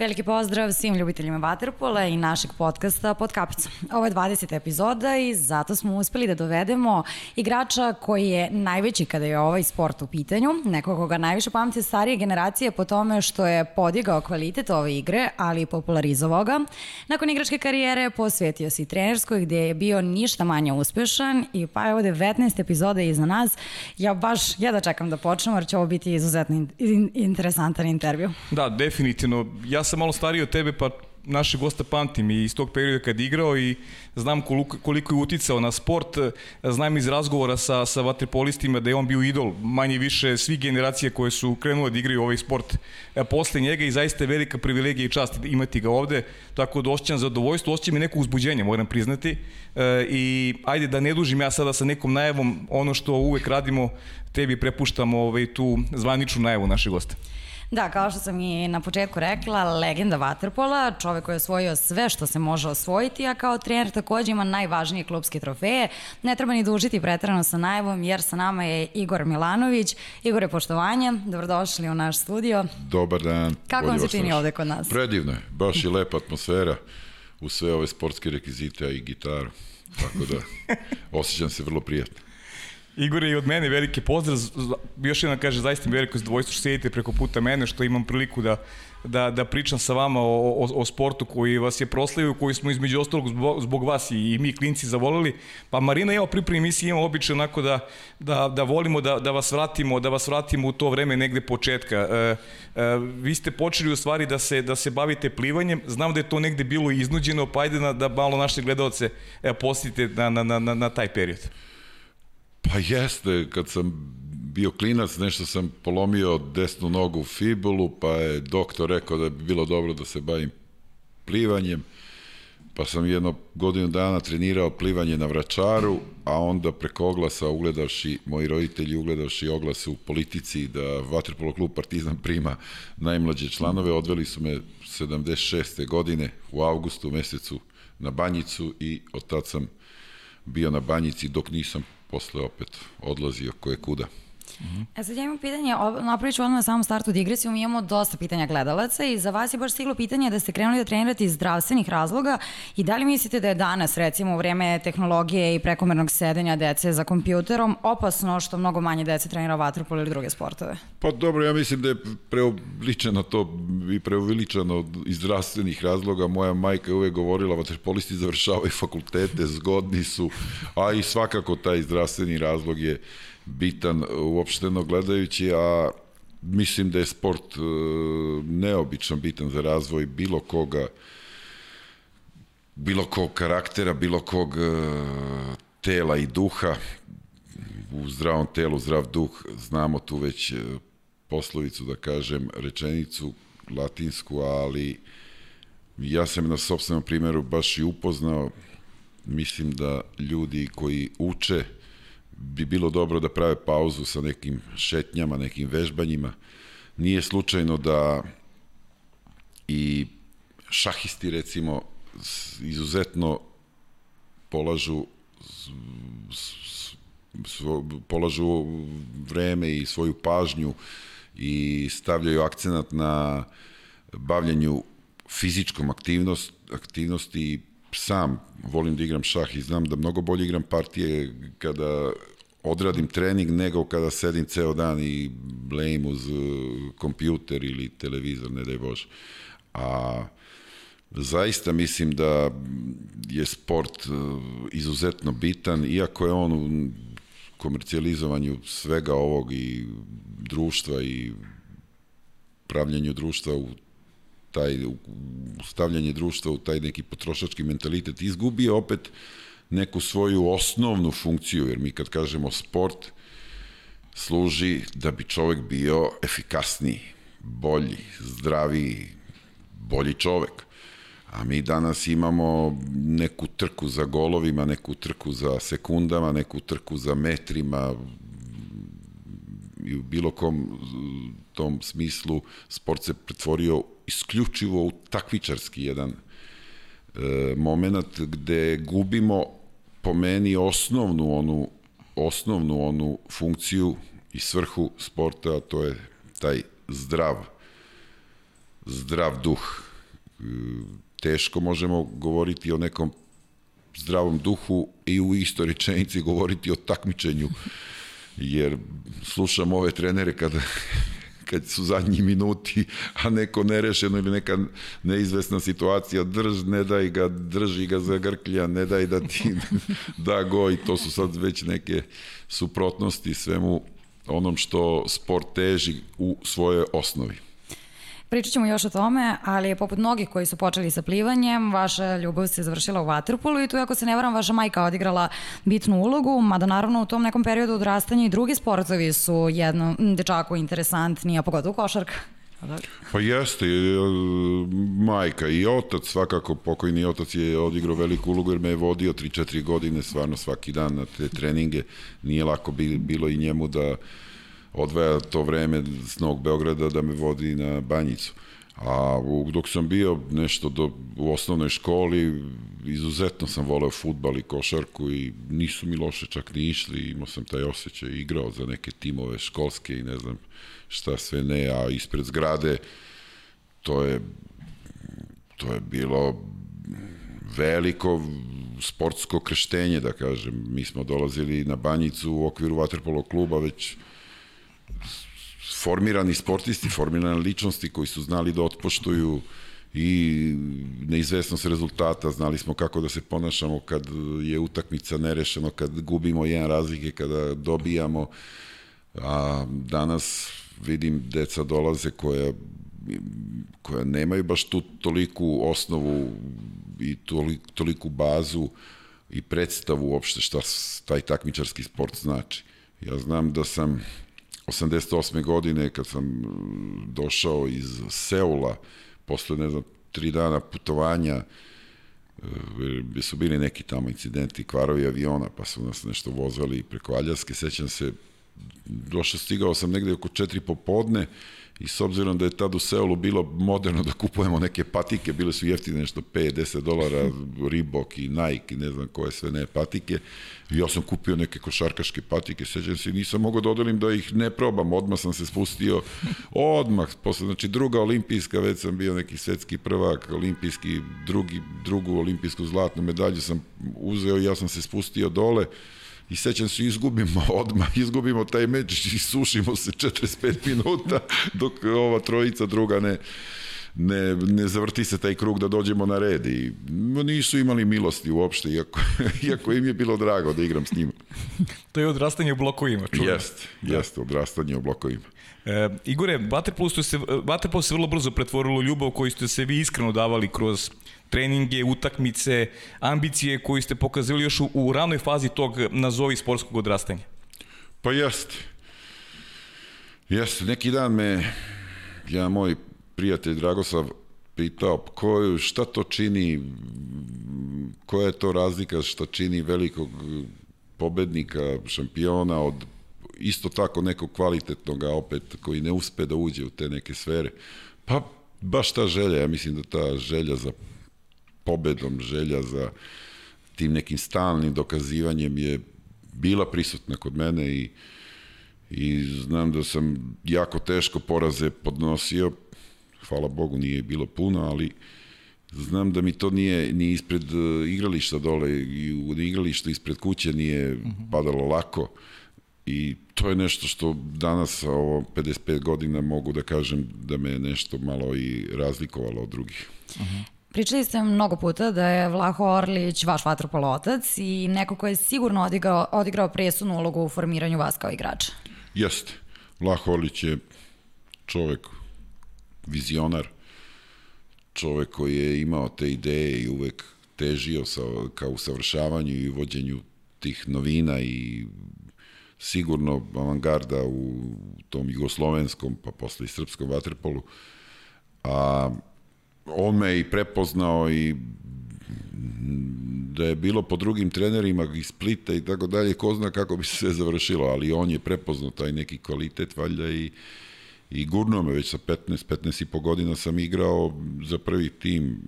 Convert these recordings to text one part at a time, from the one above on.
Veliki pozdrav svim ljubiteljima Waterpola i našeg podcasta Pod kapicom. Ovo je 20. epizoda i zato smo uspeli da dovedemo igrača koji je najveći kada je ovaj sport u pitanju, nekog koga najviše pamte starije generacije po tome što je podigao kvalitet ove igre, ali i popularizovao ga. Nakon igračke karijere posvetio se i trenerskoj gde je bio ništa manje uspešan i pa evo 19 epizoda iza nas. Ja baš jedva čekam da počnemo jer će ovo biti izuzetno in, in, interesantan intervju. Da, definitivno. Ja sam malo stariji od tebe, pa naše gosta pamtim i iz tog perioda kad igrao i znam koliko, koliko je uticao na sport. Znam iz razgovora sa, sa vaterpolistima da je on bio idol manje više svih generacija koje su krenule da igraju ovaj sport e, posle njega i zaista je velika privilegija i čast imati ga ovde. Tako da osjećam zadovoljstvo, osjećam i neko uzbuđenje, moram priznati. E, I ajde da ne dužim ja sada sa nekom najavom ono što uvek radimo, tebi prepuštamo ovaj, tu zvaničnu najavu našeg gosta. Da, kao što sam i na početku rekla, legenda Waterpola, čovek koji je osvojio sve što se može osvojiti, a kao trener takođe ima najvažnije klubske trofeje. Ne treba ni dužiti pretrano sa najavom, jer sa nama je Igor Milanović. Igor je poštovanje, dobrodošli u naš studio. Dobar dan. Kako vam se čini ovde kod nas? Predivno je, baš je lepa atmosfera u sve ove sportske rekvizite i gitaru. Tako da, osjećam se vrlo prijatno. Igor i od mene veliki pozdrav, još jedan kaže zaista mi veliko zadovoljstvo što sedite preko puta mene, što imam priliku da, da, da pričam sa vama o, o, o sportu koji vas je proslavio, koji smo između ostalog zbog, zbog vas i, i mi klinci zavolili. Pa Marina, evo pripremi emisije imamo običaj onako da, da, da volimo da, da vas vratimo, da vas vratimo u to vreme negde početka. E, e, vi ste počeli u stvari da se, da se bavite plivanjem, znam da je to negde bilo iznuđeno, pa ajde na, da malo naše gledalce e, posjetite na, na, na, na taj period. Pa jeste, kad sam bio klinac, nešto sam polomio desnu nogu u fibulu, pa je doktor rekao da bi bilo dobro da se bavim plivanjem, pa sam jedno godinu dana trenirao plivanje na vračaru, a onda preko oglasa ugledavši, moji roditelji ugledavši oglas u politici da Vatrpolo klub Partizan prima najmlađe članove, odveli su me 76. godine u avgustu mesecu na banjicu i od tad sam bio na banjici dok nisam posle opet odlazio koje kuda. Mm -hmm. E sad ja imam pitanje, napravit ću odmah na samom startu digresiju, mi imamo dosta pitanja gledalaca i za vas je baš stiglo pitanje da ste krenuli da trenirate iz zdravstvenih razloga i da li mislite da je danas, recimo u vreme tehnologije i prekomernog sedenja dece za kompjuterom, opasno što mnogo manje dece trenira vaterpol ili druge sportove? Pa dobro, ja mislim da je preobličeno to i preuveličano iz zdravstvenih razloga. Moja majka je uvek govorila, vaterpolisti završavaju fakultete, zgodni su, a i svakako taj zdravstveni razlog je bitan uopšteno gledajući, a mislim da je sport e, neobično bitan za razvoj bilo koga bilo kog karaktera, bilo kog e, tela i duha. U zdravom telu, zdrav duh znamo tu već e, poslovicu da kažem, rečenicu latinsku, ali ja sam na sobstvenom primjeru baš i upoznao. Mislim da ljudi koji uče bi bilo dobro da prave pauzu sa nekim šetnjama, nekim vežbanjima. Nije slučajno da i šahisti recimo izuzetno polažu svo, polažu vreme i svoju pažnju i stavljaju akcenat na bavljanju fizičkom aktivnost, aktivnosti sam volim da igram šah i znam da mnogo bolje igram partije kada odradim trening nego kada sedim ceo dan i blejim uz uh, kompjuter ili televizor, ne daj Bože. A zaista mislim da je sport uh, izuzetno bitan, iako je on u komercijalizovanju svega ovog i društva i pravljanju društva u taj u stavljanje društva u taj neki potrošački mentalitet izgubio opet neku svoju osnovnu funkciju, jer mi kad kažemo sport, služi da bi čovek bio efikasniji, bolji, zdraviji, bolji čovek. A mi danas imamo neku trku za golovima, neku trku za sekundama, neku trku za metrima, i u bilo kom tom smislu sport se pretvorio isključivo u takvičarski jedan e, moment gde gubimo po meni osnovnu onu osnovnu onu funkciju i svrhu sporta, a to je taj zdrav zdrav duh. Teško možemo govoriti o nekom zdravom duhu i u istoj rečenici govoriti o takmičenju jer slušam ove trenere kada kad su zadnji minuti, a neko nerešeno ili neka neizvesna situacija, drž, ne daj ga, drži ga za grklja, ne daj da ti da go i to su sad već neke suprotnosti svemu onom što sport teži u svojoj osnovi. Pričat ćemo još o tome, ali poput mnogih koji su počeli sa plivanjem, vaša ljubav se završila u vaterpolu i tu, ako se ne varam, vaša majka odigrala bitnu ulogu, mada naravno u tom nekom periodu odrastanja i drugi sportovi su jedno dečaku interesantniji, a pogotovo košarka. Pa jeste, e, majka i otac, svakako pokojni otac je odigrao veliku ulogu jer me je vodio 3-4 godine stvarno svaki dan na te treninge. Nije lako bilo i njemu da odvaja to vreme s Novog Beograda da me vodi na banjicu. A dok sam bio nešto do, u osnovnoj školi, izuzetno sam voleo futbal i košarku i nisu mi loše čak ni išli, imao sam taj osjećaj, igrao za neke timove školske i ne znam šta sve ne, a ispred zgrade to je to je bilo veliko sportsko kreštenje, da kažem. Mi smo dolazili na banjicu u okviru Waterpolo kluba već formirani sportisti, formirane ličnosti koji su znali da otpoštuju i neizvesnost rezultata, znali smo kako da se ponašamo kad je utakmica nerešeno, kad gubimo jedan razlike, kada dobijamo, a danas vidim deca dolaze koja koja nemaju baš tu toliku osnovu i toliku, toliku bazu i predstavu uopšte šta taj takmičarski sport znači. Ja znam da sam 88. godine kad sam mm, došao iz Seula posle ne znam tri dana putovanja e, gde su bili neki tamo incidenti, kvarovi aviona, pa su nas nešto vozali preko Aljaske, sećam se, došao, stigao sam negde oko četiri popodne, i s obzirom da je tad u Seulu bilo moderno da kupujemo neke patike, bile su jeftine nešto 5-10 dolara, Reebok i Nike i ne znam koje sve ne patike, ja sam kupio neke košarkaške patike, sećam se, nisam mogao da odelim da ih ne probam, odmah sam se spustio, odmah, posle, znači druga olimpijska, već sam bio neki svetski prvak, olimpijski, drugi, drugu olimpijsku zlatnu medalju sam uzeo i ja sam se spustio dole, i sećam se izgubimo odmah, izgubimo taj meč i sušimo se 45 minuta dok ova trojica druga ne ne, ne zavrti se taj krug da dođemo na red i nisu imali milosti uopšte, iako, iako im je bilo drago da igram s njima. to je odrastanje u blokovima, čudo. Jeste, jeste, odrastanje u blokovima. E, Igore, Waterpolo se, Waterpolo se vrlo brzo pretvorilo u ljubav koju ste se vi iskreno davali kroz treninge, utakmice, ambicije koje ste pokazali još u, u ranoj fazi tog nazovi sportskog odrastanja? Pa jeste. Jeste. Neki dan me ja moj prijatelj Dragoslav pitao ko, šta to čini, koja je to razlika šta čini velikog pobednika, šampiona od isto tako nekog kvalitetnog, opet koji ne uspe da uđe u te neke sfere. Pa baš ta želja, ja mislim da ta želja za pobedom, želja za tim nekim stalnim dokazivanjem je bila prisutna kod mene i, i znam da sam jako teško poraze podnosio, hvala Bogu nije bilo puno, ali znam da mi to nije ni ispred e, igrališta dole i u igralištu ispred kuće nije padalo lako i to je nešto što danas ovo 55 godina mogu da kažem da me nešto malo i razlikovalo od drugih. Uh -huh. Pričali ste mnogo puta da je Vlaho Orlić vaš vaterpolo otac i neko ko je sigurno odigrao, odigrao presunu ulogu u formiranju vas kao igrača. Jeste. Vlaho Orlić je čovek, vizionar, čovek koji je imao te ideje i uvek težio sa, ka usavršavanju i uvođenju tih novina i sigurno avangarda u tom jugoslovenskom, pa posle i srpskom vaterpolu. A on me i prepoznao i da je bilo po drugim trenerima iz Splita i tako dalje, ko zna kako bi se sve završilo, ali on je prepoznao taj neki kvalitet valjda i i gurno me već sa 15, 15 i po godina sam igrao za prvi tim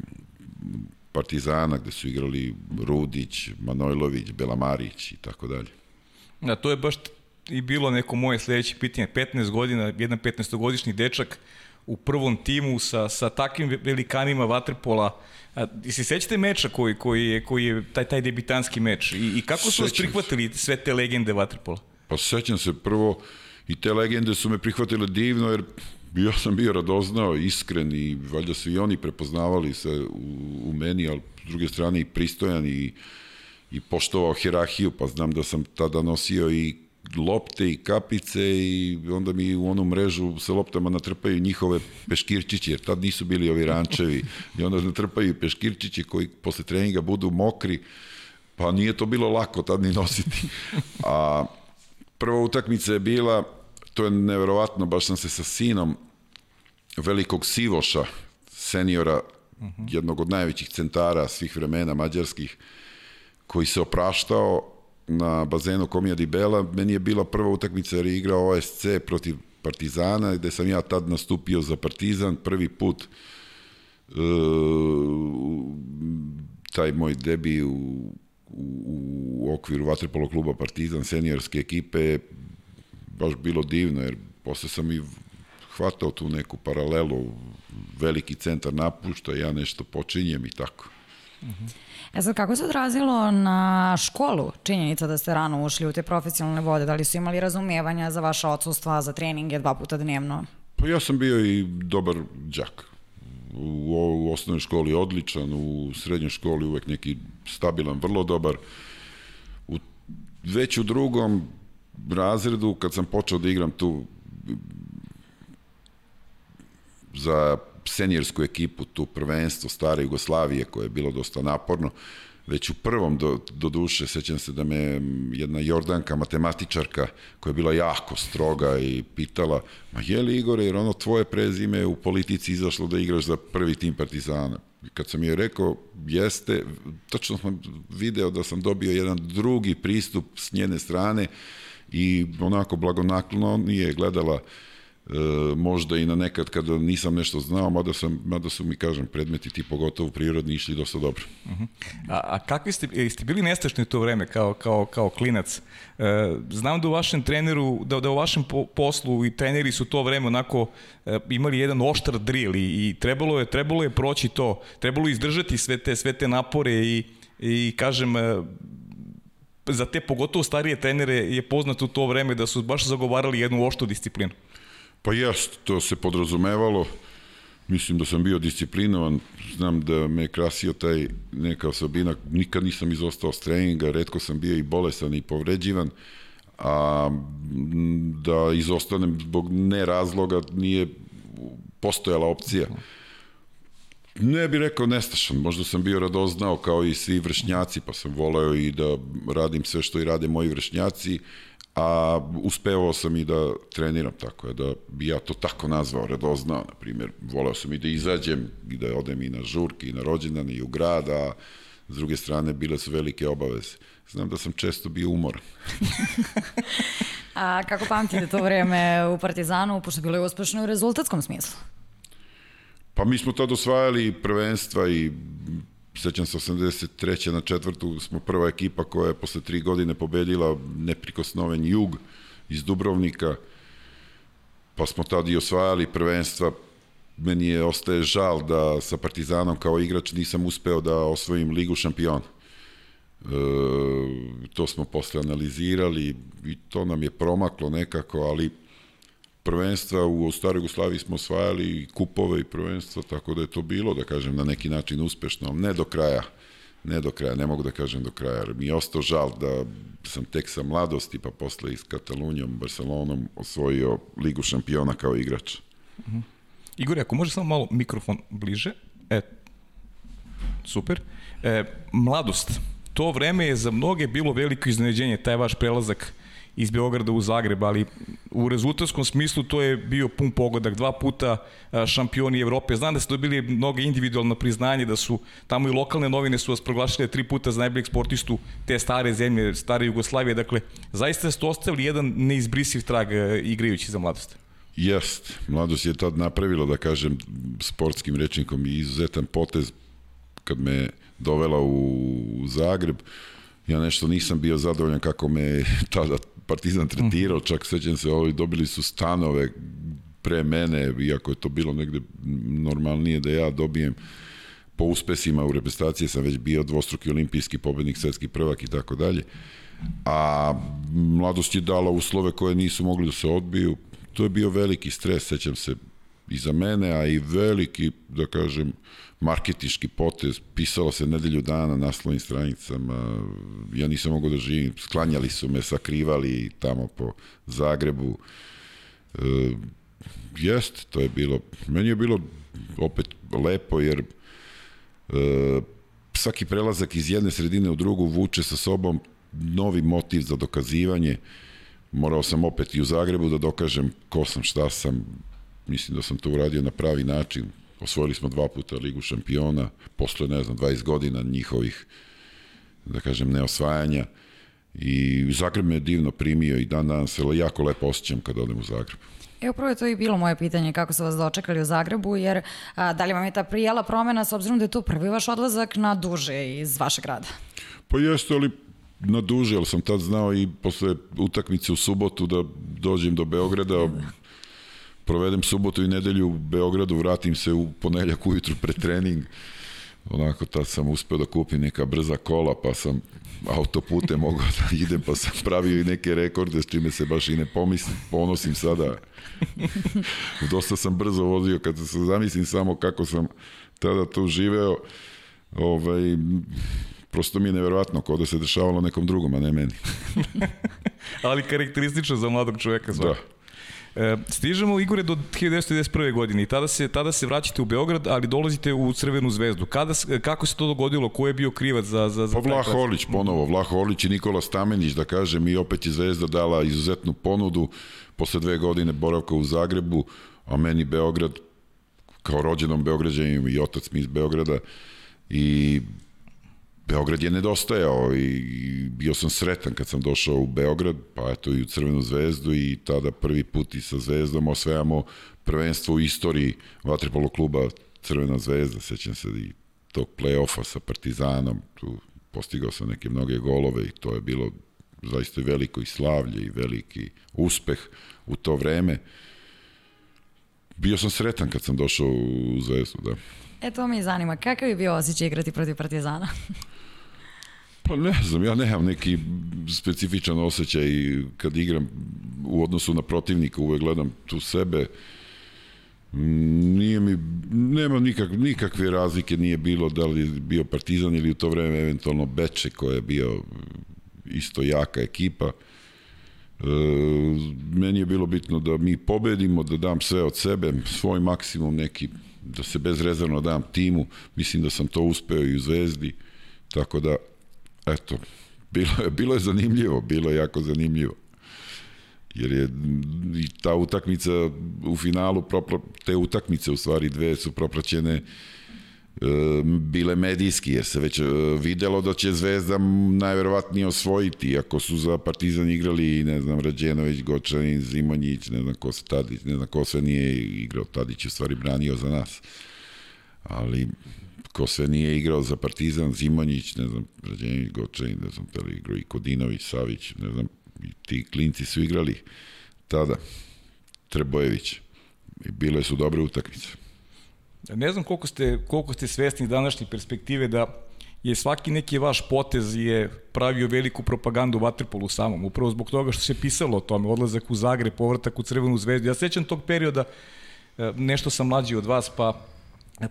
Partizana gde su igrali Rudić, Manojlović, Belamarić i tako dalje. Da, to je baš i bilo neko moje sledeće pitanje. 15 godina, jedan 15-godišnji dečak u prvom timu sa, sa takvim velikanima vaterpola. A, se sećate meča koji, koji, je, koji je taj, taj debitanski meč? I, i kako su vas prihvatili sve te legende vaterpola? Pa sećam se prvo i te legende su me prihvatile divno jer ja sam bio radoznao, iskren i valjda su i oni prepoznavali se u, u meni, ali s druge strane i pristojan i, i poštovao hirahiju, pa znam da sam tada nosio i lopte i kapice i onda mi u onu mrežu sa loptama natrpaju njihove peškirčići, jer tad nisu bili ovi rančevi i onda natrpaju peškirčići koji posle treninga budu mokri, pa nije to bilo lako tad ni nositi. A prva utakmica je bila, to je neverovatno, baš sam se sa sinom velikog Sivoša, seniora, -huh. jednog od najvećih centara svih vremena mađarskih, koji se opraštao na bazenu Komija di Bela, meni je bila prva utakmica jer je igrao OSC protiv Partizana, gde sam ja tad nastupio za Partizan, prvi put uh, taj moj debi u, u, u okviru Vatrepolo kluba Partizan, seniorske ekipe, baš bilo divno, jer posle sam i hvatao tu neku paralelu, veliki centar napušta, ja nešto počinjem i tako. Uh -huh. E sad, kako se odrazilo na školu činjenica da ste rano ušli u te profesionalne vode? Da li su imali razumevanja za vaše odsustva, za treninge dva puta dnevno? Pa ja sam bio i dobar džak. U, u osnovnoj školi odličan, u srednjoj školi uvek neki stabilan, vrlo dobar. U, već u drugom razredu, kad sam počeo da igram tu za seniorsku ekipu, tu prvenstvo stare Jugoslavije koje je bilo dosta naporno, već u prvom do, do duše, sećam se da me jedna Jordanka, matematičarka, koja je bila jako stroga i pitala, ma je li Igore, jer ono tvoje prezime u politici izašlo da igraš za prvi tim Partizana? Kad sam joj rekao, jeste, tačno sam video da sam dobio jedan drugi pristup s njene strane i onako blagonaklono nije gledala uh, e, možda i na nekad kada nisam nešto znao, mada, sam, mada su mi, kažem, predmeti ti pogotovo prirodni išli dosta dobro. Uh -huh. a, a kakvi ste, ste bili nestašni u to vreme kao, kao, kao klinac? E, znam da u vašem treneru, da, da u vašem po, poslu i treneri su to vreme onako e, imali jedan oštar drill i, i trebalo, je, trebalo je proći to, trebalo je izdržati sve te, sve te napore i, i kažem, e, za te pogotovo starije trenere je poznato u to vreme da su baš zagovarali jednu oštu disciplinu. Pa jest, to se podrazumevalo. Mislim da sam bio disciplinovan, znam da me krasio taj neka osobina, nikad nisam izostao s treninga, redko sam bio i bolesan i povređivan, a da izostanem zbog nerazloga nije postojala opcija. Ne bih rekao nestašan, možda sam bio radoznao kao i svi vršnjaci, pa sam voleo i da radim sve što i rade moji vršnjaci, a uspevao sam i da treniram, tako je da bi ja to tako nazvao, radoznao, na primjer, voleo sam i da izađem i da odem i na žurke i na rođendan i u grad, a s druge strane bile su velike obaveze. Znam da sam često bio umoran. a kako pamtite to vreme u Partizanu, pošto bilo je uspešno u rezultatskom smislu? Pa mi smo tad osvajali prvenstva i sećam se 83. na četvrtu smo prva ekipa koja je posle tri godine pobedila neprikosnoven jug iz Dubrovnika, pa smo tada i osvajali prvenstva. Meni je ostaje žal da sa Partizanom kao igrač nisam uspeo da osvojim ligu šampiona. E, to smo posle analizirali i to nam je promaklo nekako, ali prvenstva u Staroj Jugoslaviji smo osvajali kupove i prvenstva, tako da je to bilo, da kažem, na neki način uspešno, ne do kraja, ne do kraja, ne mogu da kažem do kraja, jer mi je ostao žal da sam tek sa mladosti, pa posle i s Katalunijom, Barcelonom osvojio Ligu šampiona kao igrač. Uh -huh. Igor, ako može samo malo mikrofon bliže, e, super. E, mladost, to vreme je za mnoge bilo veliko iznenađenje, taj vaš prelazak iz Beograda u Zagreb, ali u rezultatskom smislu to je bio pun pogodak, dva puta šampioni Evrope. Znam da ste dobili mnogo individualno priznanje, da su tamo i lokalne novine su vas proglašile tri puta za najboljeg sportistu te stare zemlje, stare Jugoslavije. Dakle, zaista ste ostavili jedan neizbrisiv trag igrajući za mladost. Jest, mladost je tad napravila, da kažem, sportskim rečnikom i izuzetan potez kad me dovela u Zagreb. Ja nešto nisam bio zadovoljan kako me tada Partizan tretirao, čak sećam se, ovi dobili su stanove pre mene, iako je to bilo negde normalnije da ja dobijem po uspesima u reprezentaciji sam već bio dvostruki olimpijski pobednik, svetski prvak i tako dalje. A mladost je dala uslove koje nisu mogli da se odbiju. To je bio veliki stres, sećam se i za mene, a i veliki, da kažem, marketiški potez. Pisalo se nedelju dana na naslovnim stranicama. Ja nisam mogao da živim. Sklanjali su me, sakrivali tamo po Zagrebu. E, jest, to je bilo, meni je bilo opet lepo jer e, svaki prelazak iz jedne sredine u drugu vuče sa sobom novi motiv za dokazivanje. Morao sam opet i u Zagrebu da dokažem ko sam, šta sam. Mislim da sam to uradio na pravi način. Osvojili smo dva puta Ligu šampiona, posle, ne znam, 20 godina njihovih, da kažem, neosvajanja. I Zagreb me je divno primio i dan danas se jako lepo osjećam kad odem u Zagreb. Evo prvo je to i bilo moje pitanje kako su vas dočekali u Zagrebu, jer a, da li vam je ta prijela promena s obzirom da je to prvi vaš odlazak na duže iz vašeg grada? Pa jeste, ali na duže, ali sam tad znao i posle utakmice u subotu da dođem do Beograda, provedem subotu i nedelju u Beogradu, vratim se u poneljak ujutru pre trening, onako tad sam uspeo da kupim neka brza kola, pa sam autopute mogao da idem, pa sam pravio i neke rekorde s čime se baš i ne pomislim, ponosim sada. Dosta sam brzo vozio, kad se zamislim samo kako sam tada tu živeo, ovaj, prosto mi je neverovatno kao da se dešavalo nekom drugom, a ne meni. Ali karakteristično za mladog čoveka svakako. Da. E, stižemo Igore do 1991. godine i tada se, tada se vraćate u Beograd, ali dolazite u Crvenu zvezdu. Kada, kako se to dogodilo? Ko je bio krivac za... za, za pa Vlah Holić ponovo, Vlah Holić i Nikola Stamenić, da kažem, i opet je Zvezda dala izuzetnu ponudu posle dve godine boravka u Zagrebu, a meni Beograd, kao rođenom Beograđanima i otac mi iz Beograda, i Beograd je nedostajao i bio sam sretan kad sam došao u Beograd, pa eto i u Crvenu zvezdu i tada prvi put i sa zvezdom osvajamo prvenstvo u istoriji vaterpolo kluba Crvena zvezda, sećam se i tog play-offa sa Partizanom, tu postigao sam neke mnoge golove i to je bilo zaista veliko i slavlje i veliki uspeh u to vreme. Bio sam sretan kad sam došao u Zvezdu, da. E, to mi zanima. Kakav je bio osjećaj igrati protiv Partizana? Pa ne znam, ja nemam neki specifičan osjećaj kad igram u odnosu na protivnika, uvek gledam tu sebe. Nije mi, nema nikak, nikakve razlike nije bilo da li bio Partizan ili u to vreme eventualno Beče koja je bio isto jaka ekipa. E, meni je bilo bitno da mi pobedimo, da dam sve od sebe, svoj maksimum neki, da se bezrezervno dam timu. Mislim da sam to uspeo i u Zvezdi, tako da eto, bilo je, bilo je zanimljivo, bilo je jako zanimljivo. Jer je i ta utakmica u finalu, propra, te utakmice u stvari dve su propraćene e, bile medijski, jer se već e, videlo da će Zvezda najverovatnije osvojiti, ako su za Partizan igrali, ne znam, Rađenović, Gočanin, Zimonjić, ne znam ko se Tadić, ne znam ko sve nije igrao, Tadić je u stvari branio za nas. Ali ko sve nije igrao za Partizan, Zimonjić, ne znam, Rađenić, Gočanin, ne znam, da li igrao i Kodinović, Savić, ne znam, i ti klinci su igrali tada, Trebojević. I bile su dobre utakmice. Ne znam koliko ste, koliko ste svesni današnje perspektive da je svaki neki vaš potez je pravio veliku propagandu u Waterpolu samom, upravo zbog toga što se pisalo o tome, odlazak u Zagreb, povratak u Crvenu zvezdu. Ja sećam tog perioda, e, nešto sam mlađi od vas, pa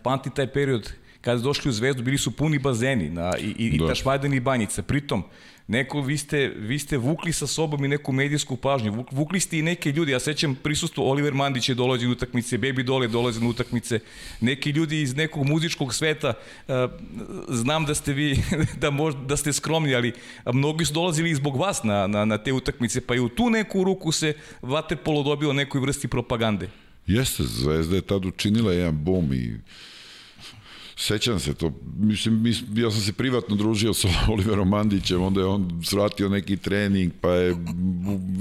pamtim taj period kada su došli u Zvezdu, bili su puni bazeni na, i, i, da. i Tašmajdan i Banjica. Pritom, neko, vi ste, vi ste vukli sa sobom i neku medijsku pažnju, vukli ste i neke ljudi, ja sećam prisustvo Oliver Mandić je dolazi na utakmice, Baby Dole dolazi na utakmice, neki ljudi iz nekog muzičkog sveta, uh, znam da ste vi, da, možda, da ste skromni, ali mnogi su dolazili i zbog vas na, na, na te utakmice, pa i u tu neku ruku se Vaterpolo dobio nekoj vrsti propagande. Jeste, Zvezda je tad učinila jedan bom i Sećam se to, mislim, ja sam se privatno družio sa Oliverom Mandićem, onda je on svratio neki trening, pa je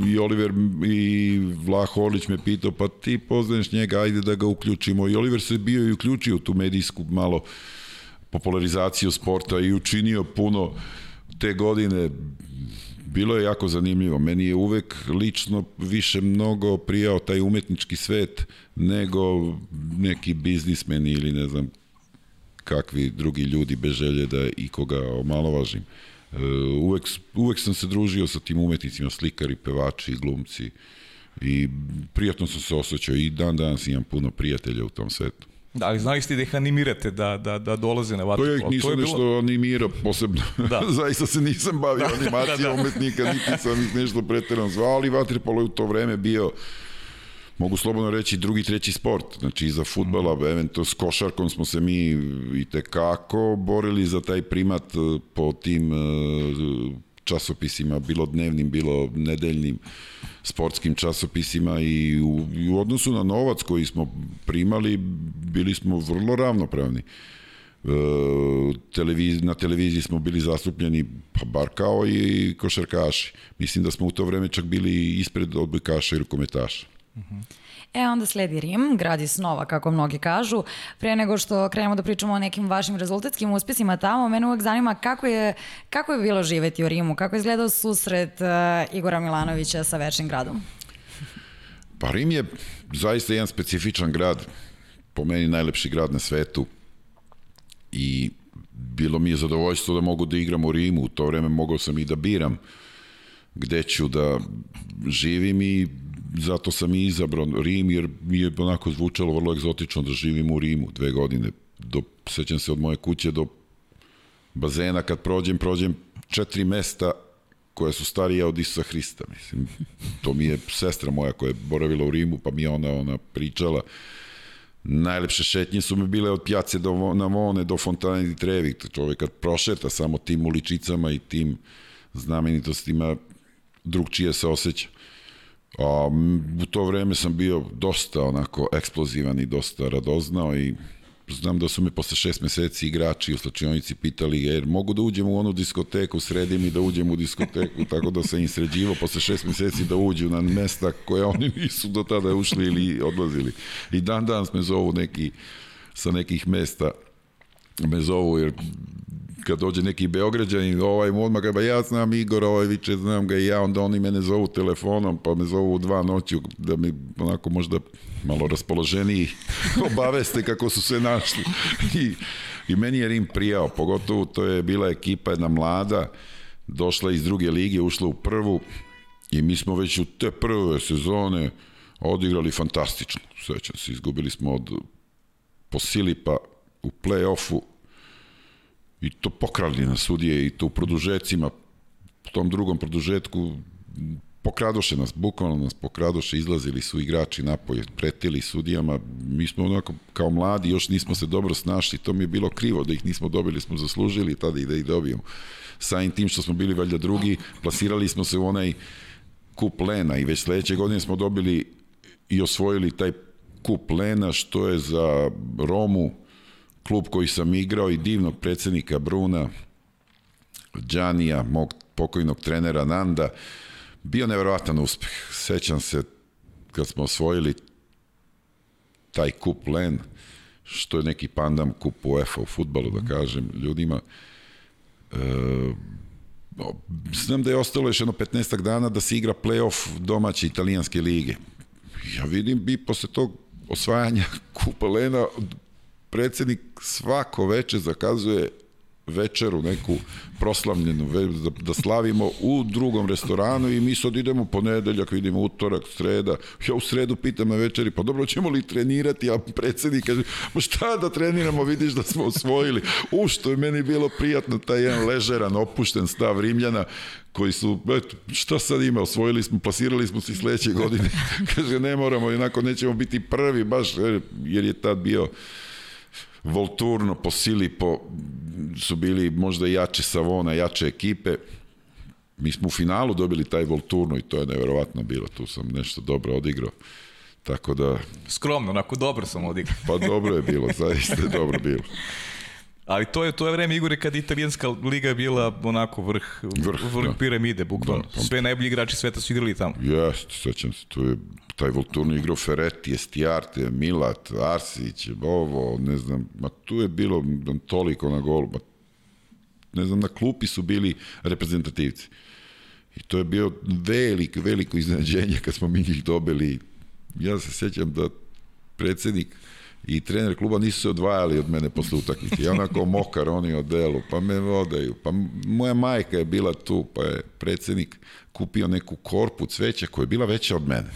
i Oliver i Vlah Holić me pitao, pa ti poznaješ njega, ajde da ga uključimo. I Oliver se bio i uključio tu medijsku malo popularizaciju sporta i učinio puno te godine bilo je jako zanimljivo. Meni je uvek lično više mnogo prijao taj umetnički svet nego neki biznismeni ili ne znam kakvi drugi ljudi bez želje da ikoga omalovažim. E, uvek, uvek sam se družio sa tim umetnicima, slikari, pevači, glumci i prijatno sam se osjećao i dan danas imam puno prijatelja u tom svetu. Da, ali znali ste da ih animirate da, da, da dolaze na To vaterpolo? ja ih nisam je nešto bilo... animirao posebno. Da. Zaista se nisam bavio Da, da, animacijom da, da. umetnika, niti sam ih nešto preterano zvao, ali vaterpolo je u to vreme bio mogu slobodno reći drugi, treći sport. Znači iza futbala, eventualno s košarkom smo se mi i tekako borili za taj primat eh, po tim eh, časopisima, bilo dnevnim, bilo nedeljnim sportskim časopisima i u, i u odnosu na novac koji smo primali, bili smo vrlo ravnopravni. E, televiz, na televiziji smo bili zastupljeni pa bar kao i košarkaši. Mislim da smo u to vreme čak bili ispred odbojkaša i rukometaša. E, onda sledi Rim, grad iz snova, kako mnogi kažu. Pre nego što krenemo da pričamo o nekim vašim rezultatskim uspesima tamo, mene uvek zanima kako je, kako je bilo živeti u Rimu, kako je izgledao susret uh, Igora Milanovića sa Večnim gradom? Pa Rim je zaista jedan specifičan grad, po meni najlepši grad na svetu i bilo mi je zadovoljstvo da mogu da igram u Rimu, u to vreme mogao sam i da biram gde ću da živim i zato sam i izabrao Rim jer mi je onako zvučalo vrlo egzotično da živim u Rimu dve godine. Do, sećam se od moje kuće do bazena kad prođem, prođem četiri mesta koja su starija od Isusa Hrista, mislim. To mi je sestra moja koja je boravila u Rimu, pa mi je ona, ona pričala. Najlepše šetnje su mi bile od pjace do Navone do Fontane di Trevi. Čovek kad prošeta samo tim uličicama i tim znamenitostima, drugčije se osjeća. A, u to vreme sam bio dosta onako eksplozivan i dosta radoznao i znam da su me posle šest meseci igrači u slačionici pitali jer mogu da uđem u onu diskoteku, sredi mi da uđem u diskoteku, tako da sam im sređivo posle šest meseci da uđu na mesta koje oni nisu do tada ušli ili odlazili. I dan danas me zovu neki sa nekih mesta me zovu jer kad dođe neki Beograđanin, ovaj odmah ba ja znam Igor, ovaj viče, znam ga i ja, onda oni mene zovu telefonom, pa me zovu u dva noću, da mi onako možda malo raspoloženiji obaveste kako su se našli. I, I meni je Rim prijao, pogotovo to je bila ekipa jedna mlada, došla iz druge lige, ušla u prvu i mi smo već u te prve sezone odigrali fantastično. Sećam se, izgubili smo od Posilipa u play-offu i to pokrali na sudije i to u produžecima u tom drugom produžetku pokradoše nas, bukvalno nas pokradoše, izlazili su igrači napolje, pretili sudijama, mi smo onako kao mladi, još nismo se dobro snašli, to mi je bilo krivo da ih nismo dobili, smo zaslužili tada i da ih dobijemo. Samim tim što smo bili valjda drugi, plasirali smo se u onaj kup Lena i već sledeće godine smo dobili i osvojili taj kup Lena, što je za Romu klub koji sam igrao i divnog predsednika Bruna, Đanija, mog pokojnog trenera Nanda, bio neverovatan uspeh. Sećam se kad smo osvojili taj kup Len, što je neki pandam kup UEFA u futbalu, da kažem ljudima. E, znam da je ostalo još jedno 15 dana da se igra play-off domaće italijanske lige. Ja vidim bi posle tog osvajanja kupa Lena predsednik svako veče zakazuje večeru neku proslavljenu da, da slavimo u drugom restoranu i mi sad idemo ponedeljak, vidimo utorak, sreda. Ja u sredu pitam na večeri, pa dobro ćemo li trenirati, a predsednik kaže, ma šta da treniramo, vidiš da smo osvojili. U što je meni bilo prijatno taj jedan ležeran, opušten stav Rimljana koji su, eto, šta sad ima, osvojili smo, plasirali smo se sledeće godine. kaže, ne moramo, jednako nećemo biti prvi, baš, jer je tad bio Volturno, po sili, po, su bili možda jače Savona, jače ekipe. Mi smo u finalu dobili taj Volturno i to je neverovatno bilo. Tu sam nešto dobro odigrao. Tako da... Skromno, onako dobro sam odigrao. Pa dobro je bilo, zaista je dobro bilo. Ali to je to je vreme Igore kad italijanska liga bila onako vrh vrh, vrh da. piramide bukvalno. Da, Sve najbolji igrači sveta su igrali tamo. Jeste, sećam se, tu je taj Volturno igrao Ferretti, Estiarte, Milat, Arsić, ovo, ne znam, ma tu je bilo toliko na golu, ma ne znam, na klupi su bili reprezentativci. I to je bio veliko, veliko iznenađenje kad smo mi njih dobili. Ja se sjećam da predsednik i trener kluba nisu se odvajali od mene posle utakmice. Ja onako mokar, oni od delu, pa me vodaju. Pa moja majka je bila tu, pa je predsednik kupio neku korpu cveća koja je bila veća od mene.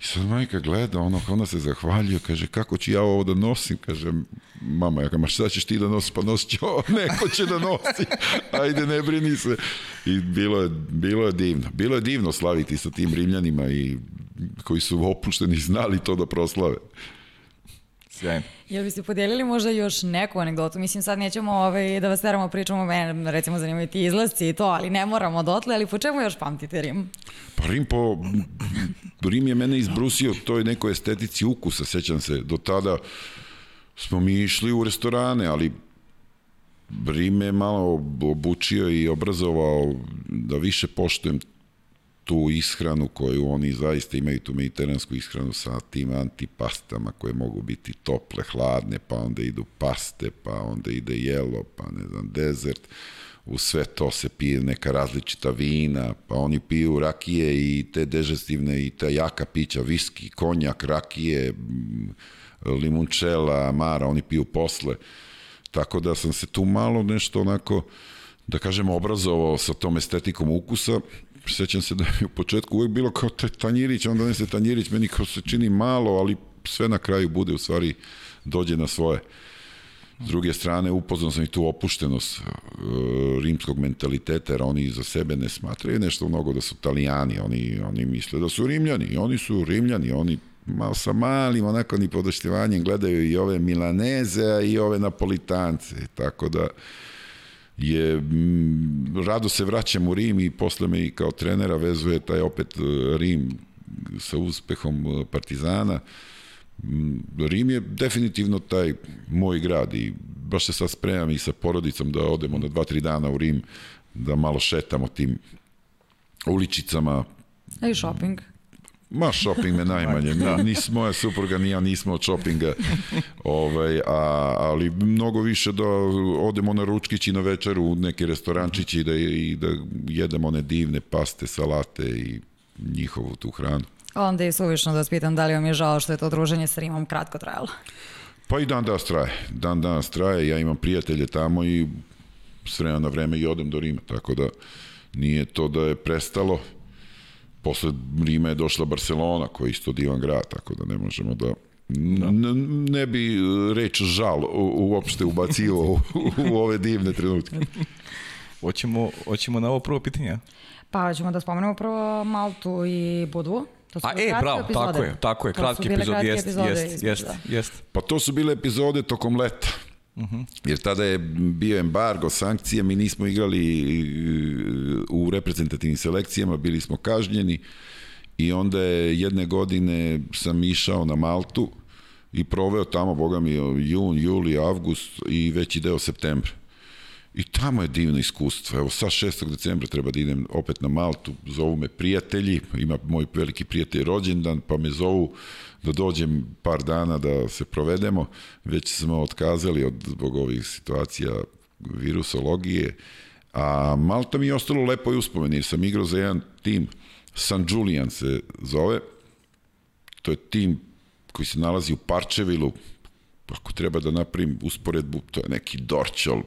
I sad majka gleda, ono, ona se zahvaljuje, kaže, kako ću ja ovo da nosim? Kaže, mama, ja ma šta ćeš ti da nosiš? Pa nosit će ovo, neko će da nosi. Ajde, ne brini se. I bilo je, bilo je divno. Bilo je divno slaviti sa tim Rimljanima i koji su opušteni znali to da proslave. Sjajno. Jel biste podelili možda još neku anegdotu? Mislim, sad nećemo ovaj, da vas teramo pričamo, mene recimo zanimaju ti izlasci i to, ali ne moramo dotle, ali po čemu još pamtite Rim? Pa Rim po... Rim je mene izbrusio toj nekoj estetici ukusa, sećam se. Do tada smo mi išli u restorane, ali Rim me malo obučio i obrazovao da više poštujem tu ishranu koju oni zaista imaju tu mediteransku ishranu sa tim antipastama koje mogu biti tople, hladne, pa onda idu paste, pa onda ide jelo, pa ne znam, dezert. U sve to se pije neka različita vina, pa oni piju rakije i te dežestivne i ta jaka pića, viski, konjak, rakije, limunčela, mara, oni piju posle. Tako da sam se tu malo nešto onako, da kažemo, obrazovao sa tom estetikom ukusa sećam se da je u početku uvek bilo kao taj tanjirić, onda donese tanjirić, meni kao se čini malo, ali sve na kraju bude u stvari dođe na svoje. S druge strane, upoznao sam i tu opuštenost uh, rimskog mentaliteta, jer oni za sebe ne smatraju nešto mnogo da su italijani, oni, oni misle da su rimljani, oni su rimljani, oni malo sa malim, onako ni podoštivanjem gledaju i ove milaneze, i ove napolitance, tako da je m, rado se vraćam u Rim i posle me i kao trenera vezuje taj opet e, Rim sa uspehom e, Partizana. Rim je definitivno taj moj grad i baš se sad spremam i sa porodicom da odemo na dva, tri dana u Rim, da malo šetamo tim uličicama. I shopping. Ma, shopping me najmanje. Na, nis, moja supruga ni ja nismo od shoppinga. Ovaj, a, ali mnogo više da odemo na ručkić i na večeru u neke restorančići i da, i da jedemo one divne paste, salate i njihovu tu hranu. Onda je suvišno da vas pitam da li vam je žao što je to druženje sa Rimom kratko trajalo. Pa i dan danas traje. Dan danas traje. Ja imam prijatelje tamo i s vremena na vreme i odem do Rima. Tako da nije to da je prestalo posle Rima je došla Barcelona, koja je isto divan grad, tako da ne možemo da Da. ne bi reč žal uopšte ubacio u, u ove divne trenutke. Hoćemo, hoćemo na ovo prvo pitanje? Pa ćemo da spomenemo prvo Maltu i Budvu. To su A, e, bravo, epizode. tako je, tako je, kratki epizod, jest, jest, jest, jest. Pa to su bile epizode tokom leta. Uh mhm. -huh. Jer tada je bio embargo, sankcije, mi nismo igrali e, u reprezentativnim selekcijama, bili smo kažnjeni i onda je jedne godine sam išao na Maltu i proveo tamo, boga mi, jun, juli, avgust i veći deo septembra. I tamo je divno iskustvo. Evo, sa 6. decembra treba da idem opet na Maltu, zovu me prijatelji, ima moj veliki prijatelj rođendan, pa me zovu da dođem par dana da se provedemo. Već smo otkazali od, zbog ovih situacija virusologije, a Malta mi je ostalo lepo i uspomeni, sam igrao za jedan tim, San Julian se zove, to je tim koji se nalazi u Parčevilu, ako treba da napravim usporedbu, to je neki Dorčol,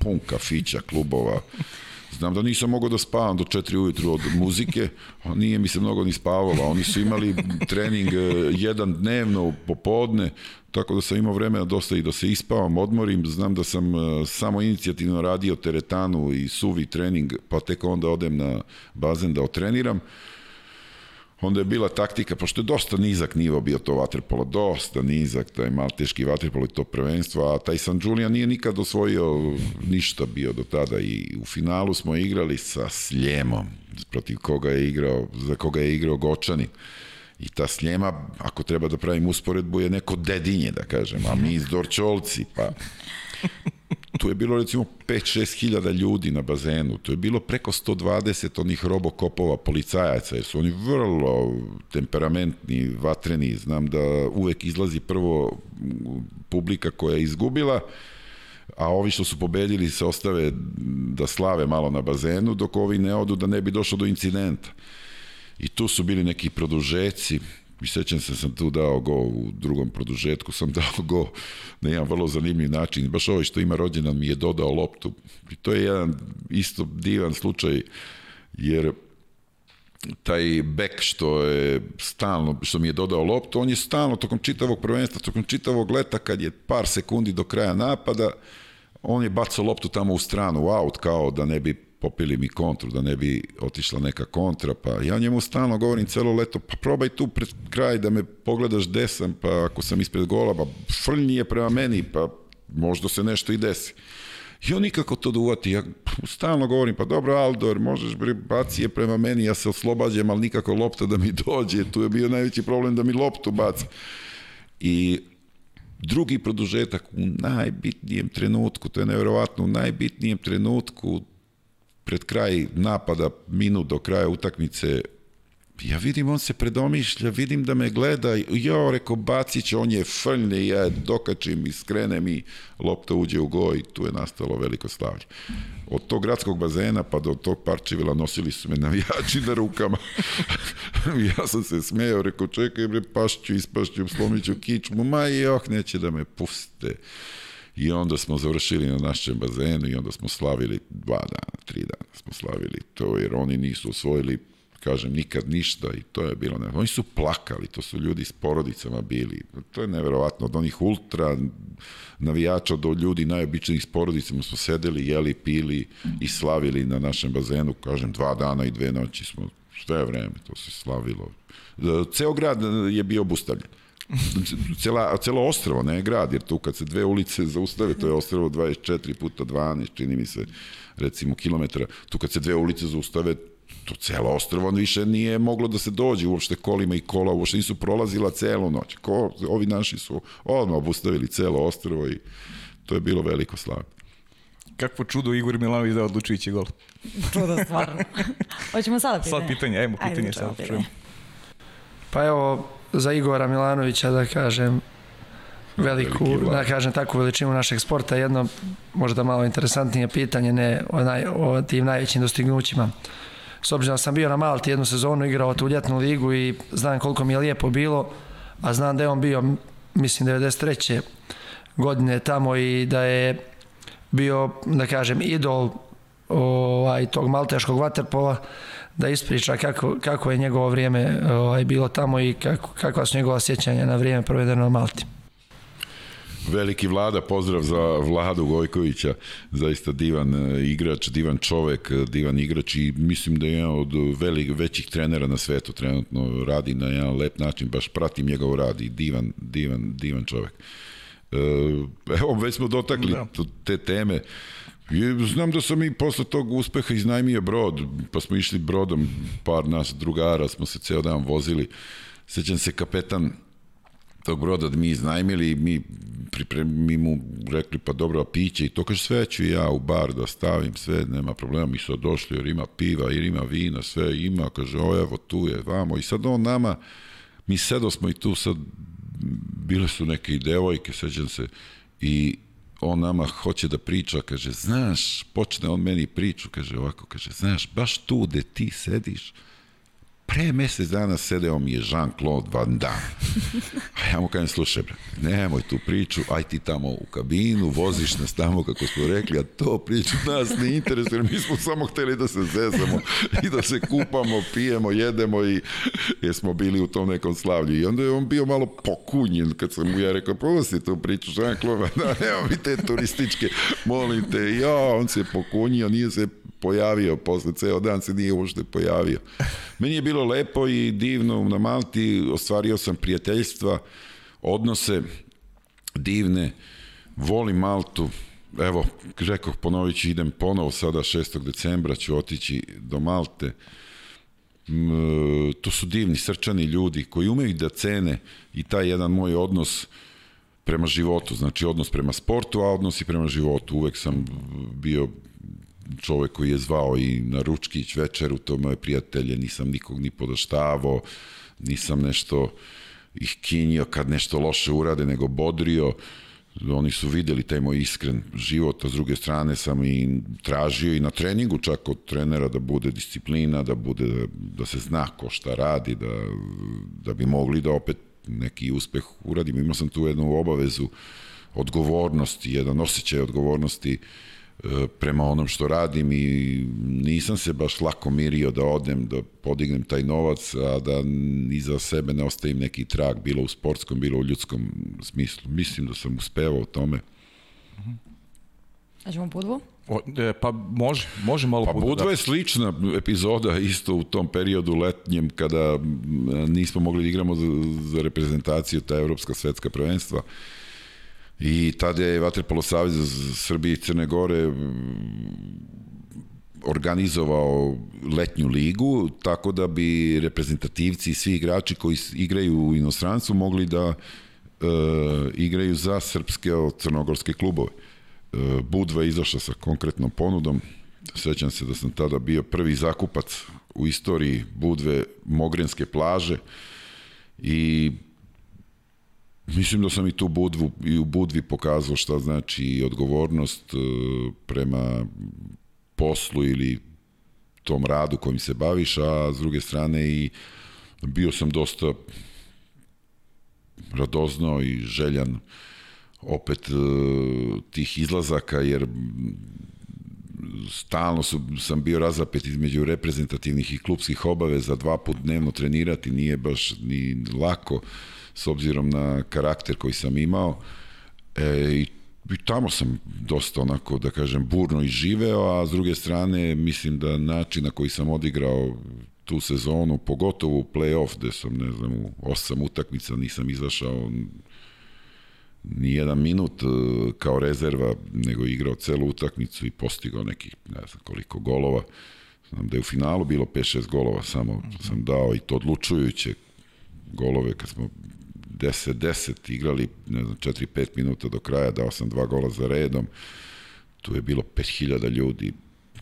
pun kafića, klubova. Znam da nisam mogao da spavam do 4 ujutru od muzike, a nije mi se mnogo ni spavalo. Oni su imali trening e, jedan dnevno popodne, tako da sam imao vremena dosta i da se ispavam, odmorim. Znam da sam e, samo inicijativno radio teretanu i suvi trening, pa tek onda odem na bazen da otreniram onda je bila taktika, pošto je dosta nizak nivo bio to vaterpolo, dosta nizak, taj malteški vaterpolo i to prvenstvo, a taj San Julian nije nikad osvojio ništa bio do tada i u finalu smo igrali sa Sljemom, protiv koga je igrao, za koga je igrao Gočani. I ta Sljema, ako treba da pravim usporedbu, je neko dedinje, da kažem, a mi iz Dorčolci, pa tu je bilo recimo 5-6 hiljada ljudi na bazenu, tu je bilo preko 120 onih robokopova policajaca, jer su oni vrlo temperamentni, vatreni, znam da uvek izlazi prvo publika koja je izgubila, a ovi što su pobedili se ostave da slave malo na bazenu, dok ovi ne odu da ne bi došlo do incidenta. I tu su bili neki produžeci, i sećam se sam tu dao go u drugom produžetku, sam dao go na jedan vrlo zanimljiv način. Baš ovaj što ima rođendan mi je dodao loptu. I to je jedan isto divan slučaj, jer taj bek što je stalno, što mi je dodao loptu, on je stalno tokom čitavog prvenstva, tokom čitavog leta, kad je par sekundi do kraja napada, on je bacao loptu tamo u stranu, u out, kao da ne bi popili mi kontru, da ne bi otišla neka kontra, pa ja njemu stalno govorim celo leto, pa probaj tu pred kraj da me pogledaš desam, pa ako sam ispred gola, pa frljni je prema meni, pa možda se nešto i desi. I on nikako to da uvati. Ja stalno govorim, pa dobro Aldor, možeš baci je prema meni, ja se oslobađam, ali nikako lopta da mi dođe. Tu je bio najveći problem da mi loptu baci. I drugi produžetak u najbitnijem trenutku, to je nevjerovatno, u najbitnijem trenutku pred kraj napada, minut do kraja utakmice, ja vidim, on se predomišlja, vidim da me gleda, jo, reko, bacit će, on je frljne, ja dokačim i skrenem i lopta uđe u goj, tu je nastalo veliko slavlje. Od tog gradskog bazena pa do tog parčevila nosili su me navijači na rukama. ja sam se smejao, rekao, čekaj bre, pašću, ispašću, slomit ću kičmu, ma i oh, neće da me puste. I onda smo završili na našem bazenu i onda smo slavili dva dana, tri dana smo slavili to, jer oni nisu osvojili kažem, nikad ništa i to je bilo, ne, oni su plakali, to su ljudi s porodicama bili, to je neverovatno, od onih ultra navijača do ljudi najobičnijih s porodicama smo sedeli, jeli, pili i slavili na našem bazenu, kažem, dva dana i dve noći smo, sve vreme to se slavilo. Ceo grad je bio obustavljen. Cela, celo ostrovo, ne grad, jer tu kad se dve ulice zaustave, to je ostrovo 24 puta 12, čini mi se, recimo, kilometara, tu kad se dve ulice zaustave, to celo ostrovo više nije moglo da se dođe uopšte kolima i kola, uopšte nisu prolazila celu noć. Ko, ovi naši su odmah obustavili celo ostrovo i to je bilo veliko slavno. Kakvo čudo Igor Milanović da odlučujući gol. Čudo, stvarno. Hoćemo sada pitanje? Sad pitanje, ajmo pitanje, Ajde, sad pitanje. čujemo. Pa evo, za Igora Milanovića da kažem veliku, Veliki da kažem takvu veličinu našeg sporta, jedno možda malo interesantnije pitanje, ne o, naj, o tim najvećim dostignućima. S obzirom da sam bio na Malti jednu sezonu, igrao tu ljetnu ligu i znam koliko mi je lijepo bilo, a znam da je on bio, mislim, 93. godine tamo i da je bio, da kažem, idol ovaj, tog malteškog vaterpola, da ispriča kako, kako je njegovo vrijeme ovaj, bilo tamo i kako, kakva su njegova sjećanja na vrijeme provedeno na Malti. Veliki vlada, pozdrav za Vladu Gojkovića, zaista divan e, igrač, divan čovek, e, divan igrač i mislim da je jedan od velik, većih trenera na svetu, trenutno radi na jedan lep način, baš pratim njegov rad i divan, divan, divan čovek. E, evo, već smo dotakli Da. da. te teme. I znam da sam i posle tog uspeha iznajmio brod, pa smo išli brodom, par nas drugara, smo se ceo dan vozili. Sećam se kapetan tog broda da mi iznajmili, mi pripremi mi mu rekli pa dobro, a piće i to kaže sve ću ja u bar da stavim, sve, nema problema, mi su došli jer ima piva, jer ima vina, sve ima, kaže o evo tu je, vamo i sad on nama, mi sedo smo i tu sad, bile su neke i devojke, sećam se, i on nama hoće da priča, kaže, znaš, počne on meni priču, kaže ovako, kaže, znaš, baš tu gde ti sediš, pre mesec dana sedeo mi je Jean-Claude Van Damme. A ja mu kažem, slušaj, bre, nemoj tu priču, aj ti tamo u kabinu, voziš nas tamo, kako smo rekli, a to priču nas ne interesuje, mi smo samo hteli da se zezamo i da se kupamo, pijemo, jedemo i jer smo bili u tom nekom slavlju. I onda je on bio malo pokunjen kad sam mu ja rekao, pusti tu priču, Jean-Claude Van Damme, evo mi te turističke, molim te. Ja, on se pokunio, nije se pojavio, posle ceo dan se nije uopšte pojavio. Meni je bilo lepo i divno na Malti, ostvario sam prijateljstva, odnose divne, volim Maltu, evo, rekoh, ponovit ću, idem ponovo sada 6. decembra, ću otići do Malte, to su divni, srčani ljudi koji umeju da cene i taj jedan moj odnos prema životu, znači odnos prema sportu, a odnos i prema životu. Uvek sam bio čovek koji je zvao i na ručkić večeru, to moje prijatelje, nisam nikog ni podaštavao, nisam nešto ih kinio kad nešto loše urade, nego bodrio. oni su videli taj moj iskren život, a s druge strane sam i tražio i na treningu čak od trenera da bude disciplina, da bude da se zna ko šta radi, da, da bi mogli da opet neki uspeh uradim. Imao sam tu jednu obavezu odgovornosti, jedan osjećaj odgovornosti e, prema onom što radim i nisam se baš lako mirio da odem, da podignem taj novac, a da iza sebe ne ostavim neki trag, bilo u sportskom, bilo u ljudskom smislu. Mislim da sam uspevao u tome. A ćemo Budvu? O, e, pa može, može malo Pa Budva, Budva da. je slična epizoda isto u tom periodu letnjem kada nismo mogli da igramo za, za reprezentaciju ta evropska svetska prvenstva. I tada je Vaterpolo Savez Srbije i Crne Gore organizovao letnju ligu, tako da bi reprezentativci i svi igrači koji igraju u inostranstvu mogli da e, igraju za srpske crnogorske klubove. E, Budva je izašla sa konkretnom ponudom. Sećam se da sam tada bio prvi zakupac u istoriji Budve Mogrenske plaže i mislim da sam i tu Budvu i u Budvi pokazao šta znači odgovornost e, prema poslu ili tom radu kojim se baviš, a s druge strane i bio sam dosta radozno i željan opet e, tih izlazaka, jer stalno su, sam bio razapet između reprezentativnih i klubskih obaveza, dva put dnevno trenirati nije baš ni lako s obzirom na karakter koji sam imao e, i, i tamo sam dosta onako da kažem burno i živeo, a s druge strane mislim da način na koji sam odigrao tu sezonu, pogotovo u play-off gde sam ne znam u osam utakmica nisam izašao ni jedan minut e, kao rezerva, nego igrao celu utakmicu i postigao nekih, ne znam koliko golova. Znam da je u finalu bilo 5-6 golova, samo sam dao i to odlučujuće golove kad smo 10-10 igrali, ne znam, 4-5 minuta do kraja, dao sam dva gola za redom. Tu je bilo 5000 ljudi,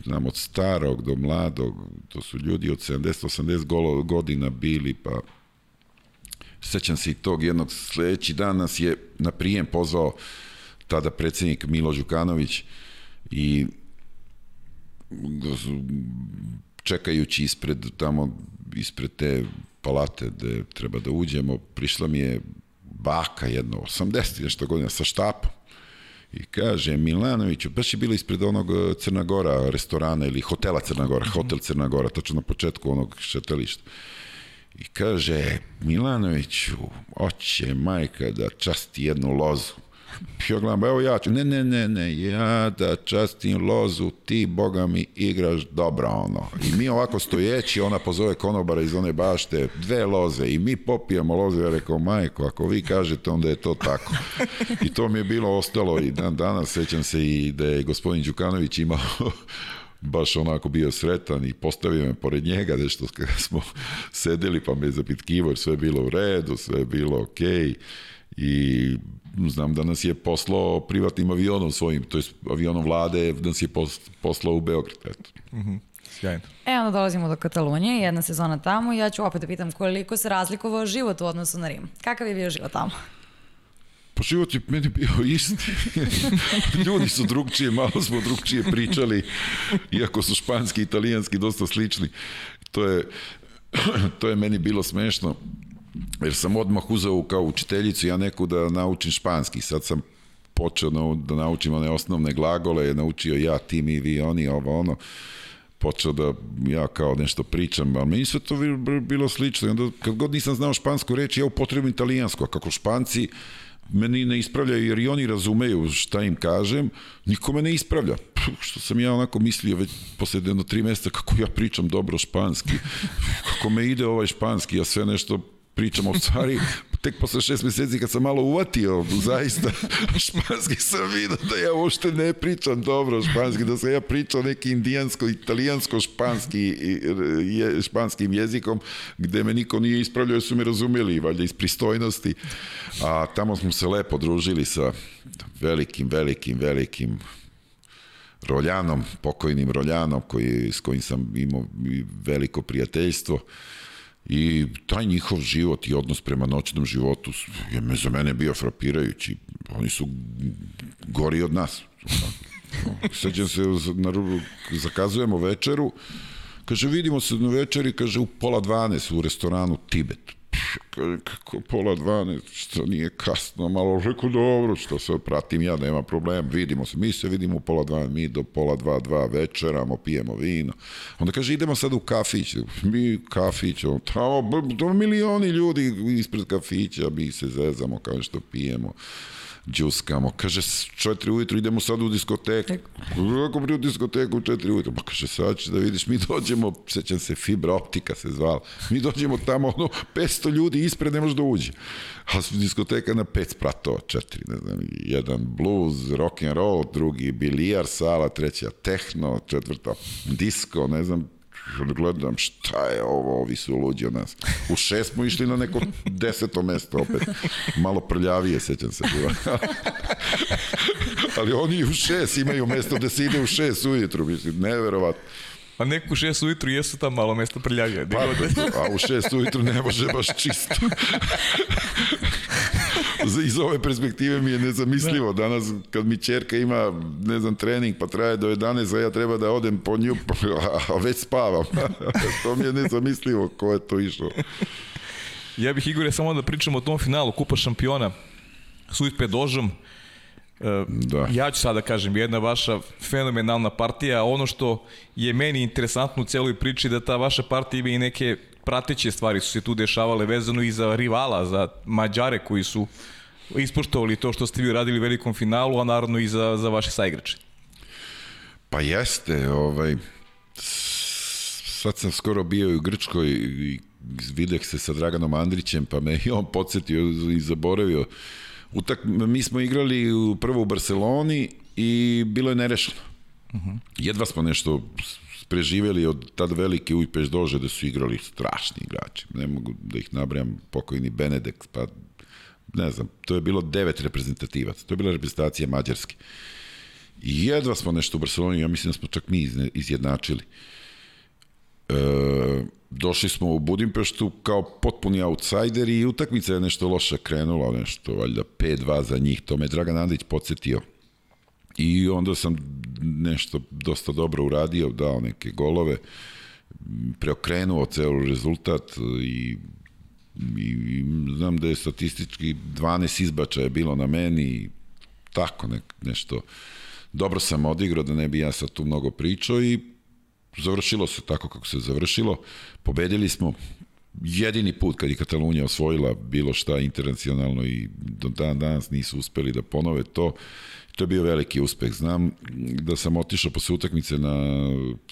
znam, od starog do mladog, to su ljudi od 70-80 godina bili, pa sećam se i tog jednog sledeći dan nas je na prijem pozvao tada predsednik Milo Đukanović i čekajući ispred tamo ispred te palate gde treba da uđemo prišla mi je baka jedno 80 i nešto godina sa štapom i kaže Milanoviću, baš je bilo ispred onog e, Crna Gora restorana ili hotela Crna Gora, hotel Crna Gora, tačno na početku onog šetališta. I kaže, Milanoviću, oće majka da časti jednu lozu. Ja gledam, evo ja ću, ne, ne, ne, ne, ja da častim lozu, ti, boga mi, igraš dobro, ono. I mi ovako stojeći, ona pozove konobara iz one bašte, dve loze, i mi popijemo loze, ja rekao, majko, ako vi kažete, onda je to tako. I to mi je bilo ostalo i dan danas, sećam se i da je gospodin Đukanović imao baš onako bio sretan i postavio me pored njega nešto kada smo sedeli pa me zapitkivo sve je bilo u redu, sve je bilo okej okay. i znam da nas je poslao privatnim avionom svojim, to je avionom vlade, da nas je poslao u Beograd. Eto. Sjajno. E, onda dolazimo do Katalonije, jedna sezona tamo i ja ću opet da pitam koliko se razlikovao život u odnosu na Rim. Kakav je bio život tamo? Pa život je meni bio isti. Ljudi su drugčije, malo smo drugčije pričali, iako su španski i italijanski dosta slični. To je, to je meni bilo smešno, jer sam odmah uzeo kao učiteljicu ja neku da naučim španski. Sad sam počeo da naučim one osnovne glagole, naučio ja, ti, mi, vi, oni, ovo, ono počeo da ja kao nešto pričam, ali meni sve to bilo slično. I onda, kad god nisam znao špansku reč, ja upotrebim italijansko, a kako španci meni ne ispravljaju jer i oni razumeju šta im kažem, niko me ne ispravlja. Što sam ja onako mislio već posle jedno tri meseca kako ja pričam dobro španski, kako me ide ovaj španski, ja sve nešto pričam o stvari, tek posle šest meseci kad sam malo uvatio zaista španski sam vidio da ja uopšte ne pričam dobro španski, da sam ja pričao neki indijansko, italijansko, španski, je, španskim jezikom, gde me niko nije ispravljao, su me razumeli, valjda iz pristojnosti, a tamo smo se lepo družili sa velikim, velikim, velikim Roljanom, pokojnim Roljanom, koji, s kojim sam imao veliko prijateljstvo, I taj njihov život i odnos prema noćnom životu je za mene bio frapirajući. Oni su gori od nas. Sećam se, na, zakazujemo večeru, kaže, vidimo se na večeri, kaže, u pola 12 u restoranu Tibet. Kaže, kako pola 12, što nije kasno, malo rekao, dobro, što se pratim ja, nema problema, vidimo se, mi se vidimo u pola 12, mi do pola 2, 2 večeramo, pijemo vino. Onda kaže, idemo sad u kafić, mi kafić, on, tamo, milioni ljudi ispred kafića, mi se zezamo, kao što pijemo džuskamo. Kaže, četiri ujutru idemo sad u diskoteku. Kako pri u diskoteku u četiri ujutru? Pa kaže, sad ćeš da vidiš, mi dođemo, sećam se, fibra optika se zvala. Mi dođemo tamo, ono, 500 ljudi ispred ne može da uđe. A diskoteka na pet spratova, četiri, ne znam, jedan blues, rock and roll, drugi bilijar sala, treća tehno, četvrta disco, ne znam, gledam šta je ovo, ovi su luđi od nas. U šest smo išli na neko deseto mesto opet. Malo prljavije, sećam se. Ali oni u šest imaju mesto gde se ide u šest ujutru, mislim, neverovatno. A neku u šest ujutru jesu tam malo mesto prljavije. Pa, a u šest ujutru ne može baš čisto iz ove perspektive mi je nezamislivo. Danas kad mi čerka ima, ne znam, trening pa traje do 11, a ja treba da odem po nju, a već spavam. to mi je nezamislivo ko je to išao. Ja bih, Igore, samo da pričam o tom finalu Kupa šampiona s Ujpe Dožom. E, da. Ja ću sada kažem, jedna vaša fenomenalna partija. Ono što je meni interesantno u celoj priči da ta vaša partija ima i neke prateće stvari su se tu dešavale vezano i za rivala, za Mađare koji su ispoštovali to što ste vi uradili u velikom finalu, a naravno i za, za vaše saigrače. Pa jeste, ovaj, sad sam skoro bio u Grčkoj i vidio se sa Draganom Andrićem, pa me i on podsjetio i zaboravio. Utak, mi smo igrali prvo u Barceloni i bilo je nerešeno. Uh -huh. Jedva smo nešto preživeli od tad velike Ujpeš dože da su igrali strašni igrači. Ne mogu da ih nabrajam pokojni Benedek, pa ne znam, to je bilo devet reprezentativaca, to je bila reprezentacija Mađarske. I jedva smo nešto u Barceloni, ja mislim da smo čak mi izjednačili. E, došli smo u Budimpeštu kao potpuni outsider i utakmica je nešto loše krenula, nešto valjda 5-2 za njih, to me Dragan Andrić podsjetio. I onda sam nešto dosta dobro uradio, dao neke golove, preokrenuo ceo rezultat i i, i znam da je statistički 12 izbačaja bilo na meni i tako nek, nešto dobro sam odigrao da ne bi ja sad tu mnogo pričao i završilo se tako kako se završilo. Pobedili smo jedini put kad je Katalunija osvojila bilo šta internacionalno i do dan danas nisu uspeli da ponove to. To je bio veliki uspeh. Znam da sam otišao posle utakmice na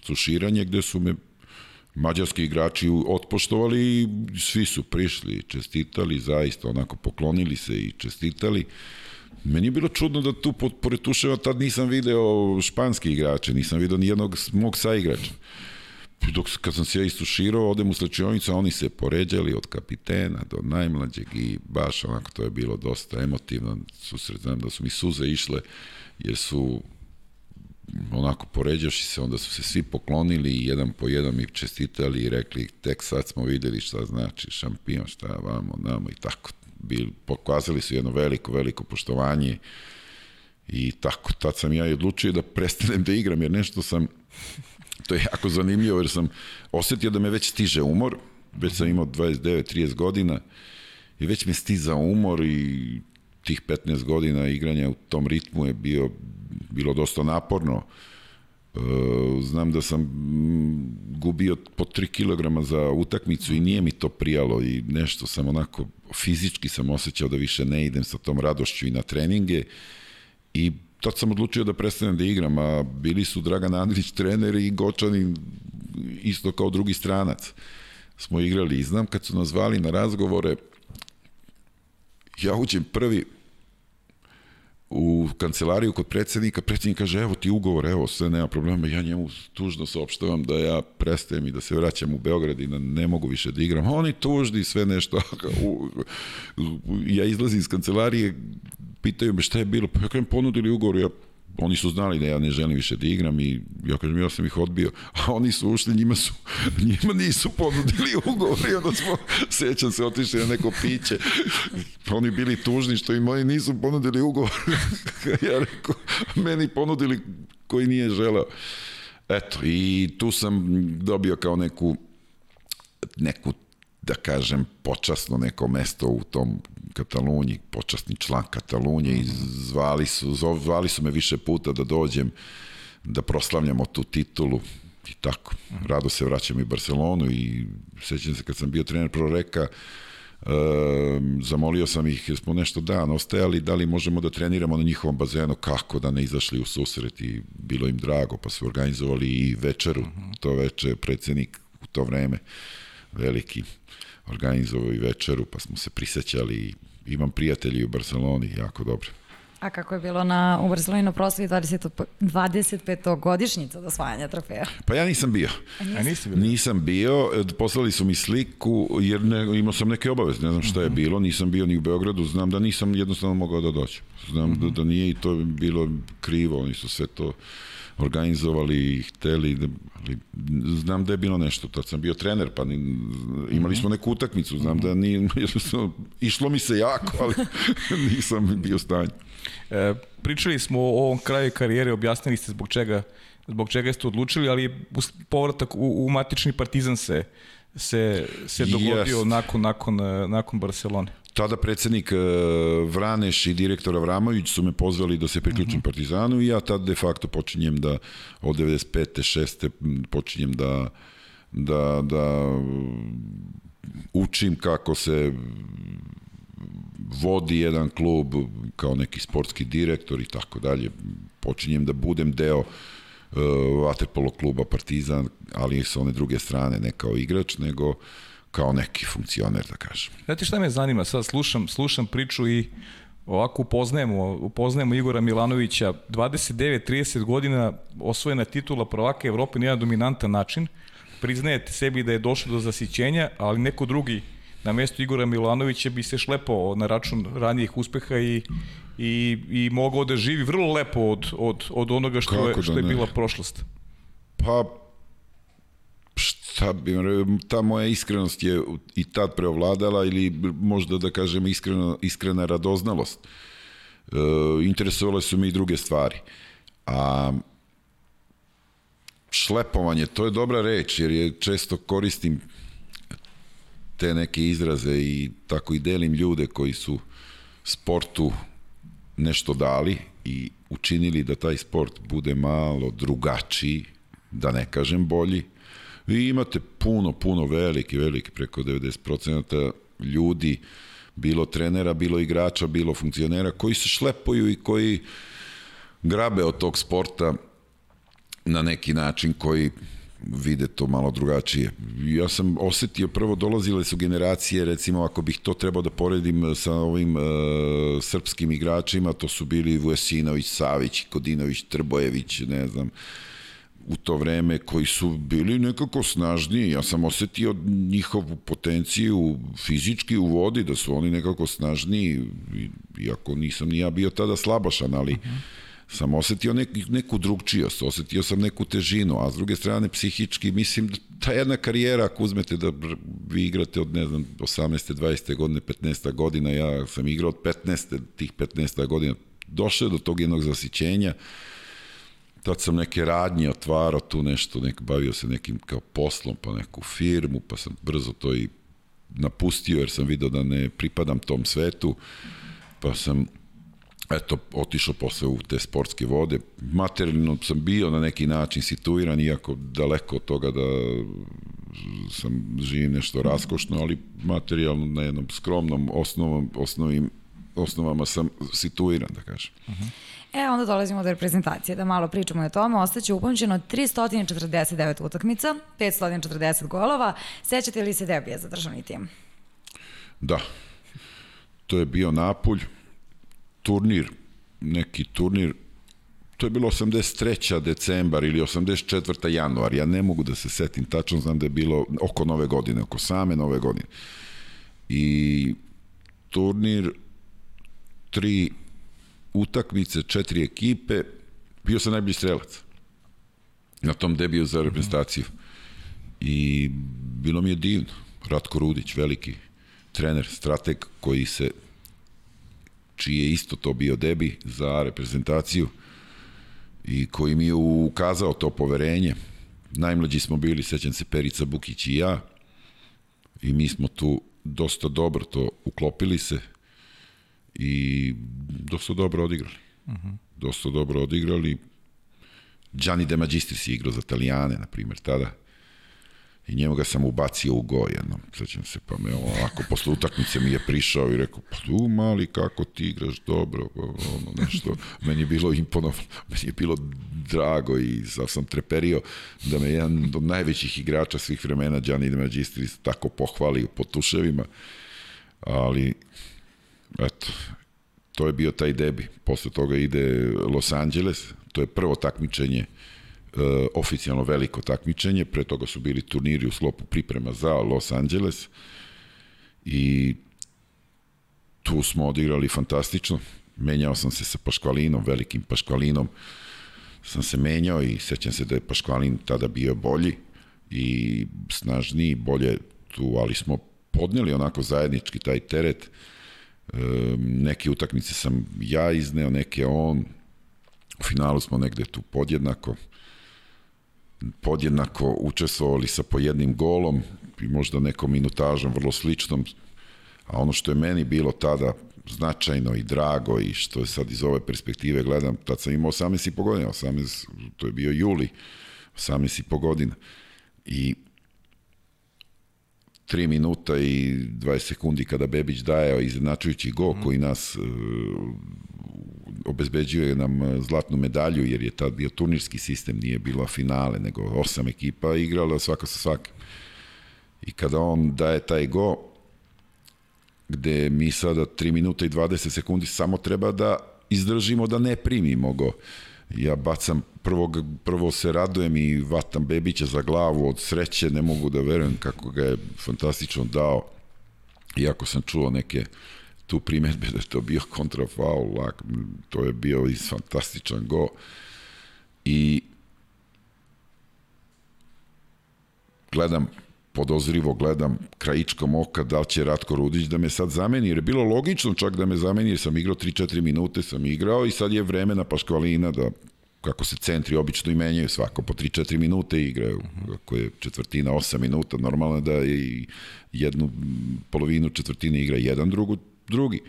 tuširanje gde su me mađarski igrači otpoštovali i svi su prišli, čestitali, zaista onako poklonili se i čestitali. Meni je bilo čudno da tu pored Tuševa tad nisam video španski igrače, nisam video ni jednog mog saigrača. Dok kad sam se ja istuširao, odem u slačionicu, oni se poređali od kapitena do najmlađeg i baš onako to je bilo dosta emotivno. Susret, znam da su mi suze išle jer su onako poređaši se, onda su se svi poklonili i jedan po jedan mi čestitali i rekli tek sad smo videli šta znači šampion, šta vamo, namo i tako. Bil, pokazali su jedno veliko, veliko poštovanje i tako, tad sam ja i odlučio da prestanem da igram, jer nešto sam, to je jako zanimljivo, jer sam osetio da me već stiže umor, već sam imao 29-30 godina i već me stiza umor i tih 15 godina igranja u tom ritmu je bio bilo dosta naporno. E, znam da sam gubio po 3 kg za utakmicu i nije mi to prijalo i nešto sam onako fizički sam osjećao da više ne idem sa tom radošću i na treninge i tad sam odlučio da prestanem da igram, a bili su Dragan Andrić trener i Gočani isto kao drugi stranac. Smo igrali i znam kad su nas zvali na razgovore, ja uđem prvi, u kancelariju kod predsednika, predsednik kaže evo ti ugovor, evo sve nema problema, ja njemu tužno saopštavam da ja prestajem i da se vraćam u Beograd i da ne mogu više da igram. Oni tužni sve nešto. ja izlazim iz kancelarije, pitaju me šta je bilo, pa ja kažem ponudili ugovor, ja oni su znali da ja ne želim više da igram i ja kažem, ja sam ih odbio, a oni su ušli, njima su, njima nisu ponudili ugovor i onda smo, sećam se, otišli na neko piće, oni bili tužni što im oni nisu ponudili ugovor, ja rekao, meni ponudili koji nije želeo. Eto, i tu sam dobio kao neku neku da kažem, počasno neko mesto u tom Katalunji, počasni član Katalunje i zvali su, zvali su me više puta da dođem da proslavljamo tu titulu i tako. Rado se vraćam i Barcelonu i sećam se kad sam bio trener Proreka, e, zamolio sam ih, smo nešto dan ostajali, da li možemo da treniramo na njihovom bazenu, kako da ne izašli u susret? I bilo im drago, pa su organizovali i večeru, to veče predsednik u to vreme, veliki organizovao i večeru, pa smo se prisećali i imam prijatelji u Barceloni, jako dobro. A kako je bilo na, u Barceloni na proslavi 20, 25. godišnjica od osvajanja trofeja? Pa ja nisam bio. A nisi bio? Nisam bio, e, poslali su mi sliku, jer ne, imao sam neke obaveze, ne znam šta je bilo, nisam bio ni u Beogradu, znam da nisam jednostavno mogao da dođem. Znam uh -huh. da, da nije i to je bilo krivo, oni su sve to organizovali i hteli, da, ali znam da je bilo nešto, tad sam bio trener, pa ni, imali smo neku utakmicu, znam da nije, išlo mi se jako, ali nisam bio stanj. E, pričali smo o ovom kraju karijere, objasnili ste zbog čega, zbog čega ste odlučili, ali povratak u, u matični partizan se, se, se dogodio yes. nakon, nakon, nakon Barcelone tada predsednik e, Vraneš i direktor Avramović su me pozvali da se priključim mhm. -huh. Partizanu i ja tad de facto počinjem da od 95. 6. počinjem da da, da učim kako se vodi jedan klub kao neki sportski direktor i tako dalje. Počinjem da budem deo uh, vaterpolo kluba Partizan, ali sa one druge strane, ne kao igrač, nego uh, kao neki funkcioner, da kažem. Znate šta me zanima? Sad slušam, slušam priču i ovako upoznajemo, upoznajemo Igora Milanovića, 29-30 godina osvojena titula prvaka Evrope na jedan dominantan način, priznajete sebi da je došlo do zasićenja, ali neko drugi na mesto Igora Milanovića bi se šlepao na račun ranijih uspeha i, i, i mogao da živi vrlo lepo od, od, od onoga što, je, što da je bila prošlost. Pa, šta bi, ta moja iskrenost je i tad preovladala ili možda da kažem iskreno, iskrena radoznalost. E, interesovale su me i druge stvari. A šlepovanje, to je dobra reč, jer je često koristim te neke izraze i tako i delim ljude koji su sportu nešto dali i učinili da taj sport bude malo drugačiji, da ne kažem bolji, Vi imate puno, puno veliki, veliki, preko 90% ljudi, bilo trenera, bilo igrača, bilo funkcionera, koji se šlepuju i koji grabe od tog sporta na neki način koji vide to malo drugačije. Ja sam osetio, prvo dolazile su generacije, recimo ako bih to trebao da poredim sa ovim uh, srpskim igračima, to su bili Vujesinović, Savić, Kodinović, Trbojević, ne znam, u to vreme koji su bili nekako snažniji. Ja sam osetio njihovu potenciju fizički u vodi, da su oni nekako snažniji, iako nisam ni ja bio tada slabašan, ali uh -huh. sam osetio nek, neku drugčijost, osetio sam neku težinu, a s druge strane psihički mislim da ta jedna karijera, ako uzmete da vi igrate od, ne znam, 18. 20. godine, 15. godina, ja sam igrao od 15. tih 15. godina, došao do tog jednog zasićenja, tad sam neke radnje otvarao tu nešto, nek, bavio se nekim kao poslom, pa neku firmu, pa sam brzo to i napustio jer sam video da ne pripadam tom svetu, pa sam eto, otišao posle u te sportske vode. Materijalno sam bio na neki način situiran, iako daleko od toga da sam živim nešto raskošno, ali materijalno na jednom skromnom osnovom, osnovim, osnovama sam situiran, da kažem. Uh -huh. E, onda dolazimo do reprezentacije, da malo pričamo o tome. Ostaće upamćeno 349 utakmica, 540 golova. Sećate li se debija za državni tim? Da. To je bio Napulj, turnir, neki turnir, to je bilo 83. decembar ili 84. januar, ja ne mogu da se setim tačno, znam da je bilo oko nove godine, oko same nove godine. I turnir tri utakmice, četiri ekipe, bio sam najbolji strelac na tom debiju za reprezentaciju. I bilo mi je divno. Ratko Rudić, veliki trener, strateg koji se čiji je isto to bio debi za reprezentaciju i koji mi je ukazao to poverenje. Najmlađi smo bili, sećam se, Perica Bukić i ja i mi smo tu dosta dobro to uklopili se i dosta dobro odigrali. Uh -huh. Dosta dobro odigrali. Gianni De Magistris je igrao za Italijane, na primjer, tada. I njemu ga sam ubacio u go jednom, sećam se, pa me ovako, posle utakmice mi je prišao i rekao, pa tu mali, kako ti igraš dobro, pa ono nešto, meni je bilo imponovno, meni je bilo drago i sam sam treperio da me jedan od najvećih igrača svih vremena, Gianni De Magistris, tako pohvali po tuševima, ali, eto, to je bio taj debi. Posle toga ide Los Angeles, to je prvo takmičenje uh, oficijalno veliko takmičenje, pre toga su bili turniri u slopu priprema za Los Angeles i tu smo odigrali fantastično. Menjao sam se sa Paškvalinom, velikim Paškvalinom, sam se menjao i sećam se da je Paškvalin tada bio bolji i snažniji, bolje tu, ali smo podneli onako zajednički taj teret. E, neke utakmice sam ja izneo, neke on. U finalu smo negde tu podjednako podjednako učestvovali sa po jednim golom i možda nekom minutažom vrlo sličnom, a ono što je meni bilo tada značajno i drago i što je sad iz ove perspektive gledam, tad sam imao 18 i po godina, 18, to je bio juli, 18 i po godina. I 3 minuta i 20 sekundi kada Bebić daje izjednačujući go koji nas uh, obezbeđuje nam zlatnu medalju jer je tad bio turnirski sistem, nije bilo finale, nego osam ekipa igrala svaka sa svakim. I kada on daje taj go, gde mi sada 3 minuta i 20 sekundi samo treba da izdržimo da ne primimo go. Ja bacam, prvo, prvo se radujem i vatam Bebića za glavu od sreće, ne mogu da verujem kako ga je fantastično dao. Iako sam čuo neke tu primetbe da je to bio kontrafaul, to je bio i fantastičan go. I gledam podozrivo gledam krajičkom oka da li će Ratko Rudić da me sad zameni, jer je bilo logično čak da me zameni, jer sam igrao 3-4 minute, sam igrao i sad je vreme na Paškvalina da kako se centri obično i menjaju, svako po 3-4 minute igraju, ako je četvrtina 8 minuta, normalno je da je i jednu polovinu četvrtine igra jedan, drugu drugi.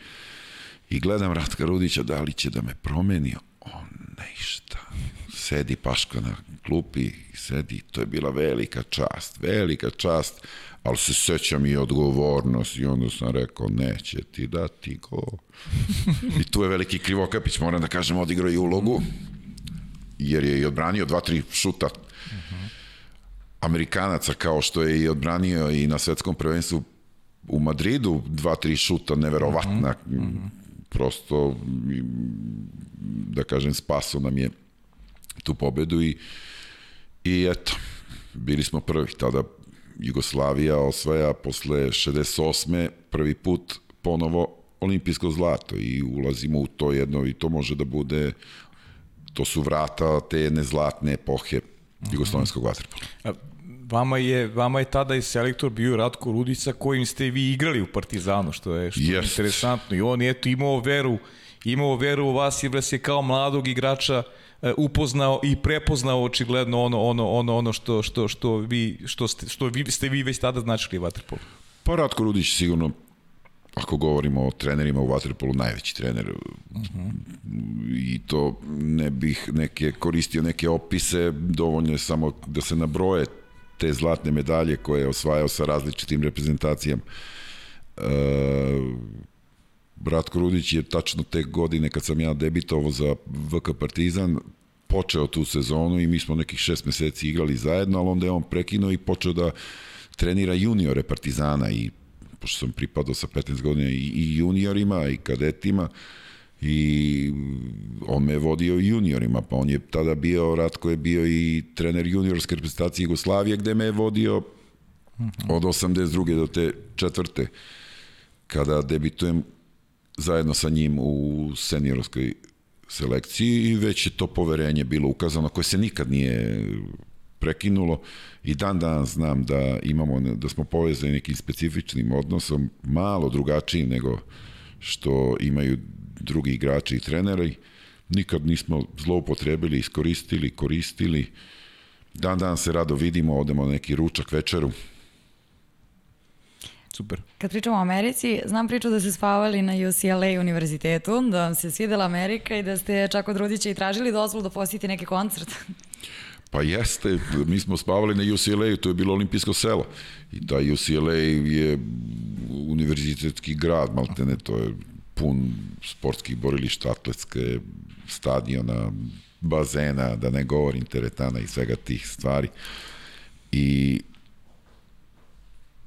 I gledam Ratka Rudića, da li će da me promeni, on ništa. Sedi Paška na klupi, sedi, to je bila velika čast, velika čast, ali se sećam i odgovornost i onda sam rekao, neće ti dati go. I tu je veliki Krivokapić, moram da kažem, odigrao i ulogu, jer je i odbranio dva, tri šuta. Amerikanaca, kao što je i odbranio i na svetskom prvenstvu u Madridu, dva, tri šuta neverovatna, mm -hmm. prosto, da kažem, spaso nam je tu pobedu i, i eto, bili smo prvi, tada Jugoslavija osvaja posle 68. prvi put ponovo olimpijsko zlato i ulazimo u to jedno i to može da bude to su vrata te jedne zlatne epohe jugoslovenskog vaterpola vama je, vama je tada i selektor bio Ratko Rudica kojim ste vi igrali u Partizanu, što je, što je yes. interesantno. I on je eto imao veru, imao veru u vas i vas je kao mladog igrača e, upoznao i prepoznao očigledno ono ono ono ono što što što vi što ste što vi ste vi već tada značili vaterpolu. Pa Ratko Rudić sigurno ako govorimo o trenerima u vaterpolu najveći trener uh -huh. i to ne bih neke koristio neke opise dovoljno je samo da se nabroje te zlatne medalje koje je osvajao sa različitim reprezentacijama. E, Bratko Rudić je tačno te godine kad sam ja debitovao za VK Partizan počeo tu sezonu i mi smo nekih šest meseci igrali zajedno, ali onda je on prekinuo i počeo da trenira juniore Partizana i pošto sam pripadao sa 15 godina i, i juniorima i kadetima, i on me vodio juniorima, pa on je tada bio, Ratko je bio i trener juniorske reprezentacije Jugoslavije, gde me je vodio od 82. do te četvrte, kada debitujem zajedno sa njim u seniorskoj selekciji i već je to poverenje bilo ukazano koje se nikad nije prekinulo. I dan dan znam da imamo da smo povezani nekim specifičnim odnosom malo drugačijim nego što imaju drugi igrači i treneri. Nikad nismo zloupotrebili iskoristili koristili. Dan dan se rado vidimo odemo na neki ručak večeru Super. Kad pričamo o Americi, znam priču da ste spavali na UCLA univerzitetu, da vam se svidela Amerika i da ste čak od Rudića i tražili dozvolu da posjetite neki koncert. Pa jeste, mi smo spavali na UCLA-u, to je bilo olimpijsko selo. I ta UCLA je univerzitetski grad, maltene, to je pun sportskih borilišta, atletske, stadiona, bazena, da ne govorim teretana i svega tih stvari. I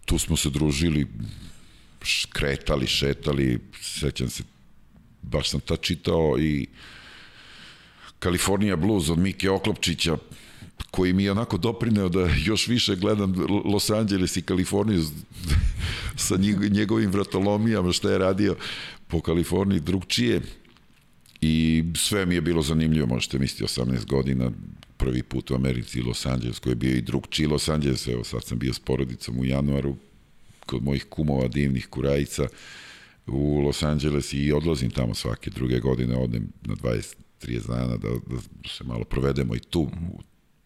tu smo se družili, kretali, šetali, sećam se, baš sam tad čitao i California Blues od Mike Oklopčića, koji mi je onako doprineo da još više gledam Los Angeles i Kaliforniju sa njegovim vratolomijama, šta je radio po Kaliforniji drugčije. I sve mi je bilo zanimljivo, možete misliti 18 godina, prvi put u Americi Los Angeles, koji je bio i drugčiji Los Angeles, evo sad sam bio s porodicom u januaru, kod mojih kumova divnih kurajica u Los Angeles i odlazim tamo svake druge godine, odem na 20 30 dana da, da se malo provedemo i tu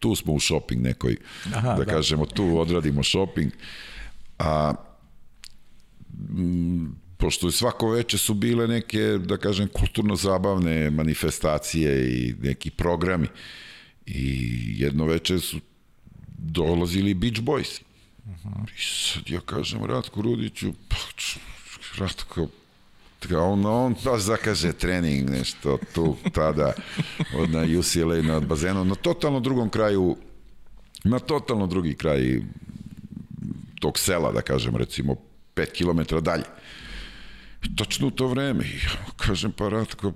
tu smo u shopping nekoj, Aha, da, da kažemo, tu odradimo shopping. A m, pošto je svako veče su bile neke, da kažem, kulturno-zabavne manifestacije i neki programi. I jedno veče su dolazili Beach Boys. Uh -huh. I sad ja kažem Ratko Rudiću, pa, Ratko, on, on baš zakaže trening, nešto tu, tada, od na UCLA na bazenu, na totalno drugom kraju, na totalno drugi kraj tog sela, da kažem, recimo 5 km dalje. I tačno u to vreme, kažem, pa Ratko,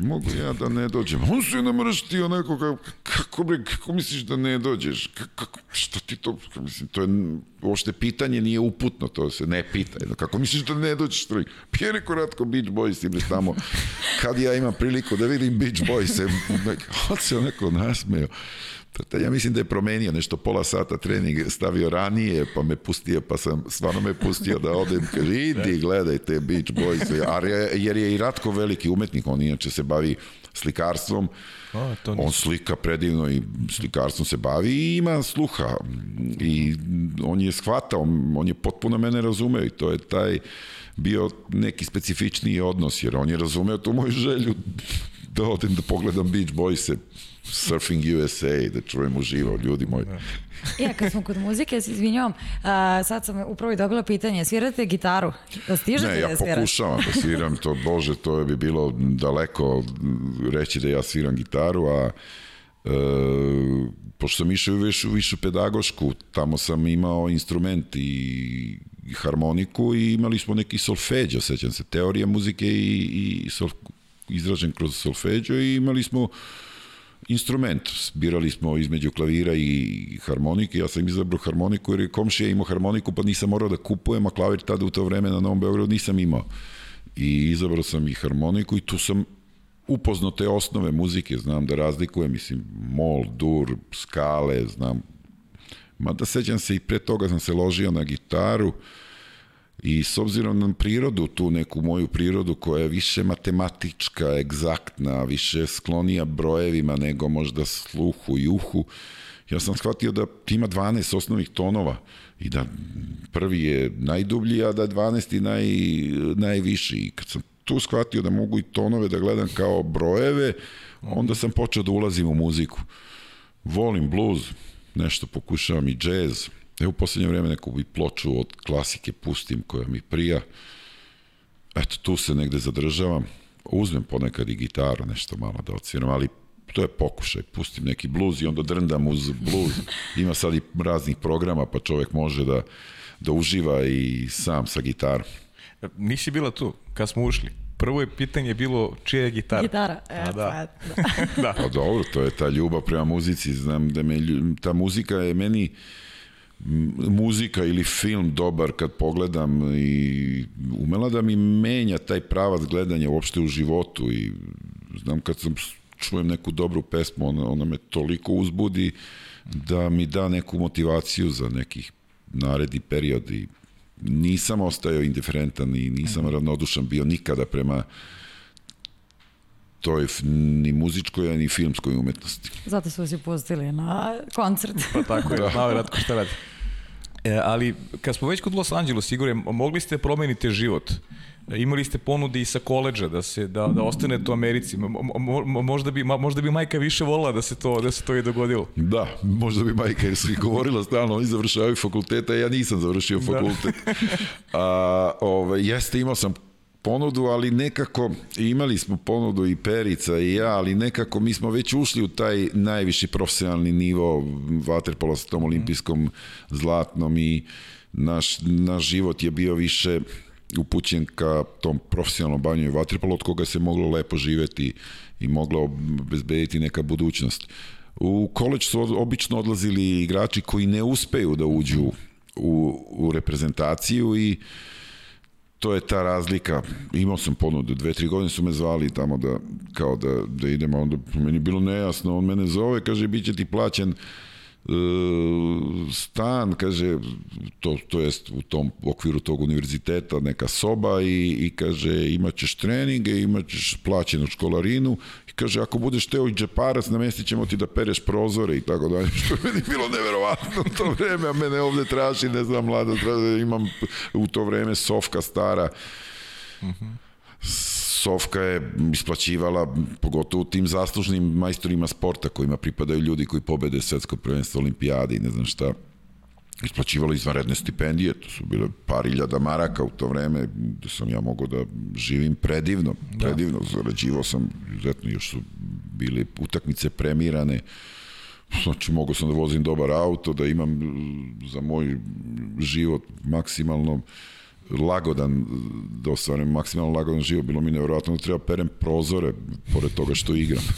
mogu ja da ne dođem? On se namrštio onako, kako, bre, kako misliš da ne dođeš? Kako, šta ti to, mislim, to je, uopšte pitanje nije uputno, to se ne pita. Kako misliš da ne dođeš? Pije neko Ratko Beach Boys, ili tamo, kad ja imam priliku da vidim Beach Boys, on se onako nasmeo. Ja mislim da je promenio nešto pola sata trening, stavio ranije, pa me pustio, pa sam stvarno me pustio da odem, kaže, idi gledaj te Beach Boys, jer je i Ratko veliki umetnik, on inače se bavi slikarstvom, A, to on slika predivno i slikarstvom se bavi i ima sluha. I on je shvatao, on je potpuno mene razumeo i to je taj bio neki specifičniji odnos, jer on je razumeo tu moju želju da odem da pogledam Beach Boys-e Surfing USA, da čujem uživo, ljudi moji. ja, kad smo kod muzike, ja se izvinjavam, a, sad sam upravo i dobila pitanje, svirate gitaru? Da stižete ne, ja da pokušavam da sviram to, bože, to bi bilo daleko reći da ja sviram gitaru, a e, pošto sam išao više, više pedagošku, tamo sam imao instrument i, harmoniku i imali smo neki solfeđo, sećam se, teorija muzike i, i solf, izražen kroz solfeđo i imali smo instrument. Birali smo između klavira i harmonike. Ja sam izabrao harmoniku jer je komšija imao harmoniku pa nisam morao da kupujem, a klavir tada u to vreme na Novom Beogradu nisam imao. I izabrao sam i harmoniku i tu sam upoznao te osnove muzike, znam da razlikujem, mislim, mol, dur, skale, znam. Mada sećam se i pre toga sam se ložio na gitaru, uh, I s obzirom na prirodu, tu neku moju prirodu koja je više matematička, egzaktna, više sklonija brojevima nego možda sluhu i uhu, ja sam shvatio da ima 12 osnovnih tonova i da prvi je najdublji, a da je 12 naj, najviši. I kad sam tu shvatio da mogu i tonove da gledam kao brojeve, onda sam počeo da ulazim u muziku. Volim blues, nešto pokušavam i džez, E u poslednje vreme neku bi ploču od klasike pustim koja mi prija. Eto, tu se negde zadržavam. Uzmem ponekad i gitaru, nešto malo da odsviram, ali to je pokušaj. Pustim neki bluz i onda drndam uz bluz. Ima sad i raznih programa, pa čovek može da, da uživa i sam sa gitarom. Nisi bila tu kad smo ušli. Prvo je pitanje bilo čija je gitara. Gitara, e, A, da. Da. da. Pa dobro, to je ta ljubav prema muzici. Znam da me, ta muzika je meni uh, muzika ili film dobar kad pogledam i umela da mi menja taj pravac gledanja uopšte u životu i znam kad sam čujem neku dobru pesmu, ona, ona me toliko uzbudi da mi da neku motivaciju za nekih naredi period i nisam ostao indiferentan i nisam ravnodušan bio nikada prema toj ni muzičkoj, ni filmskoj umetnosti. Zato su vas i pustili na koncert. Pa tako je, znao je Ratko šta radi. E, ali kad smo već kod Los Angeles, Igore, mogli ste promeniti život. E, Imali ste ponude i sa koleđa da se da da ostanete u Americi. Mo, mo, mo- možda bi ma- možda bi majka više volila da se to da se to i dogodilo. Da, možda bi majka jer su i govorila stalno, oni završavaju fakulteta, ja nisam završio fakultet. A, ove, jeste, imao sam ponudu, ali nekako, imali smo ponudu i Perica i ja, ali nekako mi smo već ušli u taj najviši profesionalni nivo vaterpola sa tom olimpijskom zlatnom i naš, naš život je bio više upućen ka tom profesionalnom bavljanju vaterpola od koga se moglo lepo živeti i moglo obezbediti neka budućnost. U koleđ su obično odlazili igrači koji ne uspeju da uđu u, u reprezentaciju i to je ta razlika. Imao sam ponudu, dve, tri godine su me zvali tamo da, kao da, da idemo, onda meni je bilo nejasno, on mene zove, kaže, bit će ti plaćen e, stan, kaže, to, to jest u tom okviru tog univerziteta neka soba i, i kaže, imat ćeš treninge, imat ćeš plaćenu školarinu kaže, ako budeš teo i džeparac, namestit ćemo ti da pereš prozore i tako dalje, što je meni bilo neverovatno to vreme, a mene ovde traži, ne znam, mlada, traži, imam u to vreme sofka stara, Sofka je isplaćivala, pogotovo tim zaslužnim majstorima sporta kojima pripadaju ljudi koji pobede svetsko prvenstvo olimpijade i ne znam šta, isplaćivalo izvanredne stipendije, to su bile par iljada maraka u to vreme, gde sam ja mogao da živim predivno, predivno, zarađivao sam, izuzetno još su bili utakmice premirane, znači mogao sam da vozim dobar auto, da imam za moj život maksimalno lagodan, da ostvarim maksimalno lagodan život, bilo mi nevjerojatno da treba perem prozore, pored toga što igram.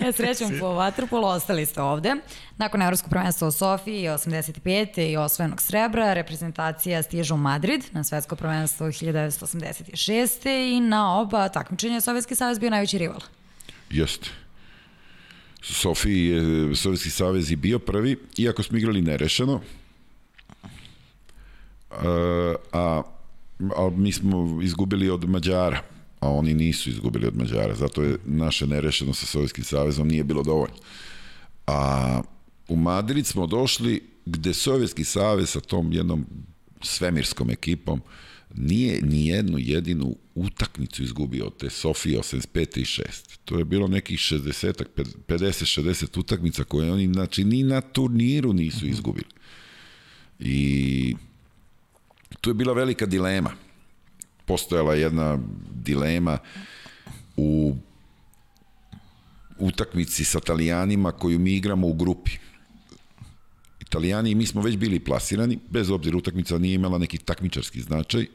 E, srećom po Waterpolu, ostali ste ovde. Nakon Evropskog prvenstva u Sofiji 85. i osvojenog srebra, reprezentacija stiže u Madrid na svetsko prvenstvo 1986. i na oba takmičenja Sovjetski savez bio najveći rival. Jeste. Sofiji je Sovjetski savez i bio prvi, iako smo igrali nerešeno, a, a, a mi smo izgubili od Mađara, a oni nisu izgubili od Mađara, zato je naše nerešeno sa Sovjetskim savezom nije bilo dovoljno. A u Madrid smo došli gde Sovjetski savez sa tom jednom svemirskom ekipom nije ni jednu jedinu utakmicu izgubio od te Sofije 85. i 6. To je bilo nekih 60 50-60 utakmica koje oni znači ni na turniru nisu izgubili. I tu je bila velika dilema. Postojala je jedna dilema u utakmici sa Italijanima koju mi igramo u grupi. Italijani i mi smo već bili plasirani, bez obzira utakmica nije imala neki takmičarski značaj,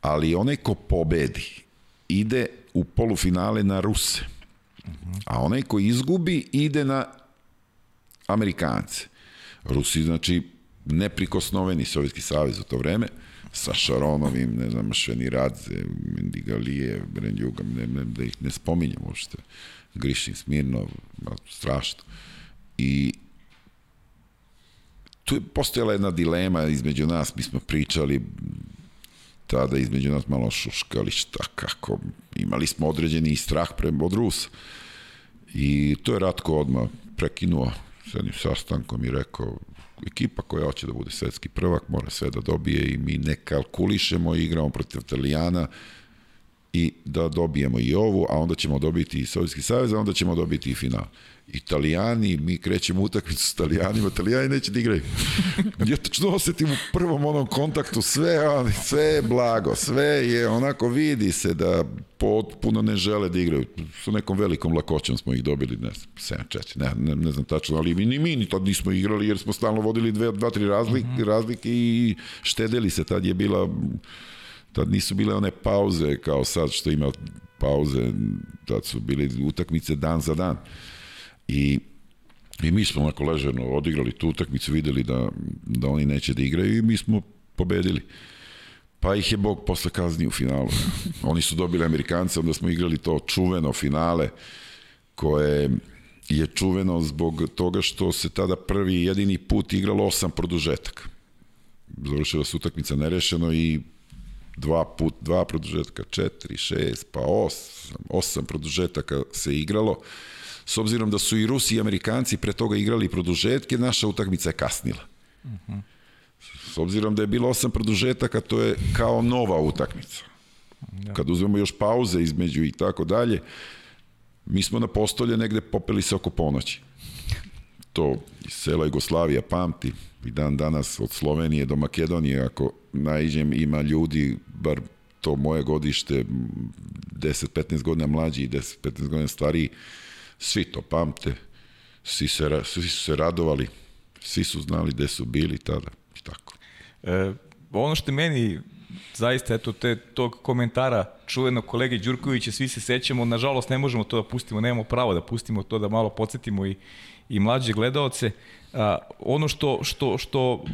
ali onaj ko pobedi ide u polufinale na Ruse, a onaj ko izgubi ide na Amerikance. Rusi, znači, neprikosnoveni Sovjetski savez u to vreme, sa Šaronovim, ne znam, Šveniradze, Mendigalije, Brenjuga, ne, ne, da ih ne spominjem uopšte, Grišin, Smirnov, strašno. I tu je postojala jedna dilema između nas, mi smo pričali tada između nas malo šuškali šta kako, imali smo određeni strah prema od Rusa. I to je Ratko odmah prekinuo s jednim sastankom i rekao ekipa koja hoće da bude svetski prvak mora sve da dobije i mi ne kalkulišemo i igramo protiv Italijana i da dobijemo i ovu, a onda ćemo dobiti i Sovjetski savez, a onda ćemo dobiti i final. Italijani, mi krećemo utakmicu s Italijanima, Italijani neće da igraju. Ja tačno osetim u prvom onom kontaktu sve, oni, sve je blago, sve je onako vidi se da potpuno ne žele da igraju. Sa nekom velikom lakoćom smo ih dobili, ne znam, 7-4, ne, ne, ne znam tačno, ali mi, ni mi ni tad nismo igrali jer smo stalno vodili dve, dva, tri razlik, mm -hmm. razlike i štedeli se. Tad je bila tad nisu bile one pauze kao sad što ima pauze, tad su bili utakmice dan za dan. I, i mi smo onako ležerno odigrali tu utakmicu, videli da, da oni neće da igraju i mi smo pobedili. Pa ih je Bog posle kazni u finalu. Oni su dobili Amerikance, onda smo igrali to čuveno finale koje je čuveno zbog toga što se tada prvi i jedini put igralo osam produžetaka. Završila se utakmica nerešeno i dva put, dva produžetka, četiri, šest, pa osam, osam produžetaka se igralo. S obzirom da su i Rusi i Amerikanci pre toga igrali produžetke, naša utakmica je kasnila. Uh -huh. S obzirom da je bilo osam produžetaka, to je kao nova utakmica. Da. Kad uzmemo još pauze između i tako dalje, mi smo na postolje negde popeli se oko ponoći. To iz sela Jugoslavija pamti, i dan danas od Slovenije do Makedonije, ako naiđem, ima ljudi, bar to moje godište, 10-15 godina mlađi i 10-15 godina stariji, svi to pamte, svi, se, svi su se radovali, svi su znali gde su bili tada i tako. E, ono što meni zaista eto te tog komentara čuvenog kolege Đurkovića svi se sećamo nažalost ne možemo to da pustimo nemamo pravo da pustimo to da malo podsjetimo i i mlađe gledaoce a, ono što što što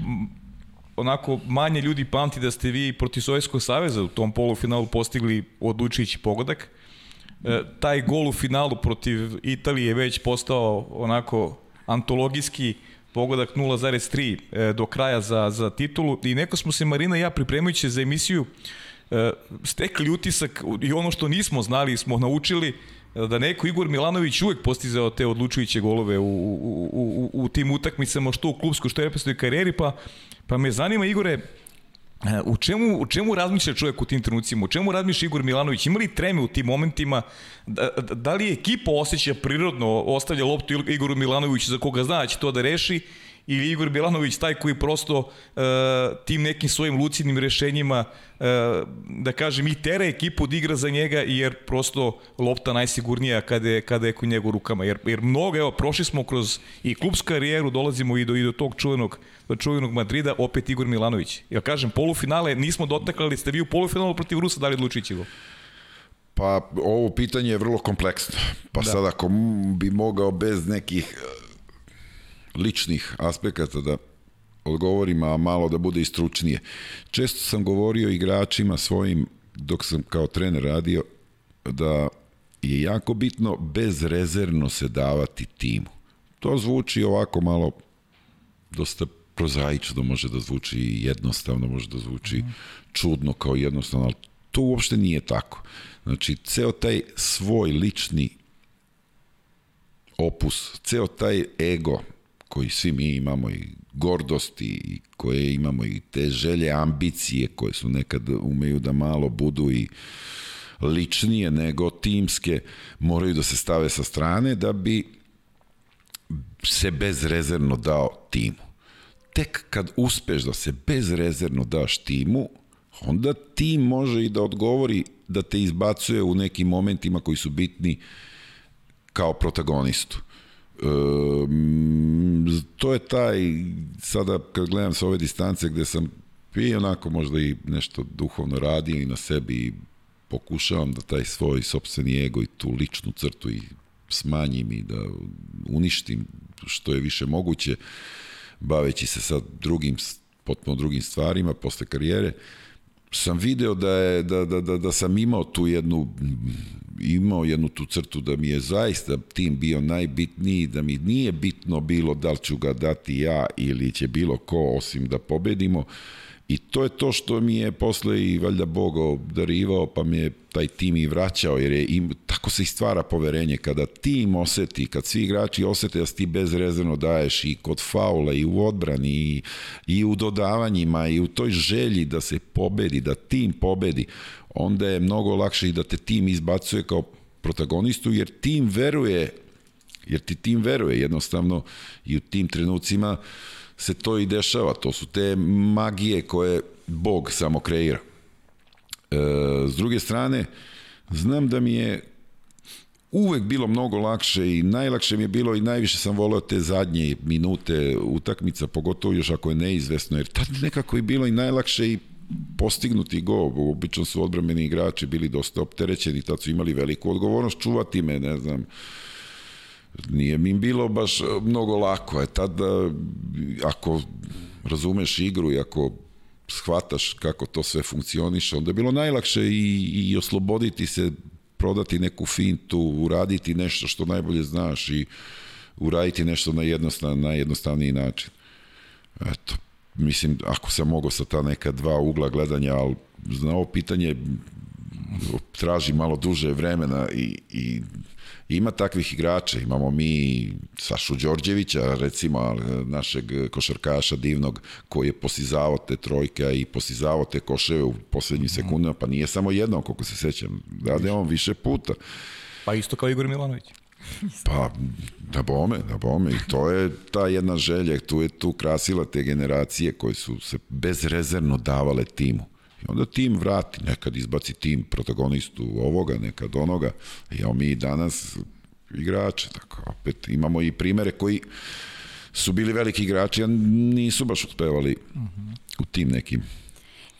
onako manje ljudi pamti da ste vi protiv Sovjetskog saveza u tom polufinalu postigli odlučujući pogodak taj gol u finalu protiv Italije je već postao onako antologijski pogodak 0,3 e, do kraja za, za titulu. I neko smo se Marina i ja pripremajući za emisiju e, stekli utisak i ono što nismo znali smo naučili da neko Igor Milanović uvek postizao te odlučujuće golove u, u, u, u tim utakmicama što u klubskoj što u reprezentativnoj karijeri pa pa me zanima Igore E, u čemu, u čemu razmišlja čovjek u tim trenucima? U čemu razmišlja Igor Milanović? Ima li treme u tim momentima? Da, da li ekipa osjeća prirodno, ostavlja loptu Igoru Milanoviću za koga zna da će to da reši ili Igor Milanović taj koji prosto uh, tim nekim svojim lucidnim rešenjima uh, da kažem i tera ekipu da igra za njega jer prosto lopta najsigurnija kada je, kada je kod njega u rukama jer, jer mnogo, evo, prošli smo kroz i klubsku karijeru, dolazimo i do, i do tog čuvenog, do čuvenog Madrida, opet Igor Milanović. Ja kažem, polufinale nismo dotakli, ste vi u polufinalu protiv Rusa dali odlučići go? Pa ovo pitanje je vrlo kompleksno. Pa da. sad ako bi mogao bez nekih ličnih aspekata da odgovorim, a malo da bude i stručnije. Često sam govorio igračima svojim, dok sam kao trener radio, da je jako bitno bezrezervno se davati timu. To zvuči ovako malo dosta prozaično, može da zvuči jednostavno, može da zvuči čudno kao jednostavno, ali to uopšte nije tako. Znači, ceo taj svoj lični opus, ceo taj ego, koji svi mi imamo i gordosti i koje imamo i te želje, ambicije koje su nekad umeju da malo budu i ličnije nego timske, moraju da se stave sa strane da bi se bezrezervno dao timu. Tek kad uspeš da se bezrezervno daš timu, onda tim može i da odgovori da te izbacuje u nekim momentima koji su bitni kao protagonistu. Um, to je taj, sada kad gledam sa ove distance gde sam i onako možda i nešto duhovno radio i na sebi i pokušavam da taj svoj sobstveni ego i tu ličnu crtu i smanjim i da uništim što je više moguće baveći se sa drugim potpuno drugim stvarima posle karijere sam video da, je, da, da, da, da sam imao tu jednu imao jednu tu crtu da mi je zaista tim bio najbitniji, da mi nije bitno bilo da li ću ga dati ja ili će bilo ko osim da pobedimo i to je to što mi je posle i valjda Bog darivao pa mi je taj tim i vraćao jer je im, tako se i stvara poverenje. Kada tim oseti, kad svi igrači osete da ti bezrezervno daješ i kod faula i u odbrani i, i u dodavanjima i u toj želji da se pobedi, da tim pobedi onda je mnogo lakše i da te tim izbacuje kao protagonistu, jer tim veruje, jer ti tim veruje jednostavno i u tim trenucima se to i dešava. To su te magije koje Bog samo kreira. E, s druge strane, znam da mi je uvek bilo mnogo lakše i najlakše mi je bilo i najviše sam voleo te zadnje minute utakmica, pogotovo još ako je neizvesno, jer tad nekako je bilo i najlakše i postignuti go, obično su odbrambeni igrači bili dosta opterećeni, tad su imali veliku odgovornost čuvati me, ne znam, nije mi bilo baš mnogo lako, je tad ako razumeš igru i ako shvataš kako to sve funkcioniše, onda je bilo najlakše i, i osloboditi se, prodati neku fintu, uraditi nešto što najbolje znaš i uraditi nešto na jednostav, najjednostavniji način. Eto, mislim, ako sam mogao sa ta neka dva ugla gledanja, ali na ovo pitanje traži malo duže vremena i, i ima takvih igrača, imamo mi Sašu Đorđevića, recimo našeg košarkaša divnog, koji je posizavao te trojke i posizavao te koševe u poslednjim sekundama, pa nije samo jednom, koliko se sećam, rade on više puta. Pa isto kao Igor Milanović. Pa, da bome, da bome. I to je ta jedna želja, tu je tu krasila te generacije koje su se bezrezervno davale timu. I onda tim vrati, nekad izbaci tim protagonistu ovoga, nekad onoga. I evo mi danas igrače, tako, opet imamo i primere koji su bili veliki igrači, a nisu baš uspevali uh -huh. u tim nekim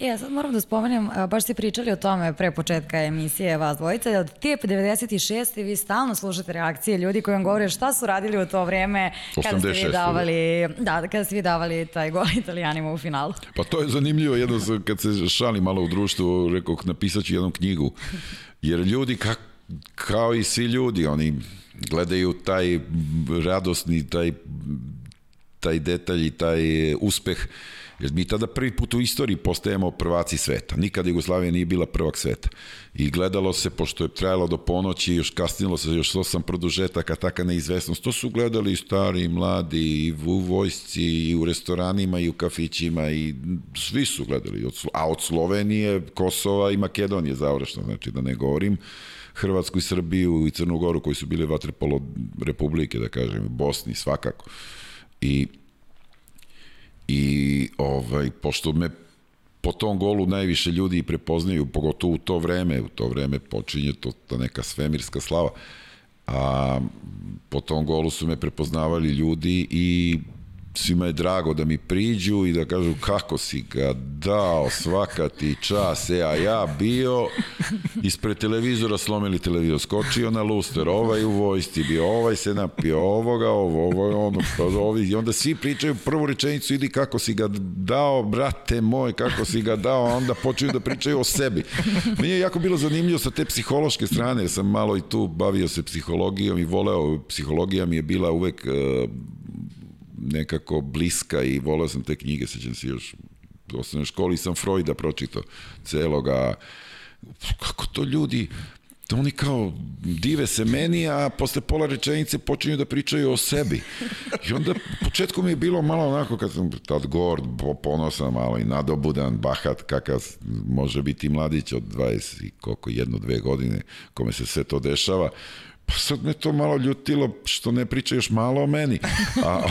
Ja sad moram da spomenem, baš ste pričali o tome pre početka emisije vas dvojica, od tip 96. vi stalno slušate reakcije ljudi koji vam govore šta su radili u to vreme kada ste vi davali, da, kada ste vi davali taj gol italijanima u finalu. Pa to je zanimljivo, jedno kad se šali malo u društvu, rekao napisat ću jednu knjigu, jer ljudi kako kao i svi ljudi, oni gledaju taj radosni, taj, taj detalj i taj uspeh Jer mi tada prvi put u istoriji postajemo prvaci sveta. Nikada Jugoslavija nije bila prvak sveta. I gledalo se, pošto je trajalo do ponoći, još kasnilo se još osam produžetaka, taka neizvesnost. To su gledali i stari, i mladi, i u vojsci, i u restoranima, i u kafićima, i svi su gledali. A od Slovenije, Kosova i Makedonije završno, znači da ne govorim. Hrvatsku i Srbiju i Crnu Goru koji su bile vatrepolo republike, da kažem, Bosni svakako. I i ovaj, pošto me po tom golu najviše ljudi prepoznaju, pogotovo u to vreme, u to vreme počinje to, ta neka svemirska slava, a po tom golu su me prepoznavali ljudi i svima je drago da mi priđu i da kažu kako si ga dao svaka ti čas, e, a ja bio ispred televizora slomili televizor, skočio na luster, ovaj u vojsci bio, ovaj se napio, ovoga, ovo, ovo, ono, pa ovi, i onda svi pričaju prvu rečenicu, idi kako si ga dao, brate moj, kako si ga dao, a onda počaju da pričaju o sebi. Meni je jako bilo zanimljivo sa te psihološke strane, jer sam malo i tu bavio se psihologijom i voleo, psihologija mi je bila uvek uh, nekako bliska i volao sam te knjige, sećam se još u osnovnoj školi sam Freuda pročitao celoga kako to ljudi da oni kao dive se meni, a posle pola rečenice počinju da pričaju o sebi. I onda početku mi je bilo malo onako kad sam tad gord, ponosan, malo i nadobudan, bahat, kakav može biti mladić od 20 i koliko, jedno, dve godine, kome se sve to dešava. Pa sad me to malo ljutilo što ne priča još malo o meni. A,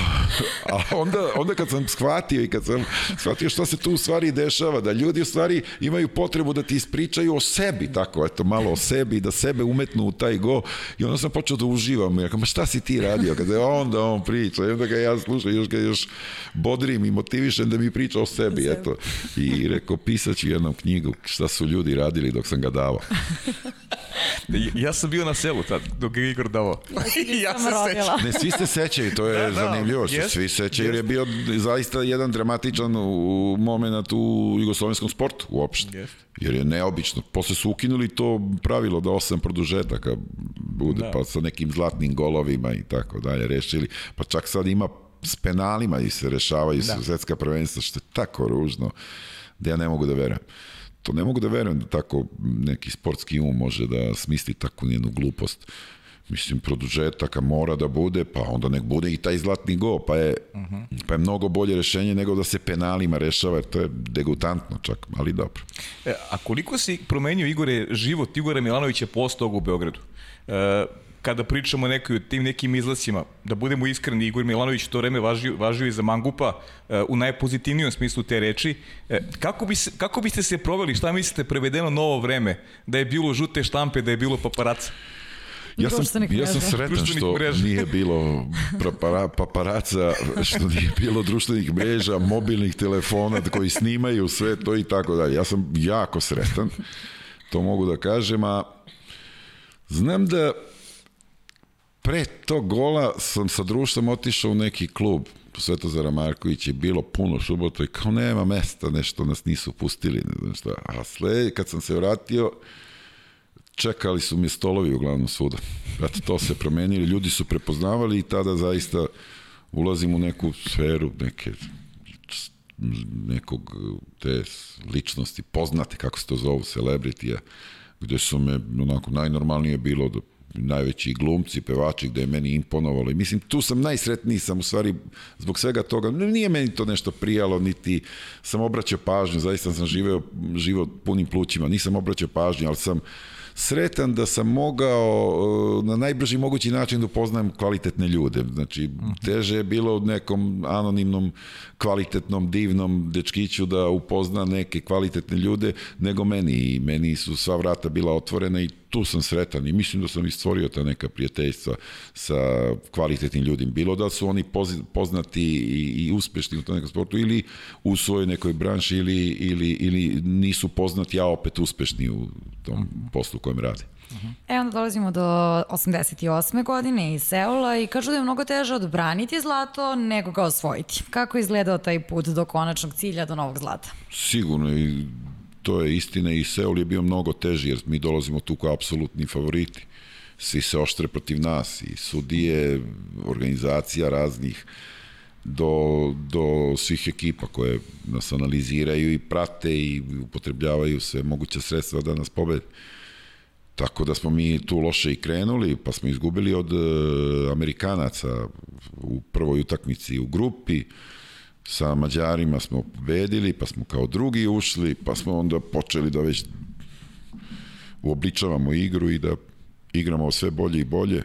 a onda, onda kad sam shvatio i kad sam shvatio šta se tu u stvari dešava, da ljudi u stvari imaju potrebu da ti ispričaju o sebi, tako, eto, malo o sebi, da sebe umetnu u taj go i onda sam počeo da uživam. Ja ma šta si ti radio? Kada je onda on priča, i onda ga ja slušam, još ga još bodrim i motivišem da mi priča o sebi, eto. I rekao, pisaću jednom knjigu šta su ljudi radili dok sam ga davao. ja sam bio na selu tad, dok je Igor davao. ja se sećam. Ne, svi se sećaju, to je da, da, zanimljivo, što svi sećaju, jer je bio zaista jedan dramatičan u moment u jugoslovenskom sportu uopšte. Yes. Jer je neobično. Posle su ukinuli to pravilo da osam produžetaka bude, da. pa sa nekim zlatnim golovima i tako dalje rešili. Pa čak sad ima s penalima i se rešavaju da. svetska prvenstva, što je tako ružno da ja ne mogu da verujem to ne mogu da verujem da tako neki sportski um može da smisli takvu njenu glupost. Mislim, produžetaka mora da bude, pa onda nek bude i taj zlatni go, pa je, uh -huh. pa je mnogo bolje rešenje nego da se penalima rešava, jer to je degutantno čak, ali dobro. E, a koliko si promenio, Igore, život Igora Milanovića posle toga u Beogradu? E, kada pričamo o nekoj, tim nekim izlasima, da budemo iskreni, Igor Milanović to vreme važio, važio i za Mangupa uh, u najpozitivnijom smislu te reči. Uh, kako, bi se, kako biste se proveli, šta mislite, prevedeno novo vreme, da je bilo žute štampe, da je bilo paparaca? Ja sam, ja sam sretan što nije bilo papara, paparaca, što nije bilo društvenih mreža, mobilnih telefona koji snimaju sve to i tako dalje. Ja sam jako sretan, to mogu da kažem, a znam da pre tog gola sam sa društvom otišao u neki klub Svetozara Marković je bilo puno subota i kao nema mesta, nešto nas nisu pustili, ne znam šta. A sled, kad sam se vratio, čekali su mi stolovi u glavnom suda. Eto, to se promenili, ljudi su prepoznavali i tada zaista ulazim u neku sferu neke nekog te ličnosti poznate, kako se to zovu, celebritija, gde su me onako najnormalnije bilo da najveći glumci, pevači, gde je meni imponovalo. I mislim, tu sam najsretniji sam u stvari zbog svega toga. Nije meni to nešto prijalo, niti sam obraćao pažnju, zaista sam živeo život punim plućima, nisam obraćao pažnju, ali sam sretan da sam mogao uh, na najbrži mogući način da upoznajem kvalitetne ljude. Znači, teže je bilo nekom anonimnom, kvalitetnom, divnom dečkiću da upozna neke kvalitetne ljude nego meni. I meni su sva vrata bila otvorena i tu sam sretan i mislim da sam istvorio ta neka prijateljstva sa kvalitetnim ljudima. Bilo da su oni poznati i, i uspešni u tom nekom sportu ili u svojoj nekoj branši ili, ili, ili nisu poznati, a opet uspešni u tom poslu kojem radi. E onda dolazimo do 88. godine iz Seula i kažu da je mnogo teže odbraniti zlato nego ga osvojiti. Kako je izgledao taj put do konačnog cilja, do novog zlata? Sigurno i to je istina i Seul je bio mnogo teži jer mi dolazimo tu kao apsolutni favoriti. Svi se oštre protiv nas i sudije, organizacija raznih do, do svih ekipa koje nas analiziraju i prate i upotrebljavaju sve moguće sredstva da nas pobede. Tako da smo mi tu loše i krenuli, pa smo izgubili od uh, Amerikanaca u prvoj utakmici u grupi, sa Mađarima smo pobedili, pa smo kao drugi ušli, pa smo onda počeli da već uobličavamo igru i da igramo sve bolje i bolje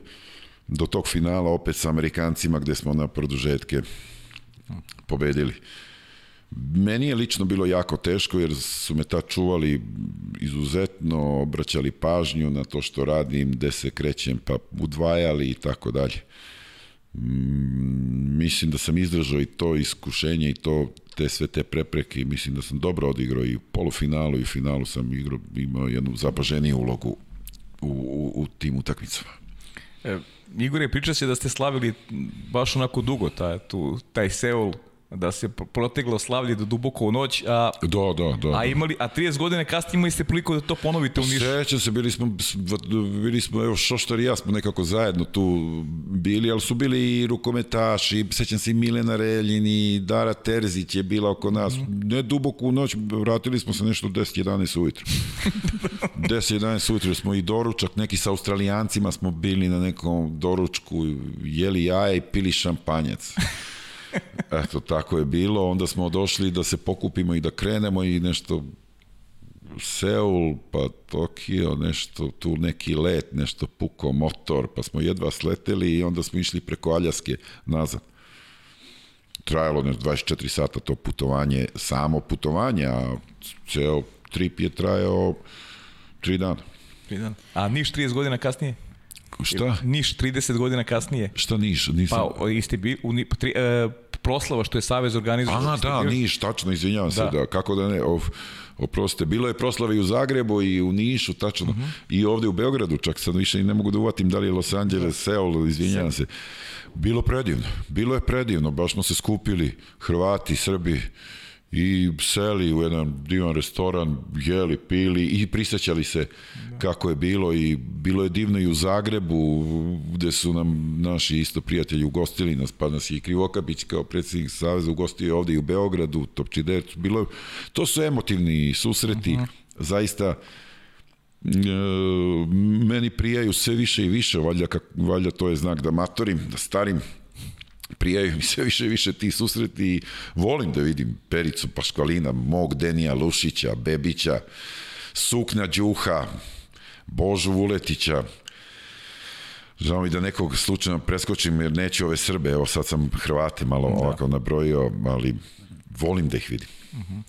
do tog finala opet sa Amerikancima gde smo na produžetke pobedili. Meni je lično bilo jako teško jer su me ta čuvali izuzetno, obraćali pažnju na to što radim, gde se krećem, pa udvajali i tako dalje. Mm, mislim da sam izdržao i to iskušenje i to te sve te prepreke i mislim da sam dobro odigrao i u polufinalu i u finalu sam igrao, imao jednu zapaženiju ulogu u, u, u tim utakmicama. E, Igore, priča se da ste slavili baš onako dugo taj, tu, taj Seul da se proteglo slavlje do duboko u noć, a, da, da, da, a, imali, a 30 godina kasnije imali ste priliku da to ponovite u Nišu. Sećam se, bili smo, bili smo, evo, Šoštar i ja smo nekako zajedno tu bili, ali su bili i rukometaši, sećam se i Milena Reljin i Dara Terzić je bila oko nas, mm. ne duboko u noć, vratili smo se nešto 10-11 ujutru. 10-11 ujutru smo i doručak, neki sa australijancima smo bili na nekom doručku, jeli jaja i pili šampanjac. Eto, tako je bilo. Onda smo došli da se pokupimo i da krenemo i nešto Seul, pa Tokio, nešto, tu neki let, nešto puko motor, pa smo jedva sleteli i onda smo išli preko Aljaske nazad. Trajalo nešto 24 sata to putovanje, samo putovanje, a ceo trip je trajao 3 dana. 3 dana. A Niš 30 godina kasnije? Šta? Niš 30 godina kasnije. Šta Niš? Nisam... Pa, isti bi, u, tri, e, proslava što je Savez organizovao. A, da, bio... Niš, tačno, izvinjavam da. se, da, kako da ne, ov, oproste, bilo je proslave i u Zagrebu i u Nišu, tačno, uh mhm. -huh. i ovde u Beogradu, čak sad više ne mogu da uvatim da li je Los Angeles, da. Seul, izvinjavam se. Bilo predivno, bilo je predivno, baš smo se skupili, Hrvati, Srbi, i seli u jedan divan restoran, jeli, pili i prisećali se kako je bilo i bilo je divno i u Zagrebu gde su nam naši isto prijatelji ugostili nas, pa nas je i Krivokapić kao predsjednik Saveza ugostio ovde i u Beogradu, Topčider, bilo to su emotivni susreti, uh mhm. -huh. zaista e, meni prijaju sve više i više, valjda, kak, valjda to je znak da matorim, da starim, prijaju mi sve više i više ti susreti i volim da vidim Pericu Paškalina, mog Denija Lušića, Bebića, Sukna Đuha, Božu Vuletića, Žao mi da nekog slučajno preskočim jer neću ove Srbe, evo sad sam Hrvate malo da. ovako nabrojio, ali volim da ih vidim. Uh -huh.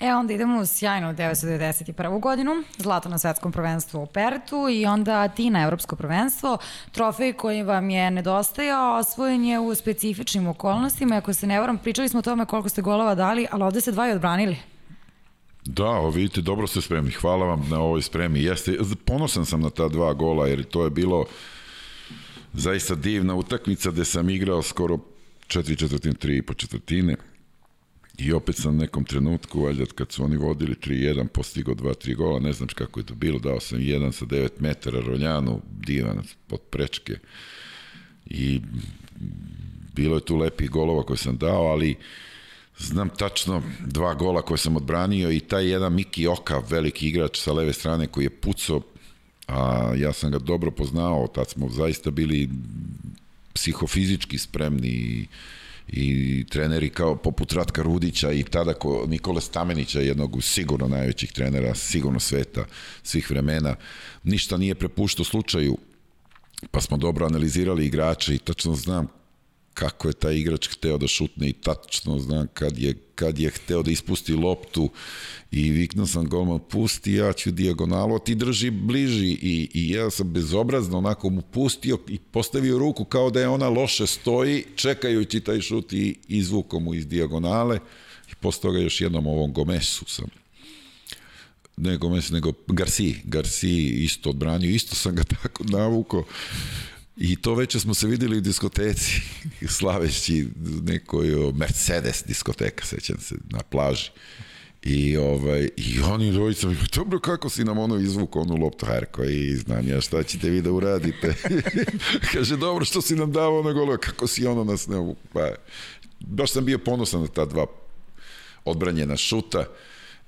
E, onda idemo u sjajnu 1991. godinu, zlato na svetskom prvenstvu u Pertu i onda Atina evropsko prvenstvo, trofej koji vam je nedostajao, osvojen je u specifičnim okolnostima, ako se ne varam, pričali smo o tome koliko ste golova dali, ali ovde ste dva i odbranili. Da, vidite, dobro ste spremni. Hvala vam na ovoj spremi. Jeste, ponosan sam na ta dva gola, jer to je bilo zaista divna utakmica gde sam igrao skoro četiri četvrtine, tri i po četvrtine. I opet sam nekom trenutku, valjda kad su oni vodili 3-1, postigao 2-3 gola, ne znam kako je to bilo, dao sam jedan sa 9 metara Roljanu, divan pod prečke. I bilo je tu lepih golova koje sam dao, ali znam tačno dva gola koje sam odbranio i taj jedan Miki Oka, veliki igrač sa leve strane koji je pucao, a ja sam ga dobro poznao, tad smo zaista bili psihofizički spremni i i treneri kao poput Ratka Rudića i tada ko Nikola Stamenića, jednog sigurno najvećih trenera, sigurno sveta, svih vremena, ništa nije prepuštao slučaju, pa smo dobro analizirali igrače i tačno znam kako je taj igrač hteo da šutne i tačno znam kad je, kad je hteo da ispusti loptu i viknuo sam golman pusti, ja ću dijagonalu, a ti drži bliži. I, i ja sam bezobrazno onako mu pustio i postavio ruku kao da je ona loše stoji čekajući taj šut i izvukom mu iz dijagonale. I posle toga još jednom ovom Gomesu sam. Ne Gomez, nego Garci, Garci isto odbranio, isto sam ga tako navukao I to već smo se videli u diskoteci, slaveći nekoj Mercedes diskoteka, sećam se, na plaži. I, ovaj, i oni dvojica mi dobro kako si nam ono izvuk, onu loptu, Harko, i znam ja šta ćete vi da uradite. Kaže, dobro što si nam dao na golo, kako si ono nas ne... Pa, baš sam bio ponosan na ta dva odbranjena šuta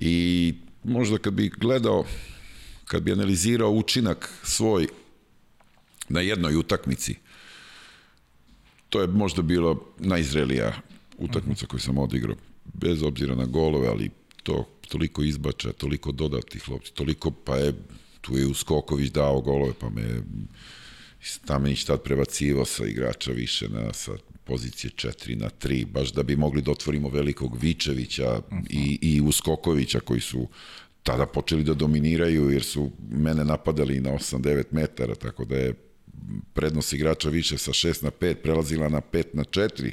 i možda kad bi gledao, kad bi analizirao učinak svoj na jednoj utakmici. To je možda bilo najzrelija utakmica koju sam odigrao, bez obzira na golove, ali to toliko izbača, toliko dodatih lopti, toliko, pa je, tu je Uskoković dao golove, pa me Stamenić tad prebacivao sa igrača više na, sa pozicije 4 na 3, baš da bi mogli da otvorimo velikog Vičevića i, i Uskokovića koji su tada počeli da dominiraju jer su mene napadali na 8-9 metara, tako da je prednost igrača više sa 6 na 5 prelazila na 5 na 4,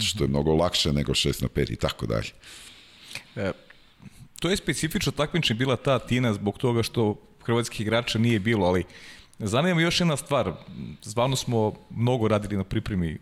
što je mnogo lakše nego 6 na 5 i tako dalje. E, to je specifično takmičenje bila ta Tina zbog toga što hrvatskih igrača nije bilo, ali zanima me još jedna stvar. Zvano smo mnogo radili na pripremi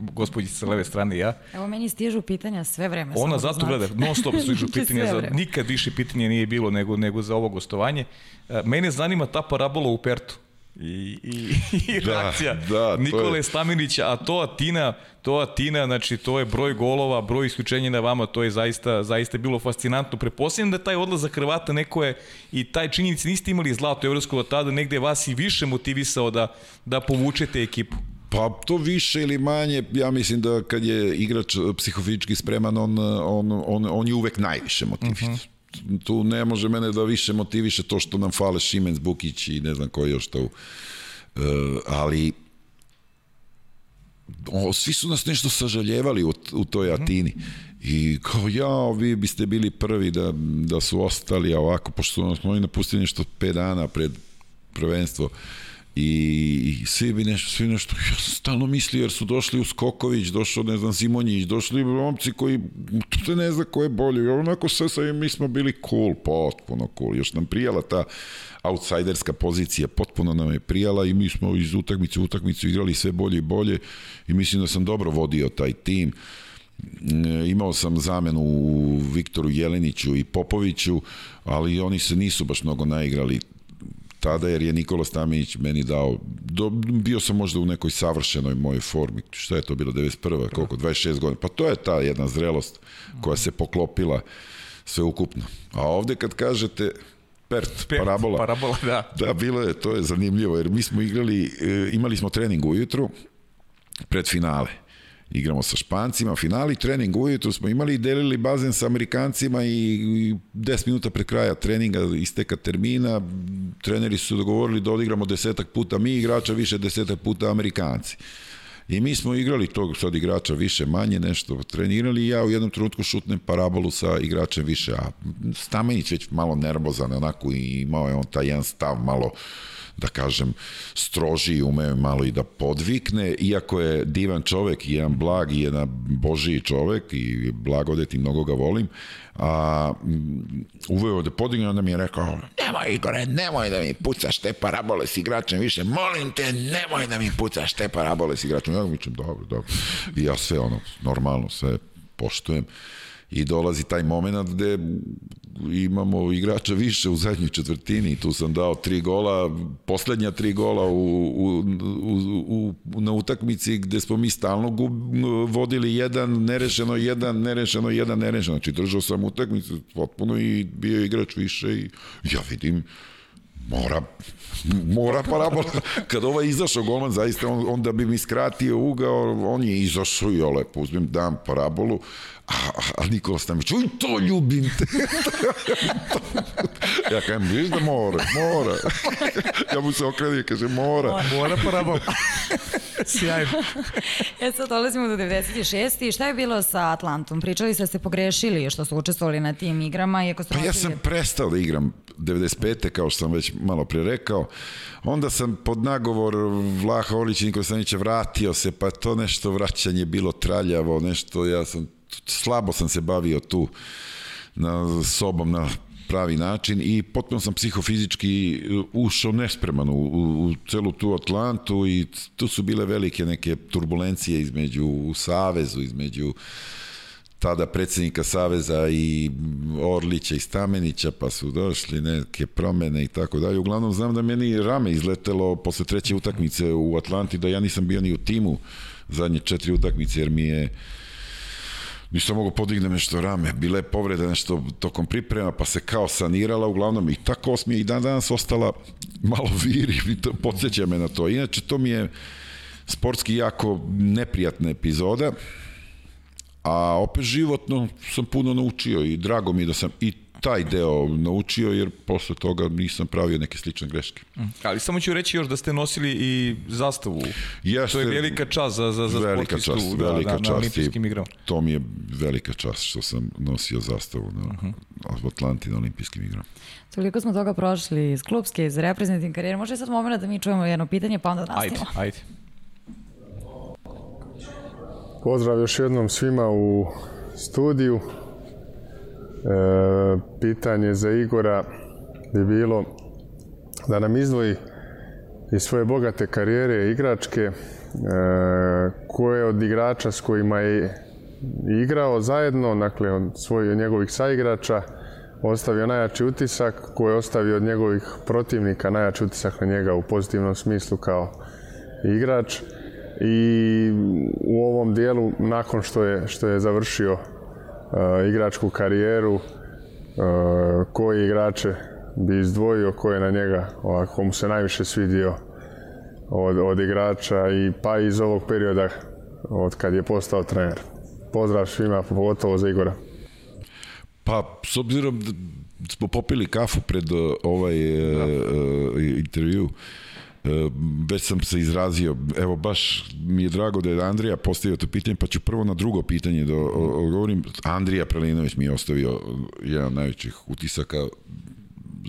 gospođice sa leve strane ja. Evo meni stižu pitanja sve vreme. Ona samo zato da gleda, non stop stižu pitanja, za, nikad više pitanja nije bilo nego, nego za ovo gostovanje. E, Mene zanima ta parabola u Pertu. I, i, i Da, reakcija da, Nikole je- Staminića, a to Atina, to Atina, znači to je broj golova, broj isključenja na vama, to je zaista, zaista bilo fascinantno. Prepostavljam da taj odlazak Hrvata neko je i taj činjenici niste imali zlato evropsko od tada, negde vas i više motivisao da, da povučete ekipu. Pa to više ili manje, ja mislim da kad je igrač eh, psihofizički spreman, on, on, on, on je uvek najviše motivisan. Uh -huh. Tu ne može mene da više motiviše to što nam fale Šimenc, Bukić i ne znam ko još to. Uh, ali o, svi su nas nešto sažaljevali u, u toj Atini. I kao, ja, vi biste bili prvi da, da su ostali, a ovako, pošto smo oni napustili nešto 5 dana pred prvenstvo, i, i svi bi nešto, svi nešto, ja sam stalno mislio jer su došli u Skoković, došao, ne znam, Simonjić, došli momci koji, tu se ne zna ko je bolji, onako sve sa mi smo bili cool, potpuno cool, još nam prijala ta outsiderska pozicija, potpuno nam je prijala i mi smo iz utakmice u utakmicu igrali sve bolje i bolje i mislim da sam dobro vodio taj tim. E, imao sam zamenu u Viktoru Jeleniću i Popoviću, ali oni se nisu baš mnogo naigrali tada jer je Nikola Staminić meni dao do, bio sam možda u nekoj savršenoj mojoj formi šta je to bilo 91. koliko 26 godina pa to je ta jedna zrelost koja se poklopila sve ukupno a ovde kad kažete Pert, Pet, parabola. Parabola, da. Da, bilo je, to je zanimljivo, jer mi smo igrali, e, imali smo trening ujutru pred finale. Igramo sa Špancima, finali, trening ujutru smo imali i delili bazen sa Amerikancima i, i 10 minuta pred kraja treninga isteka termina, treneri su dogovorili da odigramo desetak puta mi igrača, više desetak puta Amerikanci. I mi smo igrali tog sad igrača više, manje nešto trenirali i ja u jednom trenutku šutnem parabolu sa igračem više, a Stamenić već malo nervozan onako i imao je on taj jedan stav malo da kažem, stroži, ume malo i da podvikne, iako je divan čovek i jedan blag i jedan božiji čovek i blagodet i mnogo ga volim, a mm, uveo da podigne, onda mi je rekao, nemoj Igore, nemoj da mi pucaš te parabole s igračem više, molim te, nemoj da mi pucaš te parabole s igračem. Ja mi čem, dobro, dobro. I ja sve ono, normalno, sve poštujem i dolazi taj moment gde imamo igrača više u zadnjoj četvrtini, tu sam dao tri gola, poslednja tri gola u, u, u, u, na utakmici gde smo mi stalno gub, vodili jedan, nerešeno jedan, nerešeno jedan, nerešeno, znači držao sam utakmicu potpuno i bio igrač više i ja vidim mora mora parabola. Kad ovaj izašao golman, zaista on, onda bi mi skratio ugao, on je izašao i ja lepo uzmem, dam parabolu, a, a Nikola Stamić, uj, to ljubim te. ja kažem, viš da mora, mora. ja mu se okrenuo i kaže, mora. Mora parabola. Sjajno. E sad dolazimo do 96. I šta je bilo sa Atlantom? Pričali ste da ste pogrešili što su učestvovali na tim igrama. Iako pa ja sam prestao da igram 95. kao što sam već malo pre rekao. Onda sam pod nagovor Vlaha Olića i Nikola Stanića vratio se, pa to nešto vraćanje bilo traljavo, nešto, ja sam, slabo sam se bavio tu na sobom na pravi način i potpuno sam psihofizički ušao nespreman u, u, u celu tu Atlantu i tu su bile velike neke turbulencije između u Savezu, između tada predsednika Saveza i Orlića i Stamenića, pa su došli neke promene i tako dalje. Uglavnom znam da meni rame izletelo posle treće utakmice u Atlanti, da ja nisam bio ni u timu zadnje četiri utakmice, jer mi je nisam mogu podignem nešto rame, bile je povrede nešto tokom priprema, pa se kao sanirala uglavnom. I tako mi je i dan danas ostala malo viri, i to podsjeća me na to. Inače, to mi je sportski jako neprijatna epizoda, a opet životno sam puno naučio i drago mi je da sam i taj deo naučio, jer posle toga nisam pravio neke slične greške. Mm. Ali samo ću reći još da ste nosili i zastavu. Jeste, to je velika čast za, za, za velika sportistu čast, da, velika na, na, čast olimpijskim igrama. To mi je velika čast što sam nosio zastavu na, uh -huh. u Atlanti na olimpijskim igrama. Toliko smo toga prošli iz klubske, iz reprezentativne karijere. Može sad moment da mi čujemo jedno pitanje, pa onda nastavimo. Ajde, ajde. Pozdrav još jednom svima u studiju. E, pitanje za Igora bi bilo da nam izdvoji iz svoje bogate karijere igračke e, koje od igrača s kojima je igrao zajedno, dakle od svojih njegovih saigrača, ostavio najjači utisak, koje je ostavio od njegovih protivnika najjači utisak na njega u pozitivnom smislu kao igrač. I u ovom dijelu nakon što je, što je završio uh, igračku karijeru uh, koji igrače bi izdvojio, ko je na njega ovako mu se najviše svidio od, od igrača i pa iz ovog perioda od kad je postao trener. Pozdrav svima, pogotovo za Igora. Pa, s obzirom da smo popili kafu pred uh, ovaj uh, intervju, već sam se izrazio, evo baš mi je drago da je Andrija postavio to pitanje, pa ću prvo na drugo pitanje da odgovorim. Andrija Prelinović mi je ostavio jedan najvećih utisaka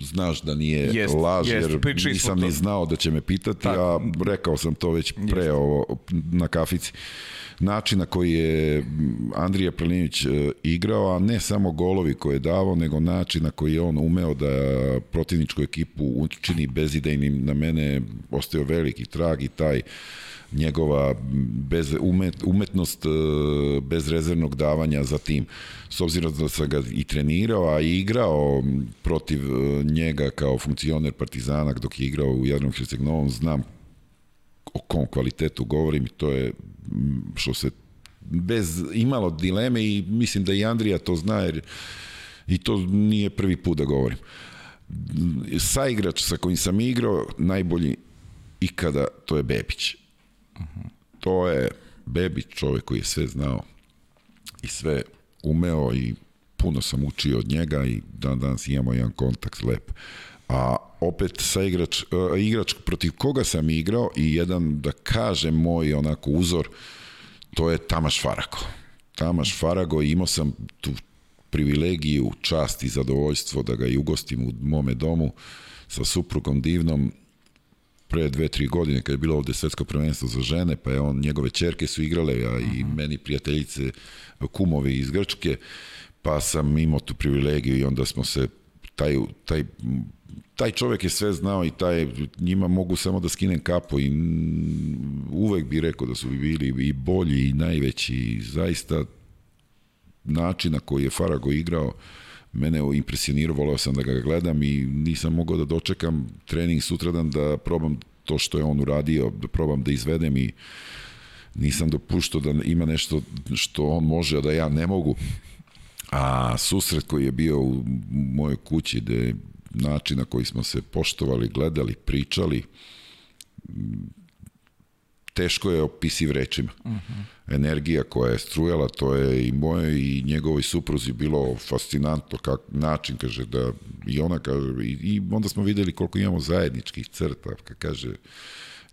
znaš da nije jest, laž, jest, jer nisam ni znao da će me pitati, Tako. a rekao sam to već pre jest. ovo na kafici. Način na koji je Andrija Prelinić e, igrao, a ne samo golovi koje je davao, nego način na koji je on umeo da protivničku ekipu učini bezidejnim, na mene ostao veliki trag i taj njegova bez, umet, umetnost e, bez rezervnog davanja za tim. S obzirom da sam ga i trenirao, a i igrao protiv e, njega kao funkcioner Partizana dok je igrao u Jadrom Herceg-Novom, znam o kom kvalitetu govorim i to je što se bez imalo dileme i mislim da i Andrija to zna jer i to nije prvi put da govorim. Saigrač sa kojim sam igrao, najbolji ikada, to je Bebić. To je Bebić, čovek koji je sve znao i sve umeo i puno sam učio od njega i dan danas imamo jedan kontakt lep. A opet sa igrač, uh, igrač protiv koga sam igrao i jedan, da kažem, moj onako uzor, to je Tamaš Farako. Tamaš Farago, imao sam tu privilegiju, čast i zadovoljstvo da ga i ugostim u mome domu sa suprugom divnom pre dve, tri godine kad je bilo ovde svetsko prvenstvo za žene, pa je on, njegove čerke su igrale, a i meni prijateljice, kumovi iz Grčke, pa sam imao tu privilegiju i onda smo se taj, taj taj čovek je sve znao i taj, njima mogu samo da skinem kapu i uvek bi rekao da su bili i bolji i najveći i zaista način na koji je Farago igrao mene impresionirao, voleo sam da ga gledam i nisam mogao da dočekam trening sutradan da probam to što je on uradio, da probam da izvedem i nisam dopuštao da ima nešto što on može, a da ja ne mogu. A susret koji je bio u mojoj kući, gde način na koji smo se poštovali, gledali, pričali, teško je opisiv rečima. Uh -huh. Energija koja je strujala, to je i moje i njegovoj supruzi bilo fascinantno kak, način, kaže, da i ona kaže, i, i onda smo videli koliko imamo zajedničkih crta, kaže,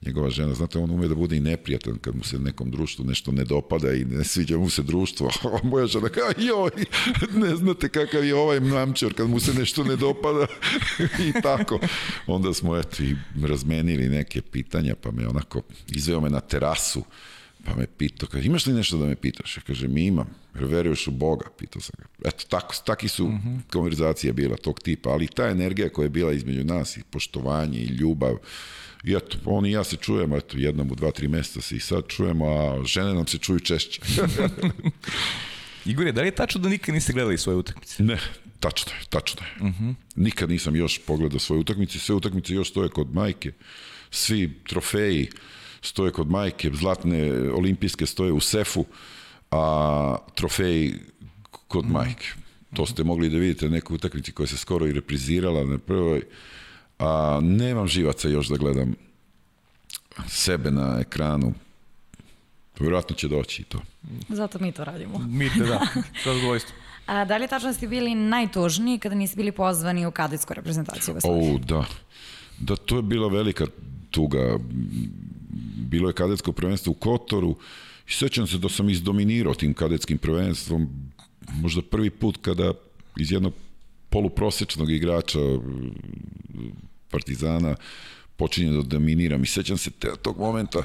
njegova žena, znate, on ume da bude i neprijatan kad mu se nekom društvu nešto ne dopada i ne sviđa mu se društvo. A moja žena kao, joj, ne znate kakav je ovaj mamčar kad mu se nešto ne dopada i tako. Onda smo, eto, i razmenili neke pitanja, pa me onako izveo me na terasu, pa me pitao, kaže, imaš li nešto da me pitaš? Ja kaže, mi imam, jer veruješ u Boga, pitao sam ga. Eto, tako, taki su uh -huh. konverzacije bila tog tipa, ali ta energija koja je bila između nas i poštovanje i ljubav, I eto, on i ja se čujemo, eto, jednom u dva, tri meseca se i sad čujemo, a žene nam se čuju češće. Igor, da li je tačno da nikad niste gledali svoje utakmice? Ne, tačno je, tačno je. Uh -huh. Nikad nisam još pogledao svoje utakmice, sve utakmice još stoje kod majke, svi trofeji stoje kod majke, zlatne olimpijske stoje u sefu, a trofeji kod uh -huh. majke. To ste mogli da vidite neku utakmici koja se skoro i reprizirala na prvoj a nemam živaca još da gledam sebe na ekranu. Vjerojatno će doći i to. Zato mi to radimo. Mi te, da, sa zadovoljstvom. A da li tačno ste bili najtužniji kada niste bili pozvani u kadetsku reprezentaciju? O, da. Da, to je bila velika tuga. Bilo je kadetsko prvenstvo u Kotoru i sećam se da sam izdominirao tim kadetskim prvenstvom možda prvi put kada iz jednog poluprosečnog igrača Partizana počinje da dominira. Mi sećam se te, tog momenta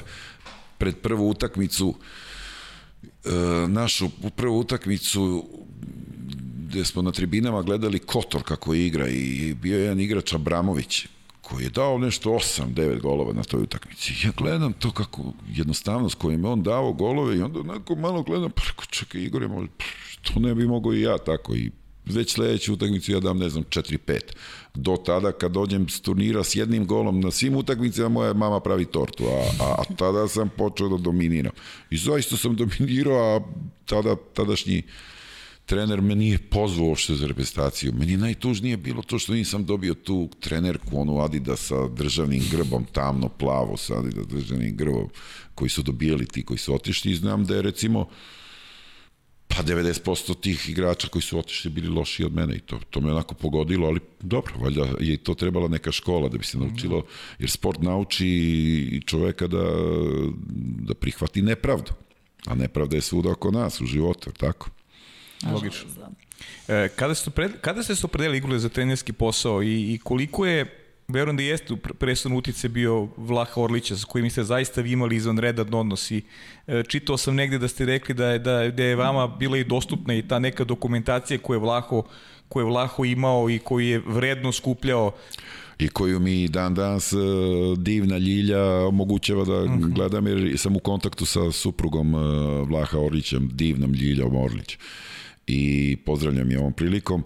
pred prvu utakmicu e, našu prvu utakmicu gde smo na tribinama gledali Kotor kako igra i bio je jedan igrač Abramović koji je dao nešto 8-9 golova na toj utakmici. Ja gledam to kako jednostavnost kojim je on dao golove i onda onako malo gledam, pa čekaj, Igor je možda, to ne bi mogao i ja tako i već sledeću utakmicu ja dam, ne znam, 4-5. Do tada kad dođem s turnira s jednim golom na svim utakmicama, moja mama pravi tortu, a, a, a tada sam počeo da dominiram. I zaista sam dominirao, a tada, tadašnji trener me nije pozvao uopšte za reprezentaciju. Meni najtužnije bilo to što nisam dobio tu trenerku, onu Adidas sa državnim grbom, tamno plavo sa Adidas državnim grbom, koji su dobijali ti koji su otišli i znam da je recimo pa 90% tih igrača koji su otišli bili loši od mene i to, to me onako pogodilo, ali dobro, valjda je to trebala neka škola da bi se naučilo, jer sport nauči i čoveka da, da prihvati nepravdu, a nepravda je svuda oko nas u životu, tako? Logično. E, kada, ste, pred, kada ste se opredelili Igule za trenerski posao i, i koliko je verujem da jeste u presudnom utice bio Vlaha Orlića sa kojim ste zaista vi imali izvanredan odnos i e, čitao sam negde da ste rekli da je, da, da je vama bila i dostupna i ta neka dokumentacija koju je Vlaho, koju je Vlaho imao i koji je vredno skupljao. I koju mi dan danas e, divna Ljilja omogućava da mhm. gledam jer sam u kontaktu sa suprugom e, Vlaha Orlićem, divnom Ljiljom Orlić. I pozdravljam je ovom prilikom.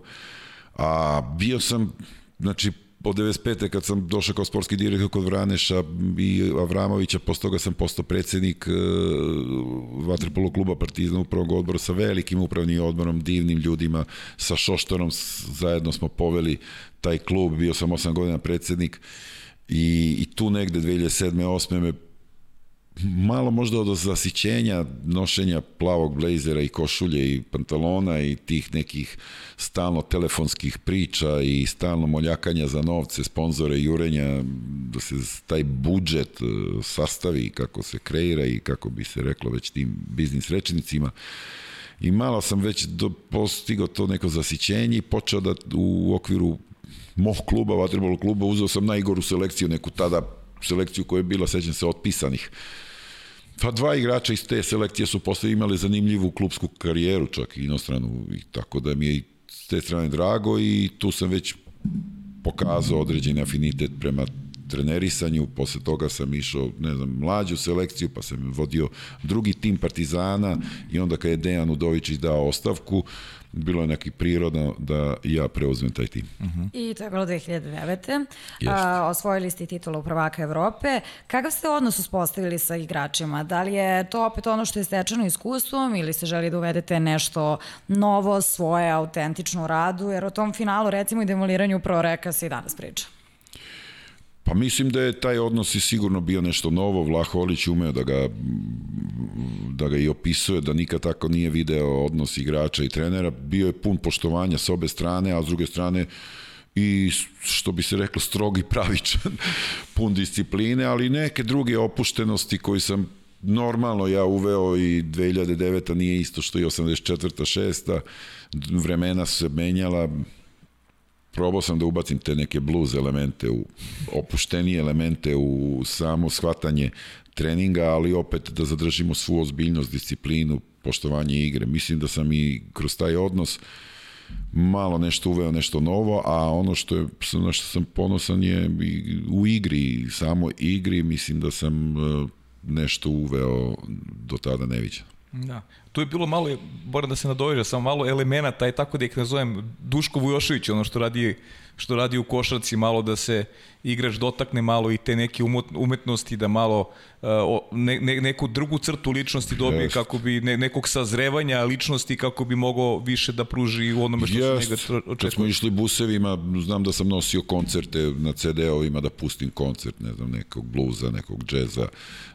A bio sam znači od 95. kad sam došao kao sportski direktor kod Vraneša i Avramovića, posle toga sam postao predsednik uh, Vatripolo kluba Partizan upravnog odbora sa velikim upravnim odborom, divnim ljudima, sa Šoštorom zajedno smo poveli taj klub, bio sam 8 godina predsednik i, i tu negde 2007. 8. me malo možda od zasićenja nošenja plavog blejzera i košulje i pantalona i tih nekih stalno telefonskih priča i stalno moljakanja za novce, sponzore, jurenja, da se taj budžet e, sastavi kako se kreira i kako bi se reklo već tim biznis rečnicima. I malo sam već do, postigao to neko zasićenje i počeo da u okviru mog kluba, vaterpolo kluba, uzeo sam najgoru selekciju, neku tada selekciju koja je bila, sećam se, otpisanih. Pa dva igrača iz te selekcije su posle imali zanimljivu klubsku karijeru, čak i inostranu, i tako da mi je i s te strane drago i tu sam već pokazao određeni afinitet prema trenerisanju, posle toga sam išao, ne znam, mlađu selekciju, pa sam vodio drugi tim Partizana i onda kad je Dejan Udovičić dao ostavku, bilo je neki prirodno da ja preuzmem taj tim. Uh -huh. I to je bilo 2009. A, osvojili ste titulu prvaka Evrope. Kakav ste odnos uspostavili sa igračima? Da li je to opet ono što je stečeno iskustvom ili se želi da uvedete nešto novo, svoje, autentično u radu? Jer o tom finalu, recimo i demoliranju proreka se i danas priča. Pa mislim da je taj odnos i sigurno bio nešto novo. Vlaholić umeo da ga, da ga i opisuje, da nikad tako nije video odnos igrača i trenera. Bio je pun poštovanja s obe strane, a s druge strane i što bi se reklo strogi pravičan, pun discipline, ali neke druge opuštenosti koji sam normalno ja uveo i 2009. nije isto što i 84. 6. Vremena su se menjala, probao sam da ubacim te neke blues elemente, u opuštenije elemente u samo shvatanje treninga, ali opet da zadržimo svu ozbiljnost, disciplinu, poštovanje igre. Mislim da sam i kroz taj odnos malo nešto uveo nešto novo, a ono što je na što sam ponosan je u igri, samo igri, mislim da sam e, nešto uveo do tada neviđeno. Da. Tu je bilo malo, moram da se nadoveže, samo malo elemenata, i tako da ih nazovem Duško Vujošević, ono što radi, što radi u košarci, malo da se igrač dotakne malo i te neke umetnosti, da malo ne, ne, neku drugu crtu ličnosti dobije yes. kako bi ne, nekog sazrevanja ličnosti kako bi mogao više da pruži u onome što yes. se njega očekuje. Kad smo išli busevima, znam da sam nosio koncerte na CD-ovima da pustim koncert, ne znam, nekog bluza, nekog džeza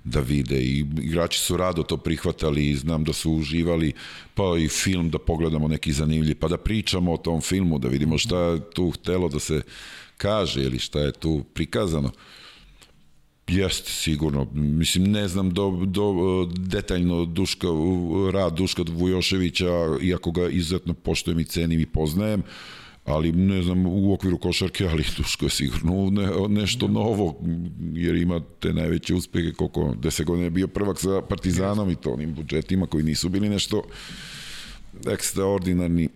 da vide i igrači su rado to prihvatali i znam da su uživali, pa i film da pogledamo neki zanimljiv, pa da pričamo o tom filmu, da vidimo šta tu htelo da se kaže ili šta je tu prikazano. Jeste, sigurno. Mislim, ne znam do, do, detaljno Duška, rad Duška Vujoševića, iako ga izuzetno poštojem i cenim i poznajem, ali ne znam u okviru košarke, ali Duško je sigurno ne, nešto novo, jer ima te najveće uspehe, koliko deset godina je bio prvak sa Partizanom i to onim budžetima koji nisu bili nešto ekstraordinarni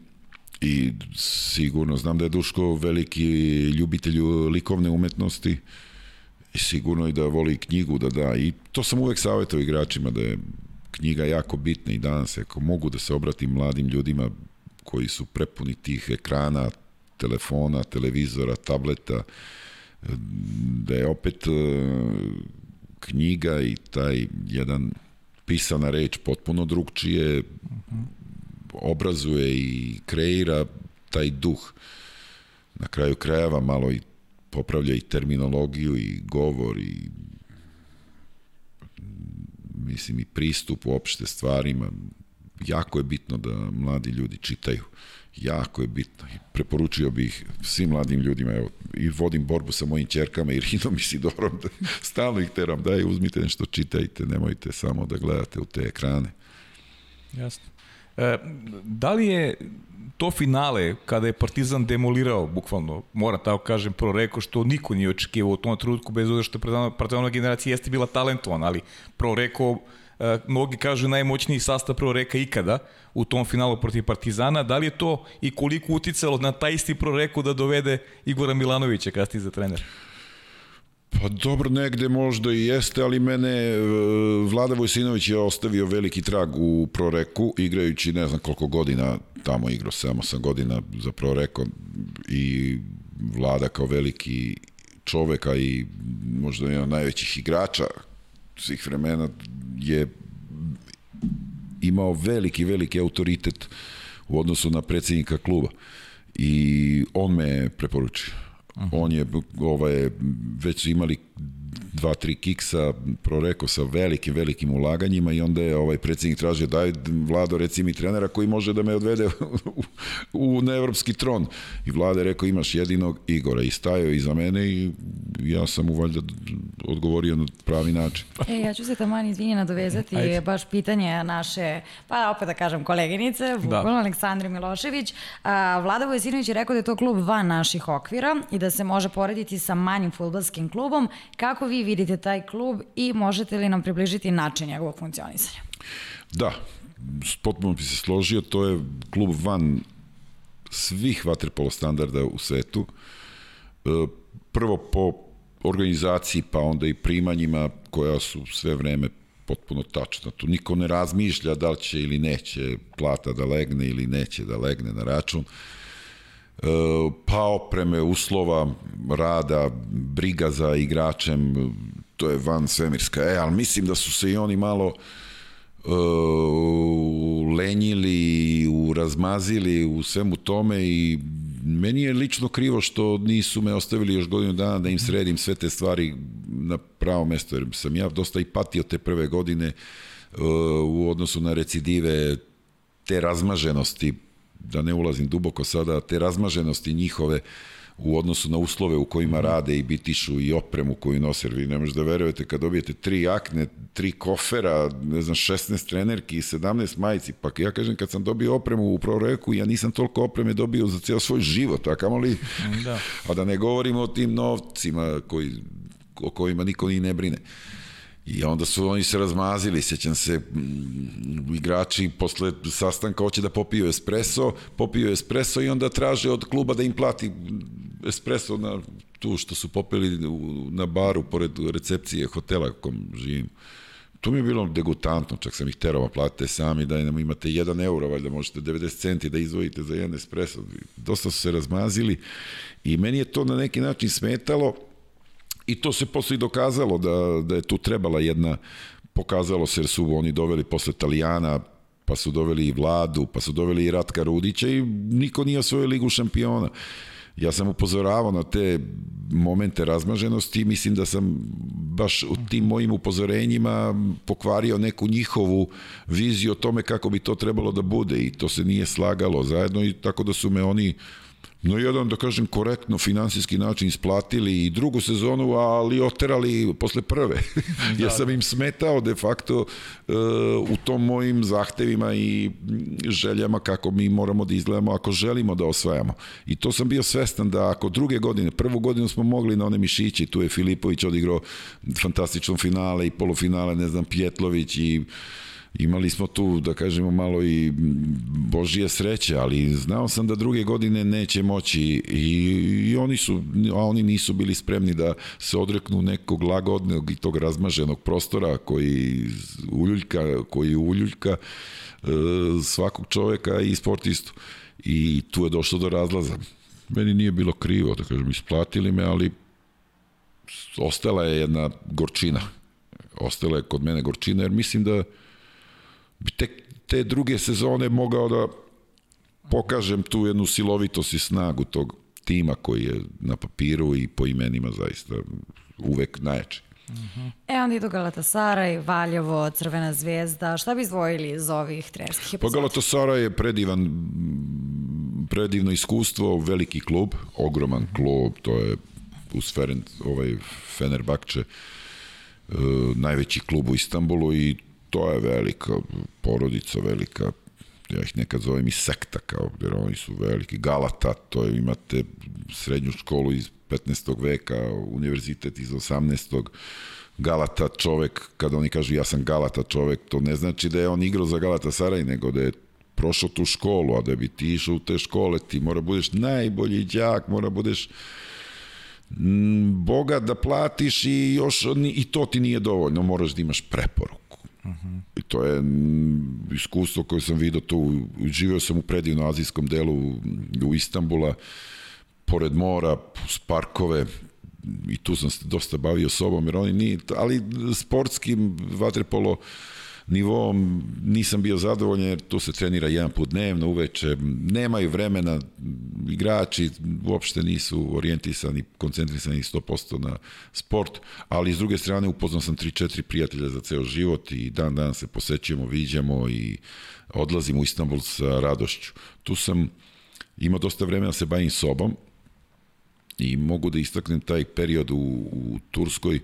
i sigurno znam da je Duško veliki ljubitelj likovne umetnosti. I sigurno i da voli knjigu da da. I to sam uvek savjetao igračima da je knjiga jako bitna i danas ako mogu da se obratim mladim ljudima koji su prepuni tih ekrana, telefona, televizora, tableta, da je opet e, knjiga i taj jedan pisana reč potpuno drugčije obrazuje i kreira taj duh. Na kraju krajeva malo i popravlja i terminologiju i govor i mislim i pristup uopšte stvarima. Jako je bitno da mladi ljudi čitaju. Jako je bitno. I preporučio bih svim mladim ljudima, evo, i vodim borbu sa mojim čerkama i Rinom i Sidorom, da stalno ih teram, daj, uzmite nešto, čitajte, nemojte samo da gledate u te ekrane. Jasno. E, da li je to finale, kada je Partizan demolirao, bukvalno, mora tako kažem, pro reko što niko nije očekivao u tom trenutku, bez obzira što Partizanova generacija jeste bila talentovana, ali pro reko, e, mnogi kažu najmoćniji sastav pro reka ikada u tom finalu protiv Partizana. Da li je to i koliko uticalo na taj isti pro reku da dovede Igora Milanovića kasnije za trenera? Pa dobro, negde možda i jeste, ali mene e, Vlada Vojsinović je ostavio veliki trag u Proreku, igrajući ne znam koliko godina tamo igrao, 7-8 godina za Proreko i Vlada kao veliki čoveka i možda jedan od najvećih igrača svih vremena je imao veliki, veliki autoritet u odnosu na predsednika kluba i on me preporučio. On je, ovaj, već imali dva, tri kiksa, proreko sa velikim, velikim ulaganjima i onda je ovaj predsjednik tražio daj Vlado reci mi trenera koji može da me odvede u, u, na evropski tron. I Vlada je rekao imaš jedinog Igora i stajao iza mene i ja sam mu valjda odgovorio na pravi način. E, ja ću se taman izvini nadovezati Ajde. baš pitanje naše, pa opet da kažem koleginice, Vukol, da. Aleksandri Milošević. A, Vlada Vojsinović je rekao da je to klub van naših okvira i da se može porediti sa manjim futbalskim klubom. Kako vi vidite taj klub i možete li nam približiti način njegovog funkcionisanja? Da, potpuno bi se složio, to je klub van svih vaterpolo standarda u svetu. E, prvo po organizaciji, pa onda i primanjima koja su sve vreme potpuno tačna. Tu niko ne razmišlja da li će ili neće plata da legne ili neće da legne na račun. Pa opreme, uslova rada, briga za igračem, to je van svemirska. E, ali mislim da su se i oni malo uh, ulenjili, urazmazili u svemu tome i meni je lično krivo što nisu me ostavili još godinu dana da im sredim sve te stvari na pravo mesto, jer sam ja dosta i patio te prve godine uh, u odnosu na recidive te razmaženosti, da ne ulazim duboko sada, te razmaženosti njihove uh, u odnosu na uslove u kojima rade i bitišu i opremu koju nose. Vi ne možete da verujete kad dobijete tri akne, tri kofera, ne znam, 16 trenerki i 17 majici. Pa ja kažem, kad sam dobio opremu u proreku, ja nisam toliko opreme dobio za ceo svoj život, a kamoli... Da. A da ne govorimo o tim novcima koji, o kojima niko ni ne brine. I onda su oni se razmazili, sećam se, igrači posle sastanka hoće da popiju espresso, popiju espresso i onda traže od kluba da im plati espresso na tu što su popili na baru pored recepcije hotela kom živim. To mi je bilo degutantno, čak sam ih terao, da platite sami, da nam imate 1 euro, valjda možete 90 centi da izvojite za jedan espresso. Dosta su se razmazili i meni je to na neki način smetalo, I to se posle i dokazalo da, da je tu trebala jedna, pokazalo se jer su oni doveli posle Italijana, pa su doveli i Vladu, pa su doveli i Ratka Rudića i niko nije osvojio ligu šampiona. Ja sam upozoravao na te momente razmaženosti i mislim da sam baš u tim mojim upozorenjima pokvario neku njihovu viziju o tome kako bi to trebalo da bude i to se nije slagalo zajedno i tako da su me oni na jedan, da kažem, korektno finansijski način isplatili i drugu sezonu, ali oterali posle prve. Da, ja sam im smetao de facto uh, u tom mojim zahtevima i željama kako mi moramo da izgledamo ako želimo da osvajamo. I to sam bio svestan da ako druge godine, prvu godinu smo mogli na one mišići, tu je Filipović odigrao fantastično finale i polufinale, ne znam, Pjetlović i imali smo tu, da kažemo, malo i božije sreće, ali znao sam da druge godine neće moći i, i oni su, a oni nisu bili spremni da se odreknu nekog lagodnog i tog razmaženog prostora koji uljuljka, koji uljuljka e, svakog čoveka i sportistu. I tu je došlo do razlaza. Meni nije bilo krivo, da kažem, isplatili me, ali ostala je jedna gorčina. Ostala je kod mene gorčina, jer mislim da bi te, te druge sezone mogao da pokažem tu jednu silovitost i snagu tog tima koji je na papiru i po imenima zaista uvek najjači. Uh -huh. E onda idu Galatasaraj, Valjevo, Crvena zvezda. Šta bi izdvojili iz ovih trenerskih epizoda? Pa Galatasaraj je predivan, predivno iskustvo, veliki klub, ogroman klub, to je uz Ferenc, ovaj Fenerbahče, uh, najveći klub u Istanbulu i to je velika porodica, velika ja ih nekad zovem i sekta, kao, jer oni su veliki, Galata, to je, imate srednju školu iz 15. veka, univerzitet iz 18. Galata čovek, kada oni kažu ja sam Galata čovek, to ne znači da je on igrao za Galata Saraj, nego da je prošao tu školu, a da bi ti išao u te škole, ti mora budeš najbolji đak, mora budeš bogat da platiš i još i to ti nije dovoljno, moraš da imaš preporuku -huh. I to je iskustvo koje sam vidio tu. Živeo sam u predivno azijskom delu u Istambula, pored mora, parkove, i tu sam se dosta bavio sobom, jer oni nije, ali sportskim vaterpolo nivom nisam bio zadovoljan jer tu se trenira jedan put dnevno uveče, nemaju vremena, igrači uopšte nisu orijentisani, koncentrisani 100% na sport, ali s druge strane upoznao sam 3-4 prijatelja za ceo život i dan dan se posećujemo, viđamo i odlazim u Istanbul sa radošću. Tu sam imao dosta vremena da se bavim sobom i mogu da istaknem taj period u, u Turskoj uh,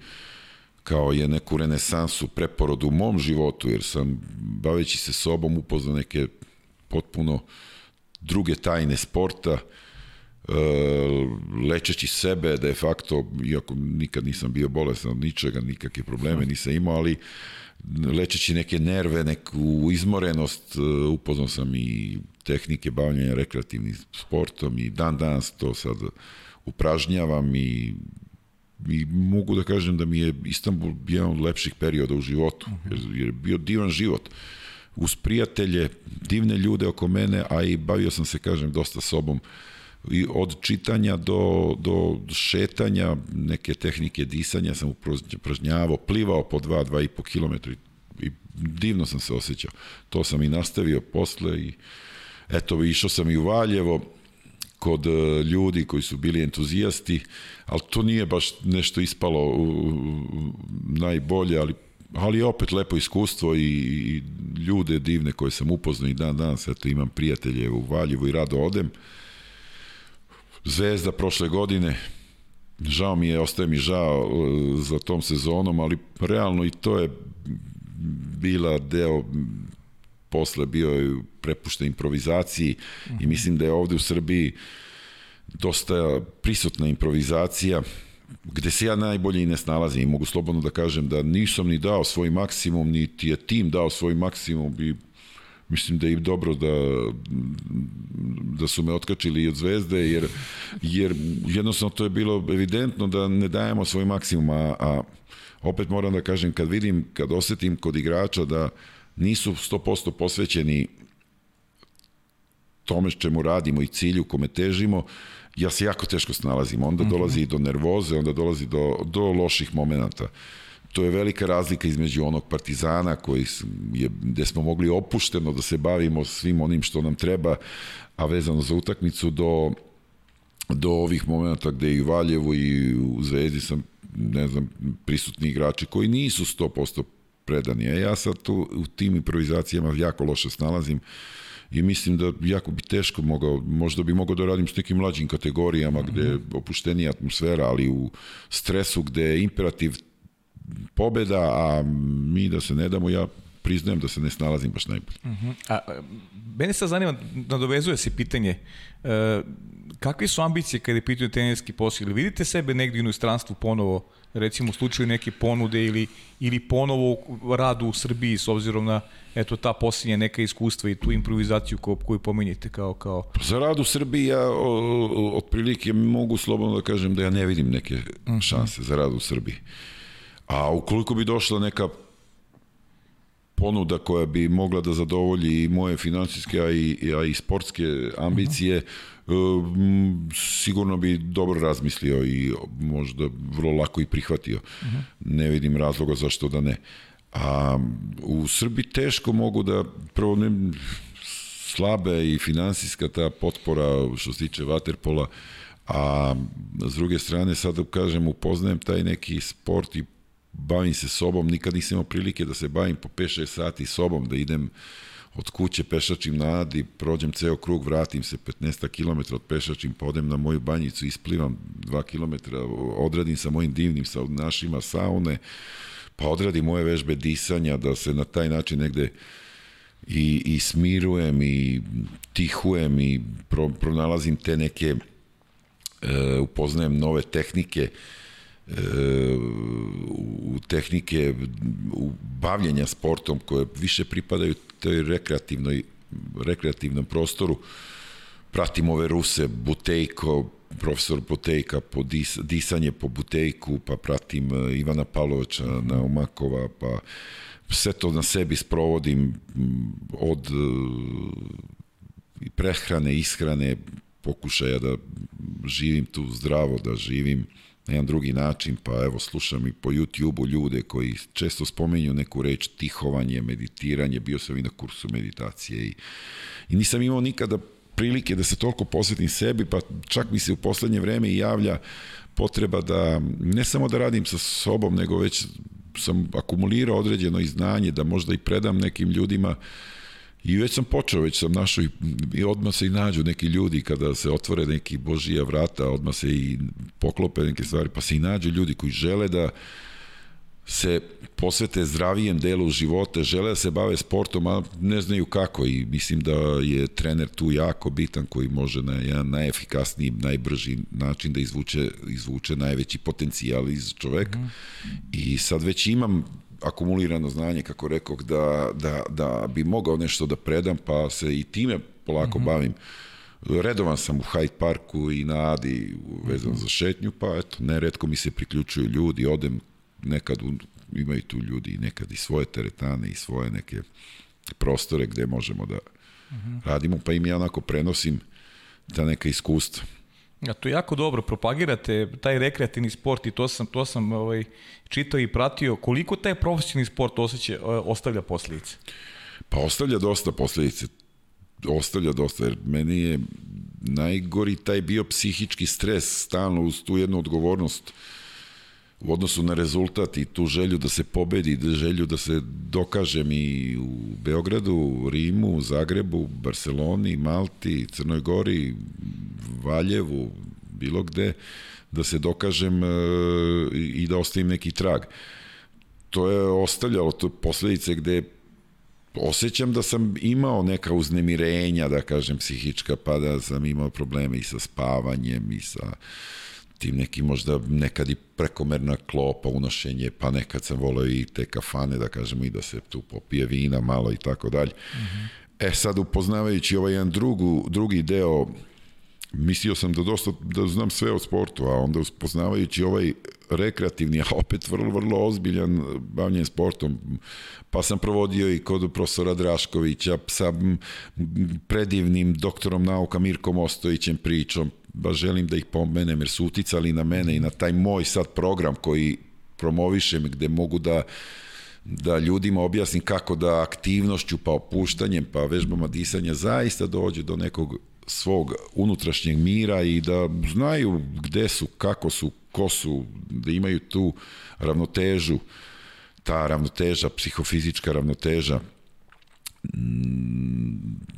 kao je neku renesansu, preporodu u mom životu, jer sam, baveći se sobom, upoznao neke potpuno druge tajne sporta, lečeći sebe de facto, iako nikad nisam bio bolesan od ničega, nikakve probleme nisam imao, ali lečeći neke nerve, neku izmorenost, upoznao sam i tehnike bavljanja rekreativnim sportom i dan danas to sad upražnjavam i i mogu da kažem da mi je Istanbul jedan od lepših perioda u životu, jer, jer je bio divan život. Uz prijatelje, divne ljude oko mene, a i bavio sam se, kažem, dosta sobom. I od čitanja do, do šetanja, neke tehnike disanja sam upražnjavao, plivao po 2, 2,5 km i divno sam se osjećao. To sam i nastavio posle i eto, išao sam i u Valjevo, kod e, ljudi koji su bili entuzijasti, ali to nije baš nešto ispalo najbolje, ali ali opet lepo iskustvo i, i ljude divne koje sam upoznao i dan danas, eto imam prijatelje u Valjevu i rado odem. Zvezda prošle godine, žao mi je, ostaje mi žao e, za tom sezonom, ali realno i to je bila deo posle bio je prepušten improvizaciji uh -huh. i mislim da je ovde u Srbiji dosta prisutna improvizacija gde se ja najbolje i ne snalazim i mogu slobodno da kažem da nisam ni dao svoj maksimum, niti je tim dao svoj maksimum i mislim da je dobro da, da su me otkačili od zvezde, jer, jer jednostavno to je bilo evidentno da ne dajemo svoj maksimum, a, a opet moram da kažem, kad vidim, kad osetim kod igrača da nisu 100% posvećeni tome čemu radimo i cilju kome težimo, ja se jako teško snalazim. Onda dolazi mm -hmm. do nervoze, onda dolazi do, do loših momenta. To je velika razlika između onog partizana koji je, gde smo mogli opušteno da se bavimo svim onim što nam treba, a vezano za utakmicu do, do ovih momenta gde i u Valjevu i u Zvezdi sam ne znam, prisutni igrači koji nisu 100% predani. A ja sad tu u tim improvizacijama jako loše snalazim i mislim da jako bi teško mogao, možda bi mogao da radim s nekim mlađim kategorijama gde je opuštenija atmosfera, ali u stresu gde je imperativ pobeda, a mi da se ne damo, ja priznajem da se ne snalazim baš najbolje. Uh -huh. A, mene sad zanima, nadovezuje se pitanje, e, kakve su ambicije kada je pitanje tenerski posao? Ili vidite sebe negdje u inostranstvu ponovo, recimo u slučaju neke ponude ili, ili ponovo radu u Srbiji s obzirom na eto ta posljednja neka iskustva i tu improvizaciju koju, koju pomenjete kao... kao... Pa za rad u Srbiji ja otprilike mogu slobodno da kažem da ja ne vidim neke mhm. šanse za rad u Srbiji. A ukoliko bi došla neka ponuda koja bi mogla da zadovolji i moje finansijske, a i, a i sportske ambicije, uh -huh. Sigurno bi dobro razmislio i možda vrlo lako i prihvatio. Uh -huh. Ne vidim razloga zašto da ne. A u Srbiji teško mogu da, prvo ne, slabe i finansijska ta potpora što se tiče vaterpola, a s druge strane sad kažem upoznajem taj neki sport i bavim se sobom, nikad nisam imao prilike da se bavim po 5-6 sati sobom, da idem od kuće pešačim na Adi, prođem ceo krug, vratim se 15 km od pešačim, podem na moju banjicu, isplivam 2 km, odradim sa mojim divnim našima saune, pa odradim moje vežbe disanja, da se na taj način negde i, i smirujem i tihujem i pro, pronalazim te neke e, upoznajem nove tehnike u tehnike u bavljenja sportom koje više pripadaju toj rekreativnoj rekreativnom prostoru. Pratim ove Ruse Butejko profesor Butejka po dis, disanje po Butejku pa pratim e, Ivana Pavlovića Naumakova pa sve to na sebi sprovodim od e, prehrane, ishrane pokušaja da živim tu zdravo, da živim na jedan drugi način, pa evo slušam i po YouTube-u ljude koji često spomenju neku reč tihovanje, meditiranje, bio sam i na kursu meditacije i, i nisam imao nikada prilike da se toliko posvetim sebi, pa čak mi se u poslednje vreme i javlja potreba da ne samo da radim sa sobom, nego već sam akumulirao određeno i znanje da možda i predam nekim ljudima uh, I već sam počeo, već sam našao i, i odmah se i nađu neki ljudi kada se otvore neki božija vrata, odmah se i poklope neke stvari, pa se i nađu ljudi koji žele da se posvete zdravijem delu života, žele da se bave sportom, a ne znaju kako i mislim da je trener tu jako bitan koji može na jedan najefikasniji, najbrži način da izvuče, izvuče najveći potencijal iz čoveka. Mm -hmm. I sad već imam akumulirano znanje, kako rekao, da, da, da bi mogao nešto da predam, pa se i time polako mm -hmm. bavim. Redovan sam u Hyde Parku i na Adi vezan mm -hmm. za šetnju, pa eto, neretko mi se priključuju ljudi, odem nekad u, imaju tu ljudi nekad i svoje teretane i svoje neke prostore gde možemo da mm -hmm. radimo, pa im ja onako prenosim ta neka iskustva. Ja, to jako dobro, propagirate taj rekreativni sport i to sam, to sam ovaj, čitao i pratio. Koliko taj profesionalni sport osjeća, ostavlja posljedice? Pa ostavlja dosta posljedice. Ostavlja dosta, jer meni je najgori taj bio psihički stres, stalno uz tu jednu odgovornost u odnosu na rezultat i tu želju da se pobedi, da želju da se dokažem i u Beogradu, Rimu, Zagrebu, Barceloni, Malti, Crnoj Gori, Valjevu, bilo gde, da se dokažem e, i da ostavim neki trag. To je ostavljalo to posledice gde osjećam da sam imao neka uznemirenja, da kažem, psihička, pa da sam imao probleme i sa spavanjem i sa tim neki možda nekad i prekomerna klopa, unošenje, pa nekad sam volao i te kafane, da kažemo, i da se tu popije vina malo i tako dalje. E sad, upoznavajući ovaj jedan drugu, drugi deo mislio sam da dosta da znam sve o sportu, a onda uspoznavajući ovaj rekreativni, a opet vrlo, vrlo ozbiljan bavljen sportom, pa sam provodio i kod profesora Draškovića sa predivnim doktorom nauka Mirkom Ostojićem pričom, baš želim da ih pomenem jer su uticali na mene i na taj moj sad program koji promovišem gde mogu da da ljudima objasnim kako da aktivnošću pa opuštanjem pa vežbama disanja zaista dođe do nekog svog unutrašnjeg mira i da znaju gde su, kako su, ko su, da imaju tu ravnotežu, ta ravnoteža, psihofizička ravnoteža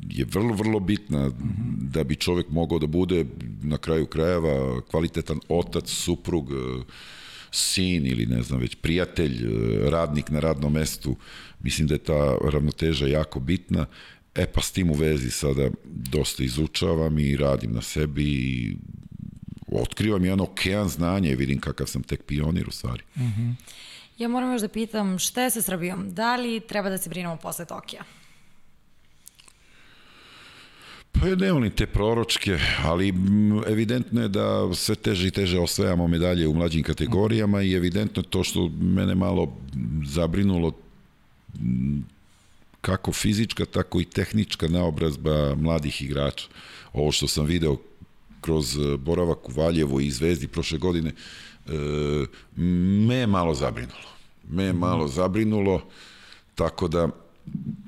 je vrlo, vrlo bitna da bi čovek mogao da bude na kraju krajeva kvalitetan otac, suprug, sin ili ne znam već prijatelj, radnik na radnom mestu. Mislim da je ta ravnoteža jako bitna E pa s tim u vezi sada dosta izučavam i radim na sebi i otkrivam jedan okean znanja i vidim kakav sam tek pionir u stvari. Mm -hmm. Ja moram još da pitam šta je sa Srbijom? Da li treba da se brinemo posle Tokija? Pa ne volim te proročke, ali evidentno je da sve teže i teže osvajamo medalje u mlađim kategorijama i evidentno je to što mene malo zabrinulo kako fizička, tako i tehnička naobrazba mladih igrača. Ovo što sam video kroz e, boravak u Valjevu i Zvezdi prošle godine, e, me je malo zabrinulo. Me je malo zabrinulo, tako da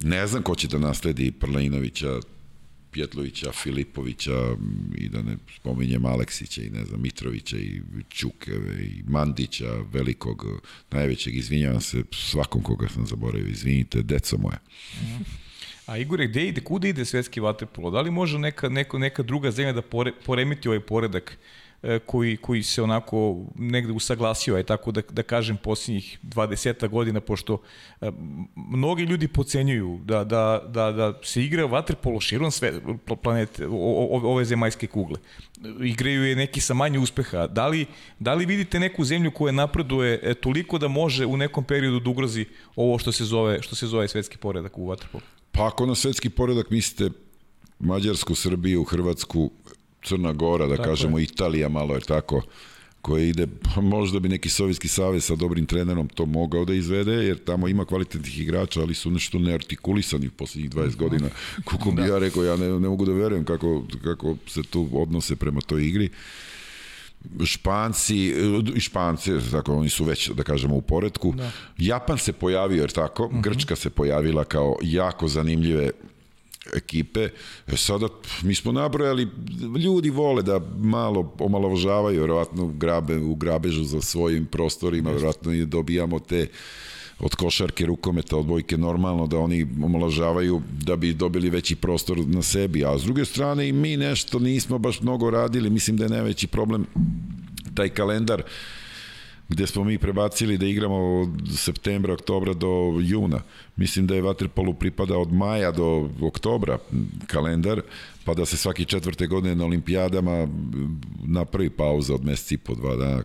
ne znam ko će da nasledi Prlinovića, Pjetlovića, Filipovića i da ne spominjem Aleksića i ne znam Mitrovića i Čukeve i Mandića, velikog, najvećeg, izvinjavam se svakom koga sam zaboravio, izvinite, deco moje. A Igore, gde ide, kuda ide svetski vaterpolo? Da li može neka, neka, neka druga zemlja da pore, poremiti ovaj poredak E, koji, koji se onako negde usaglasio, aj tako da, da kažem, posljednjih 20 godina, pošto e, mnogi ljudi pocenjuju da, da, da, da se igra vaterpolo širom sve, planete, ove zemaljske kugle. Igraju je neki sa manje uspeha. Da li, da li vidite neku zemlju koja napreduje e, toliko da može u nekom periodu da ugrozi ovo što se zove, što se zove svetski poredak u vaterpolu? Pa ako na svetski poredak mislite Mađarsku, Srbiju, Hrvatsku, Crna Gora, da tako kažemo je. Italija malo je tako, koja ide, pa možda bi neki Sovjetski savez sa dobrim trenerom to mogao da izvede, jer tamo ima kvalitetnih igrača, ali su nešto neartikulisani u poslednjih 20 godina. Kako bi da. ja rekao, ja ne, ne mogu da verujem kako, kako se tu odnose prema toj igri. Španci, Španci, tako, oni su već, da kažemo, u poredku. Da. Japan se pojavio, jer tako, uh mhm. -huh. Grčka se pojavila kao jako zanimljive ekipe. E sada, mi smo nabrojali, ljudi vole da malo omalovažavaju, verovatno grabe, u grabežu za svojim prostorima, verovatno i dobijamo te od košarke, rukometa, od bojke normalno da oni omalažavaju da bi dobili veći prostor na sebi, a s druge strane i mi nešto nismo baš mnogo radili, mislim da je najveći problem taj kalendar gde smo mi prebacili da igramo od septembra, oktobra do juna. Mislim da je Vaterpolu pripada od maja do oktobra kalendar, pa da se svaki četvrte godine na olimpijadama napravi pauza od meseci i po dva dana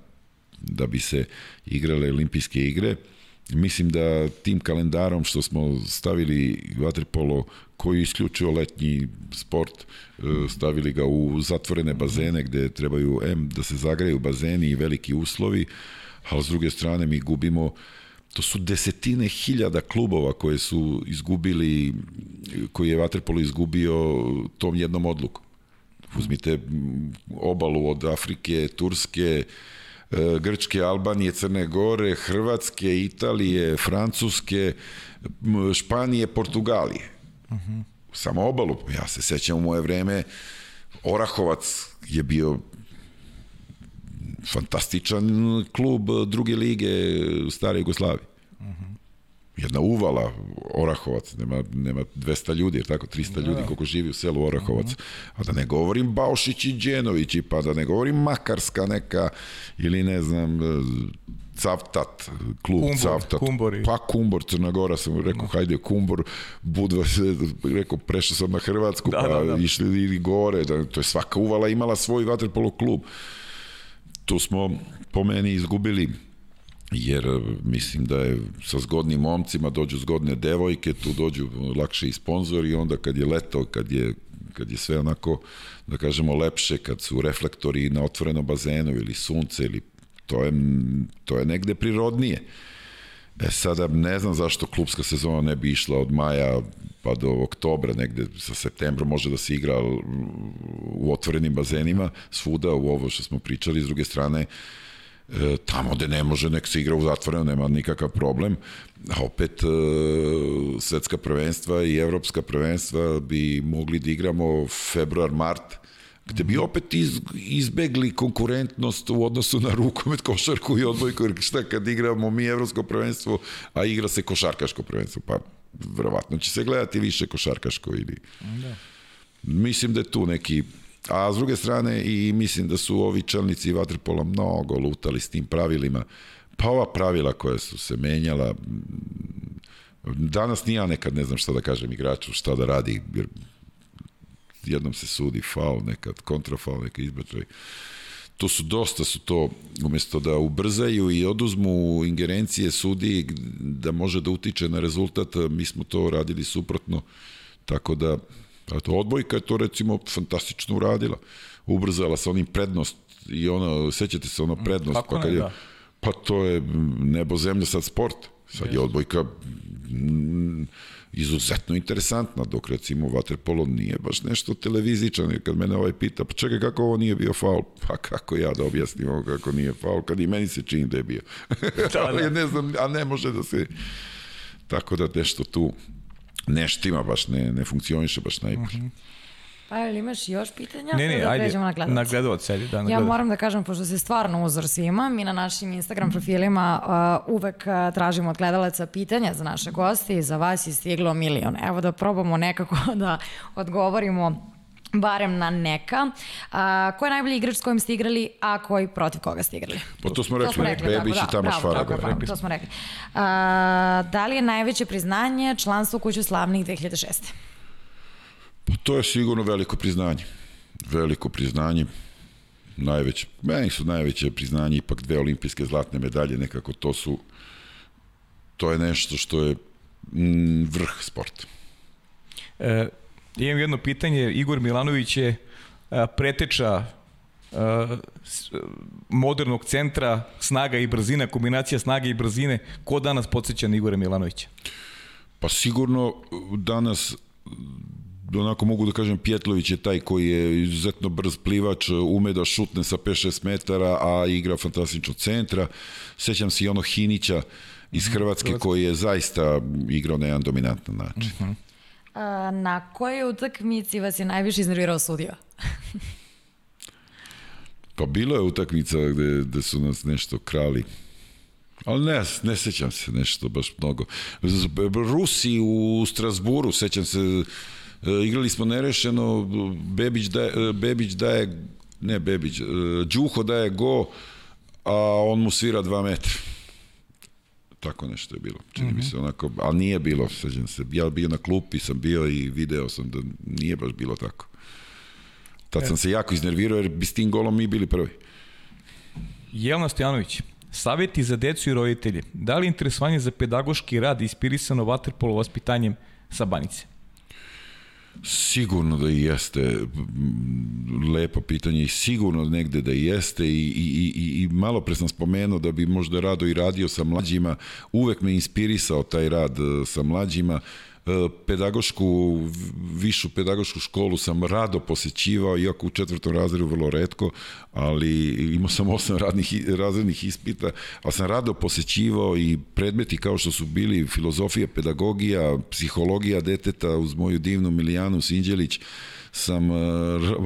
da bi se igrale olimpijske igre. Mislim da tim kalendarom što smo stavili vaterpolo koji isključio letnji sport, e, stavili ga u zatvorene bazene gde trebaju M da se zagreju bazeni i veliki uslovi, ali s druge strane mi gubimo to su desetine hiljada klubova koje su izgubili, koji je Vaterpolo izgubio tom jednom odlukom. Uzmite obalu od Afrike, Turske, e, Grčke, Albanije, Crne Gore, Hrvatske, Italije, Francuske, Španije, Portugalije. Uh -huh. Samo obalu. Ja se sećam u moje vreme, Orahovac je bio fantastičan klub druge lige stare Jugoslavije. Uh -huh. Jedna uvala Orahovac, nema, nema 200 ljudi, jer tako, 300 da. ljudi koliko živi u selu Orahovac. Uh -huh. A da ne govorim Baušić i Đenović, pa da ne govorim Makarska neka, ili ne znam, Cavtat, klub Kumbor, Cavtat. Kumbori. Pa Kumbor, Crna Gora, sam rekao, hajde Kumbor, Budva rekao, prešao sam na Hrvatsku, da, pa da, da. išli ili gore, da, to je svaka uvala imala svoj vaterpolo klub. Tu smo, po meni, izgubili jer mislim da je sa zgodnim momcima dođu zgodne devojke, tu dođu lakše i sponzori i onda kad je leto, kad je, kad je sve onako, da kažemo, lepše, kad su reflektori na otvorenom bazenu ili sunce ili to je, to je negde prirodnije. E sada ne znam zašto klubska sezona ne bi išla od maja pa do oktobra, negde sa septembrom može da se igra u otvorenim bazenima, svuda u ovo što smo pričali, s druge strane e, tamo gde ne može, nek se igra u zatvoreno, nema nikakav problem, a opet e, svetska prvenstva i evropska prvenstva bi mogli da igramo februar, mart, gde bi opet iz, izbegli konkurentnost u odnosu na rukomet, košarku i odbojku, jer šta kad igramo mi evropsko prvenstvo, a igra se košarkaško prvenstvo, pa verovatno će se gledati više košarkaško ili... Da. Mislim da je tu neki A s druge strane i mislim da su ovi čelnici Vatrpola mnogo lutali s tim pravilima. Pa ova pravila koja su se menjala, danas ni ja nekad ne znam šta da kažem igraču, šta da radi, jer jednom se sudi faul, nekad kontrafaul, neka izbačaj. To su dosta su to, umesto da ubrzaju i oduzmu ingerencije sudi da može da utiče na rezultat, mi smo to radili suprotno, tako da A to odbojka je to recimo fantastično uradila. Ubrzala sa onim prednost i ono, sećate se ono prednost. Kako pa kad ne, je, da. Pa to je nebo zemlja sad sport. Sad je odbojka mm, izuzetno interesantna, dok recimo Waterpolo nije baš nešto televizičan, jer kad mene ovaj pita, pa čekaj kako ovo nije bio faul, pa kako ja da objasnim ovo kako nije faul, kad i meni se čini da je bio. Da, da. ne znam, a ne može da se... Tako da nešto tu nešto ima baš, ne, ne funkcioniše baš najbolje. Mm -hmm. Pa ili imaš još pitanja? Ne, ne, da ajde, na gledalac. na gledalac, ajde, da, na Ja moram da kažem, pošto si stvarno uzor svima, mi na našim Instagram profilima uh, uvek uh, tražimo od gledalaca pitanja za naše goste i za vas je stiglo milion. Evo da probamo nekako da odgovorimo barem na neka. A, ko je najbolji igrač s kojim ste igrali, a koji protiv koga ste igrali? Pa to smo rekli, to smo rekli Bebić da, i Tamaš Faraga. Bravo, to smo rekli. A, da li je najveće priznanje članstvo u kuću slavnih 2006. Pa to je sigurno veliko priznanje. Veliko priznanje. Najveće, meni su najveće priznanje ipak dve olimpijske zlatne medalje, nekako to su to je nešto što je mm, vrh sporta. E, Imam jedno pitanje, Igor Milanović je preteča modernog centra, snaga i brzina, kombinacija snage i brzine. Ko danas podsjeća na Igora Milanovića? Pa sigurno danas onako mogu da kažem Pjetlović je taj koji je izuzetno brz plivač, ume da šutne sa 5-6 metara, a igra fantastično centra. Sećam se i ono Hinića iz mhm, Hrvatske koji je zaista igrao na jedan dominantan način. Uh mhm. -huh. A, na kojoj utakmici vas je najviše iznervirao sudija? pa bilo je utakmica gde, gde su nas nešto krali. Ali ne, ne sećam se nešto baš mnogo. Rusi u Strasburu, sećam se, igrali smo nerešeno, Bebić daje, Bebić daje ne Bebić, e, Đuho daje go, a on mu svira dva metra. Tako nešto je bilo, čini mi se onako, ali nije bilo, sećam se, ja bio na klupi, sam bio i video sam da nije baš bilo tako. Tad sam se jako iznervirao jer bi s tim golom mi bili prvi. Jelena Stojanović, savjeti za decu i roditelje. Da li je interesovanje za pedagoški rad ispirisano vaterpolo vaspitanjem sa banice? Sigurno da i jeste lepo pitanje i sigurno negde da i jeste i, i, i, i malo pre sam spomenuo da bi možda rado i radio sa mlađima, uvek me inspirisao taj rad e, sa mlađima, E, pedagošku, višu pedagošku školu sam rado posećivao, iako u četvrtom razredu vrlo redko, ali imao sam osam radnih, razrednih ispita, ali sam rado posećivao i predmeti kao što su bili filozofija, pedagogija, psihologija deteta uz moju divnu Milijanu Sinđelić, sam e,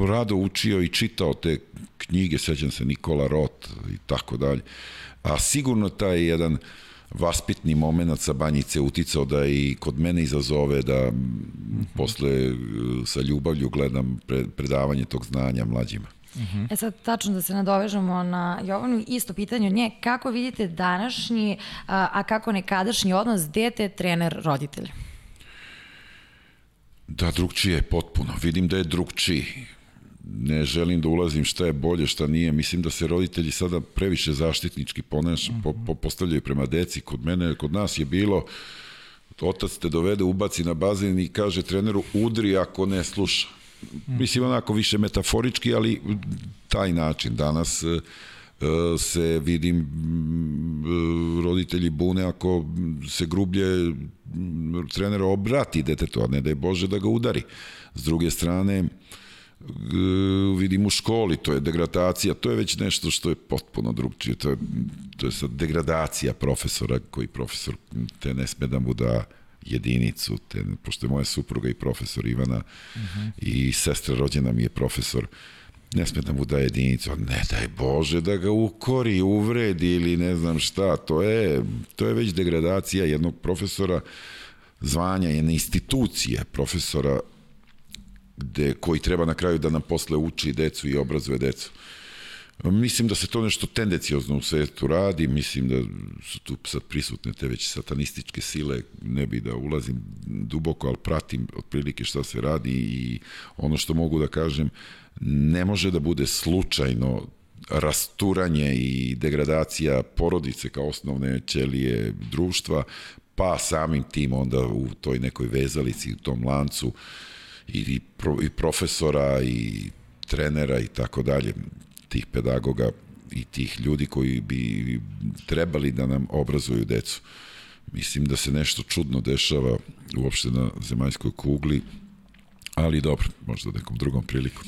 rado učio i čitao te knjige, sećam se Nikola Rot i tako dalje. A sigurno taj jedan uh, vaspitni moment sa banjice uticao da i kod mene izazove da mm -hmm. posle e, sa ljubavlju gledam predavanje tog znanja mlađima. Mm -hmm. E sad, tačno da se nadovežemo na Jovanu, isto pitanje od nje, kako vidite današnji, a, a kako nekadašnji odnos dete, trener, roditelj? Da, drugčije je potpuno. Vidim da je drugčiji ne želim da ulazim šta je bolje, šta nije. Mislim da se roditelji sada previše zaštitnički ponaš, po, po, postavljaju prema deci. Kod mene, kod nas je bilo otac te dovede, ubaci na bazen i kaže treneru udri ako ne sluša. Mislim onako više metaforički, ali taj način. Danas e, se vidim roditelji bune ako se grublje trenera obrati detetu, a ne da je Bože da ga udari. S druge strane, vidim u školi, to je degradacija, to je već nešto što je potpuno drugčije, to je, to je sad degradacija profesora, koji profesor te ne sme da mu da jedinicu, te, pošto je moja supruga i profesor Ivana uh. -huh. i sestra rođena mi je profesor, ne sme da mu da jedinicu, ne daj Bože da ga ukori, uvredi ili ne znam šta, to je, to je već degradacija jednog profesora, zvanja jedne institucije profesora gde, koji treba na kraju da nam posle uči decu i obrazuje decu. Mislim da se to nešto tendencijozno u svetu radi, mislim da su tu sad prisutne te već satanističke sile, ne bi da ulazim duboko, ali pratim otprilike šta se radi i ono što mogu da kažem, ne može da bude slučajno rasturanje i degradacija porodice kao osnovne ćelije društva, pa samim tim onda u toj nekoj vezalici, u tom lancu, uh, i, pro, i profesora i trenera i tako dalje, tih pedagoga i tih ljudi koji bi trebali da nam obrazuju decu. Mislim da se nešto čudno dešava uopšte na zemaljskoj kugli, ali dobro, možda nekom drugom prilikom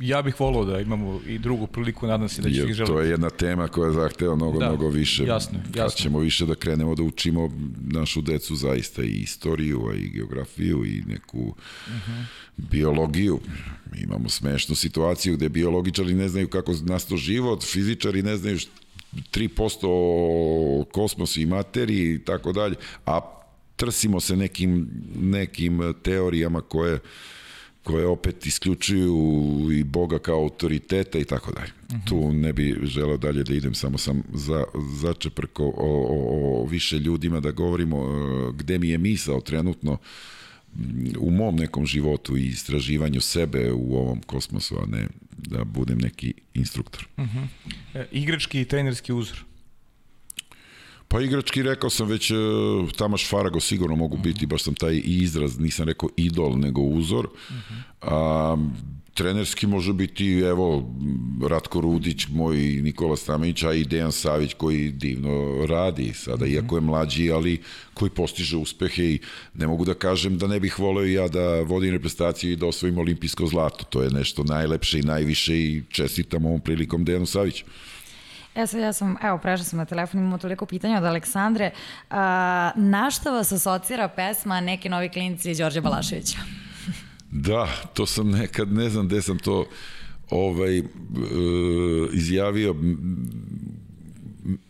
ja bih volao da imamo i drugu priliku, nadam se da će ih želiti. To je jedna tema koja zahteva mnogo, da, mnogo više. Jasno, jasno. Kad ćemo više da krenemo da učimo našu decu zaista i istoriju, a i geografiju i neku uh mhm. -huh. biologiju. Imamo smešnu situaciju gde biologičari ne znaju kako nasto život, fizičari ne znaju 3% o kosmosu i materiji i tako dalje, a trsimo se nekim, nekim teorijama koje koje opet isključuju i Boga kao autoriteta i tako dalje. -huh. Tu ne bi želeo dalje da idem, samo sam za, začeprko o, o, o više ljudima da govorimo uh, gde mi je misao trenutno u mom nekom životu i istraživanju sebe u ovom kosmosu, a ne da budem neki instruktor. Uh -huh. e, igrački i trenerski uzor? Pa igrački rekao sam već e, Tamaš Farago sigurno mogu biti, baš sam taj izraz, nisam rekao idol, nego uzor. A, trenerski može biti, evo, Ratko Rudić, moj Nikola Stamenić, a i Dejan Savić koji divno radi sada, iako je mlađi, ali koji postiže uspehe i ne mogu da kažem da ne bih voleo ja da vodim reprezentaciju i da osvojim olimpijsko zlato. To je nešto najlepše i najviše i čestitam ovom prilikom Dejanu Saviću. Ja, sad, ja sam, evo, prešla sam na telefon, imamo toliko pitanja od Aleksandre. A, na šta vas asocira pesma Neki novi klinci Đorđe Balaševića? da, to sam nekad, ne znam gde sam to ovaj, e, izjavio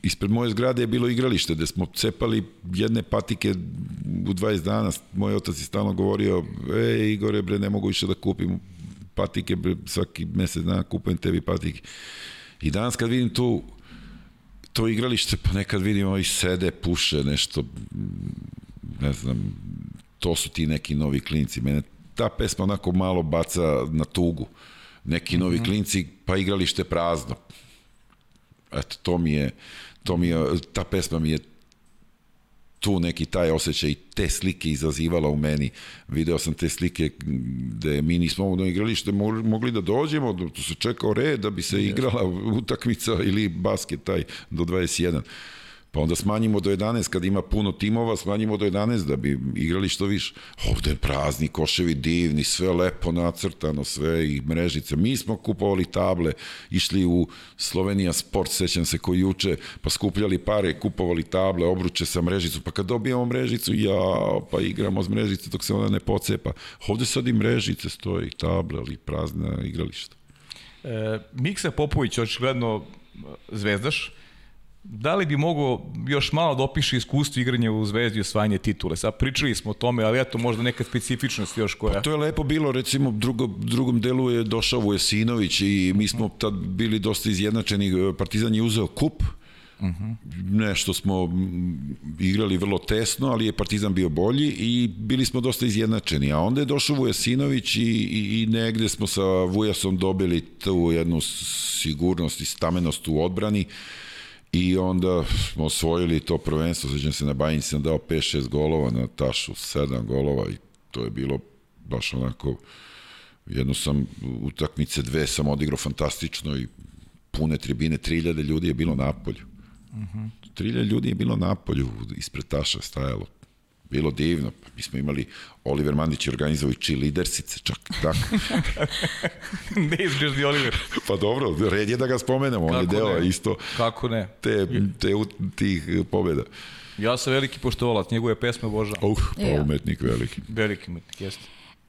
ispred moje zgrade je bilo igralište gde smo cepali jedne patike u 20 dana. Moj otac je stalno govorio, ej Igore bre, ne mogu više da kupim patike, bre, svaki mesec dana kupujem tebi patike. I danas kad vidim tu to igralište, pa nekad vidimo i sede, puše, nešto, ne znam, to su ti neki novi klinci. Mene ta pesma onako malo baca na tugu. Neki novi Mhm. klinci, pa igralište prazno. Eto, to mi je, to mi je, ta pesma mi je tu neki taj osjećaj i te slike izazivala u meni. Video sam te slike gde mi nismo na igralište mo- mogli da dođemo, da tu se čekao red da bi se igrala utakmica ili basket taj do 21. Pa onda smanjimo do 11, kad ima puno timova, smanjimo do 11 da bi igrali što više. Ovde je prazni, koševi divni, sve lepo nacrtano, sve i mrežice. Mi smo kupovali table, išli u Slovenija Sport, sećam se koji juče, pa skupljali pare, kupovali table, obruče sa mrežicu, pa kad dobijamo mrežicu, ja, pa igramo s mrežice dok se ona ne pocepa. Ovde sad i mrežice stoji, table, ali prazna igrališta. E, Miksa Popović, očigledno zvezdaš, da li bi mogao još malo da opiše iskustvo igranja u Zvezdi i osvajanje titule? Sad pričali smo o tome, ali eto možda neka specifičnost još koja... To je lepo bilo, recimo drugo, drugom delu je došao Vujesinović i mi smo tad bili dosta izjednačeni, Partizan je uzeo kup, nešto smo igrali vrlo tesno, ali je Partizan bio bolji i bili smo dosta izjednačeni. A onda je došao Vujesinović i, i, i negde smo sa Vujasom dobili tu jednu sigurnost i stamenost u odbrani i onda smo osvojili to prvenstvo, sećam se na Bajin sam dao 5-6 golova, na Tašu 7 golova i to je bilo baš onako jedno sam utakmice dve sam odigrao fantastično i pune tribine, 3000 ljudi je bilo na polju. Uh -huh. 3000 ljudi je bilo na polju, ispred Taša stajalo. Bilo divno. Mi smo imali, Oliver Mandić je organizovao i cheerleadersice, čak i tako. ne izgleždi Oliver. pa dobro, red je da ga spomenemo, on je deo ne? isto Kako ne? te, te, tih pobjeda. Ja sam veliki poštovalac, njegove pesme obožavam. Uh, pa Ja. umetnik veliki. Veliki umetnik, jeste.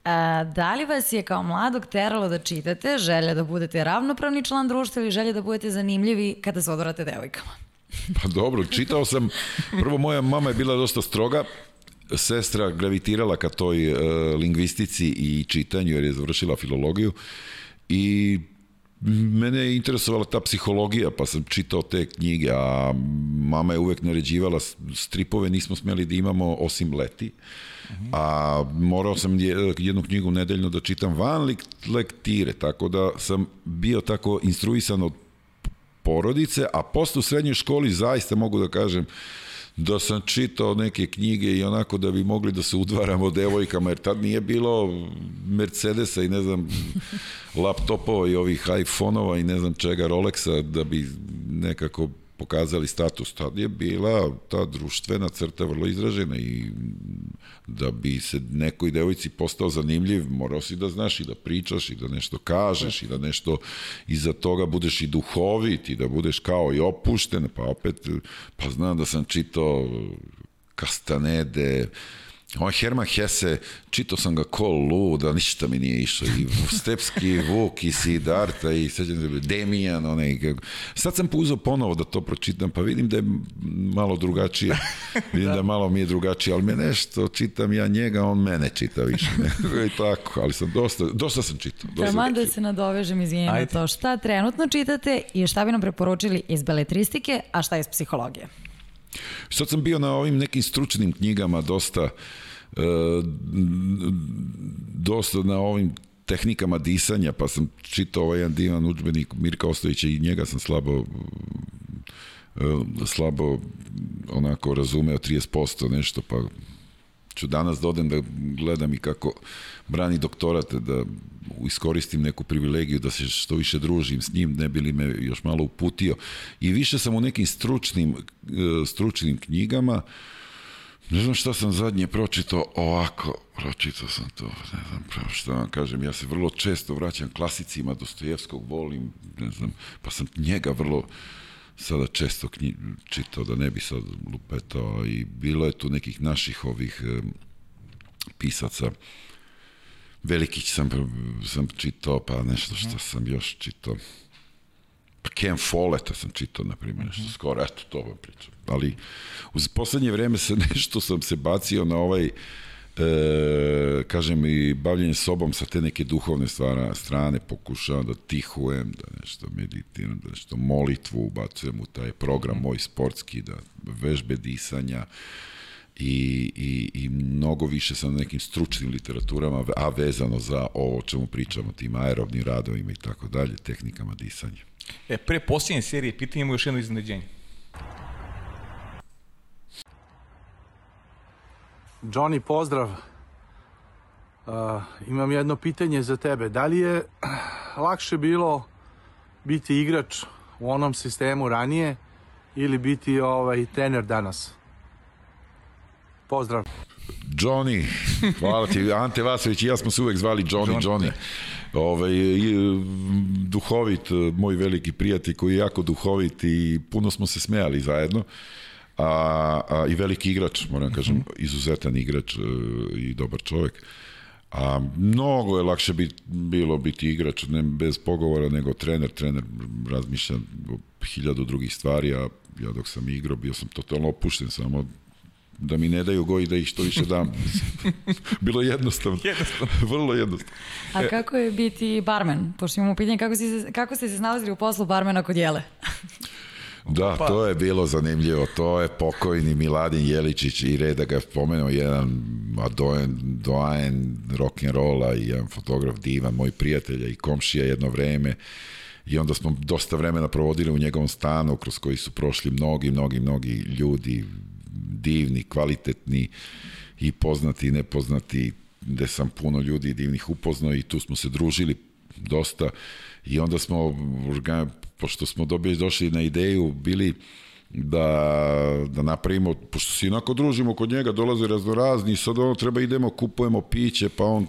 A, da li vas je kao mladog teralo da čitate, želja da budete ravnopravni član društva ili želja da budete zanimljivi kada se odvorate devojkama? Pa dobro, čitao sam, prvo moja mama je bila dosta stroga, sestra gravitirala ka toj uh, lingvistici i čitanju jer je završila filologiju i mene je interesovala ta psihologija, pa sam čitao te knjige, a mama je uvek naređivala stripove, nismo smeli da imamo osim leti. A morao sam je- jednu knjigu nedeljno da čitam van lek- lektire, tako da sam bio tako instruisan od porodice, a posle u srednjoj školi zaista mogu da kažem da sam čitao neke knjige i onako da bi mogli da se udvaramo devojkama, jer tad nije bilo Mercedesa i ne znam laptopova i ovih iPhone-ova i ne znam čega Rolexa da bi nekako pokazali status. Tad je bila ta društvena crta vrlo izražena i da bi se nekoj devojci postao zanimljiv, morao si da znaš i da pričaš i da nešto kažeš i da nešto iza toga budeš i duhovit i da budeš kao i opušten, pa opet, pa znam da sam čitao Kastanede, Ovaj Herman Hesse, čitao sam ga ko luda, ništa mi nije išlo. I Stepski Vuk i Sidarta i sećam se, Demijan, onaj. kako- Sad sam uzeo ponovo da to pročitam, pa vidim da je malo drugačije. Vidim da malo mi je drugačije, ali me nešto, čitam ja njega, on mene čita više. Ne? I tako, ali sam dosta, dosta sam čitao. Dosta Taman da se nadovežem, izvijem na to. Šta trenutno čitate i šta bi nam preporučili iz beletristike, a šta iz psihologije? Sad sam bio na ovim nekim stručnim knjigama dosta e, dosta na ovim tehnikama disanja, pa sam čitao ovaj jedan divan udžbenik Mirka Ostojića i njega sam slabo e, slabo onako razumeo 30% nešto, pa ću danas da odem da gledam i kako brani doktorate, da iskoristim neku privilegiju da se što više družim s njim, ne bi li me još malo uputio. I više sam u nekim stručnim, e, stručnim knjigama, ne znam šta sam zadnje pročitao ovako, pročitao sam to, ne znam pravo šta vam kažem, ja se vrlo često vraćam klasicima Dostojevskog, volim, ne znam, pa sam njega vrlo sada često knji, čitao, da ne bi sad lupetao i bilo je tu nekih naših ovih e, pisaca, Velikić sam, sam čitao, pa nešto što sam još čitao. Pa Ken Folletta sam čitao, na primjer, nešto skoro, eto, to vam pričam. Ali uz poslednje vreme se nešto sam se bacio na ovaj e, kažem i bavljenje sobom sa te neke duhovne stvara, strane pokušavam da tihujem, da nešto meditiram, da nešto molitvu ubacujem u taj program moj sportski, da vežbe disanja i, i, i mnogo više na nekim stručnim literaturama, a vezano za ovo o čemu pričamo, tim aerobnim radovima i tako dalje, tehnikama disanja. E, pre posljednje serije pitanja imamo još jedno iznenađenje. Johnny, pozdrav. Uh, imam jedno pitanje za tebe. Da li je lakše bilo biti igrač u onom sistemu ranije ili biti ovaj trener danas? Pozdrav. Johnny, hvala ti. Ante Vasović i ja smo se uvek zvali Johnny, Johnny, Johnny. Ovaj, duhovit, moj veliki prijatelj koji je jako duhovit i puno smo se smejali zajedno. A, a, i veliki igrač, moram kažem, izuzetan igrač e, i dobar čovek. A mnogo je lakše bit, bilo biti igrač, ne bez pogovora, nego trener. Trener razmišlja o hiljadu drugih stvari, a ja dok sam igrao bio sam totalno opušten, samo da mi ne daju go i da ih što više dam. Bilo je jednostavno. Jednostavno. Vrlo jednostavno. A kako je biti barmen? Pošto imamo pitanje kako, si se, kako ste se snalazili u poslu barmena kod Jele? Da, Pa- to je bilo zanimljivo. To je pokojni Miladin Jeličić i red da ga je pomenuo jedan dojen, dojen rock'n'rolla i jedan fotograf divan, moj prijatelja i komšija jedno vreme. I onda smo dosta vremena provodili u njegovom stanu kroz koji su prošli mnogi, mnogi, mnogi ljudi divni, kvalitetni i poznati i nepoznati gde sam puno ljudi divnih upoznao i tu smo se družili dosta i onda smo pošto smo dobili došli na ideju bili da, da napravimo, pošto se inako družimo kod njega, dolaze raznorazni, sad ono treba idemo, kupujemo piće, pa on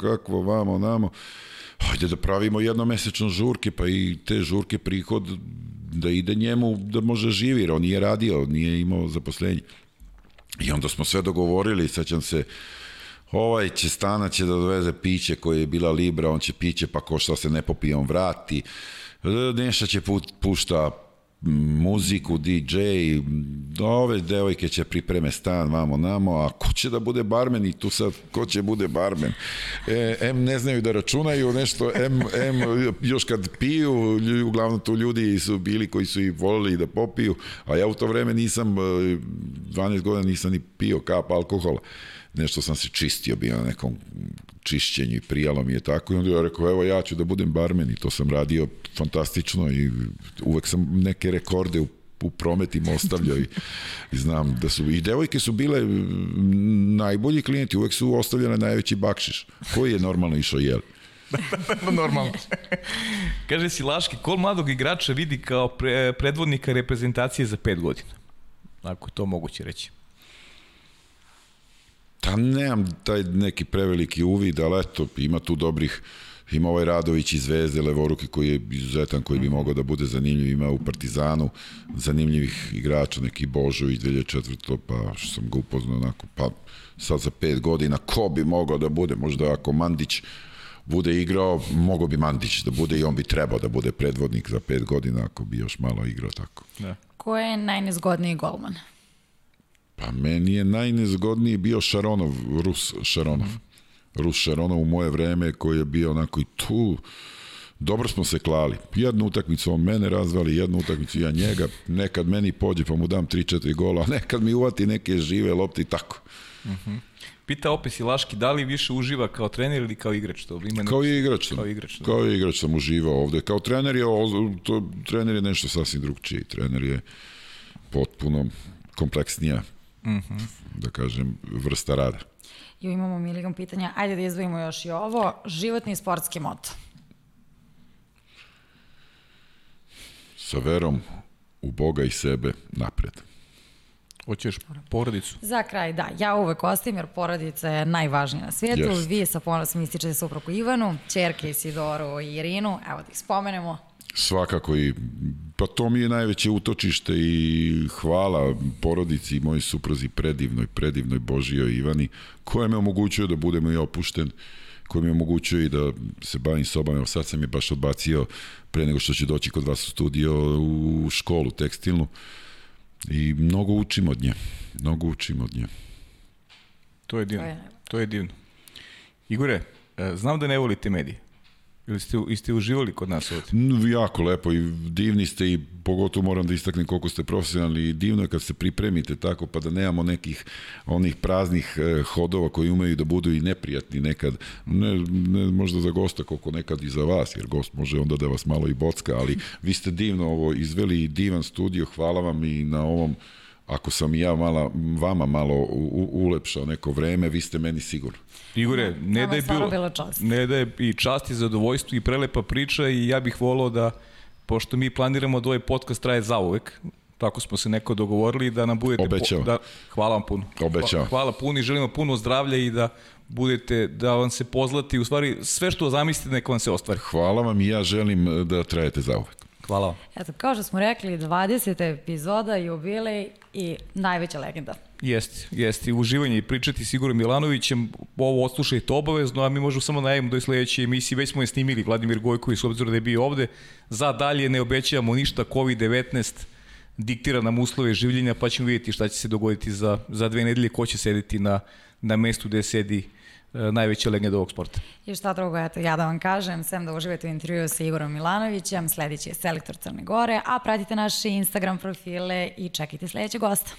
kakvo vamo, namo, hajde da pravimo jednomesečno žurke, pa i te žurke prihod da ide njemu, da može živi, jer on nije radio, nije imao zaposlenje. I onda smo sve dogovorili, sećam se, ovaj će stana će da doveze piće koje je bila Libra, on će piće, pa ko šta se ne popije, on vrati. Neša će pu, pušta muziku, DJ, ove devojke će pripreme stan, vamo, namo, a ko će da bude barmen i tu sad, ko će bude barmen? E, M ne znaju da računaju nešto, M, M još kad piju, uglavnom tu ljudi su bili koji su i volili da popiju, a ja u to vreme nisam, e, 12 godina nisam ni pio kap alkohola nešto sam se čistio, bio na nekom čišćenju i prijalo mi je tako i onda ja rekao, evo ja ću da budem barmen i to sam radio fantastično i uvek sam neke rekorde u u prometima ostavljao i, i znam da su i devojke su bile najbolji klijenti, uvek su ostavljale najveći bakšiš. Koji je normalno išao jel? Normalno. Kaže si Laški, kol mladog igrača vidi kao pre, predvodnika reprezentacije za pet godina? Ako je to moguće reći. Pa nemam taj neki preveliki uvid, ali eto, ima tu dobrih ima ovaj Radović iz Zvezde, levoruki koji je izuzetan, koji bi mogao da bude zanimljiv, ima u Partizanu zanimljivih igrača, neki Božović 2004. pa što sam ga upoznao onako, pa sad za pet godina, ko bi mogao da bude, možda ako Mandić bude igrao, mogao bi Mandić da bude i on bi trebao da bude predvodnik za pet godina ako bi još malo igrao tako. Da. Ko je najnezgodniji golman? Pa meni je najnezgodniji bio Šaronov, Rus Šaronov. Rus Šaronov u moje vreme koji je bio onako i tu dobro smo se klali. Jednu utakmicu on mene razvali, jednu utakmicu ja njega, nekad meni pođe pa mu dam 3-4 gola, a nekad mi uvati neke žive lopte i tako. Pita opet si Laški, da li više uživa kao trener ili kao igrač? To ima Kao i igrač sam. Kao igrač, da. Kao igrač sam uživao ovde. Kao trener je, to, trener je nešto sasvim drugčiji. Trener je potpuno kompleksnija, da kažem, vrsta rada. Jo, imamo milion pitanja. Ajde da izdvojimo još i ovo. Životni i sportski moto. Sa verom u Boga i sebe napred. Hoćeš porodicu? Za kraj, da, ja uvek ostavim jer porodica je najvažnija na svijetu. Jest. Vi sa ponosom ističete suprugu Ivanu, čerke Isidoru i Irinu. Evo da ih spomenemo. Svakako i pa to mi je najveće utočište i hvala porodici i mojoj supruzi predivnoj, predivnoj Božijoj Ivani koja me omogućuje da budemo i opušten koja mi omogućuje i da se bavim sobama. Evo sad sam je baš odbacio pre nego što će doći kod vas u studio u školu tekstilnu i mnogo učim od nje. Mnogo učim od nje. To je divno. To je- To je divno. Igore, e, znam da ne volite medije. Ili ste, ili ste uživali kod nas ovde? Mm, Jako lepo i divni ste i pogotovo moram da istaknem koliko ste profesionalni i divno je kad se pripremite tako pa da nemamo nekih onih praznih e, hodova koji umeju da budu i neprijatni nekad, ne, ne možda za gosta koliko nekad i za vas, jer gost može onda da vas malo i bocka, ali vi ste divno ovo izveli i divan studio, hvala vam i na ovom ako sam i ja mala, vama malo u, u, ulepšao neko vreme, vi ste meni sigurno. Igore, ne da je bilo, bilo čast. ne da je i čast i zadovoljstvo i prelepa priča i ja bih volao da, pošto mi planiramo da ovaj podcast traje zauvek, tako smo se neko dogovorili da nam budete... Obećavam. da, hvala vam puno. Obećavam. Hva- Hvala puno i želimo puno zdravlja i da budete, da vam se pozlati, u stvari sve što zamislite neka vam se ostvari. Hvala vam i ja želim e, da trajete zauvek. Hvala vam. Eto, kao što smo rekli, 20. epizoda, jubilej i najveća legenda. Jeste, jeste. I Uživanje i pričati s Igorom Milanovićem, ovo odslušajte obavezno, a mi možemo samo najavimo do sledeće emisije, već smo je snimili, Vladimir Gojković, s obzirom da je bio ovde. Za dalje ne obećavamo ništa, COVID-19 diktira nam uslove življenja, pa ćemo vidjeti šta će se dogoditi za, za dve nedelje, ko će sedeti na, na mestu gde sedi e, najveća legenda ovog sporta. I šta drugo, eto, ja da vam kažem, sem da uživate u intervju sa Igorom Milanovićem, sledeći je selektor Crne Gore, a pratite naše Instagram profile i čekajte sledećeg gosta.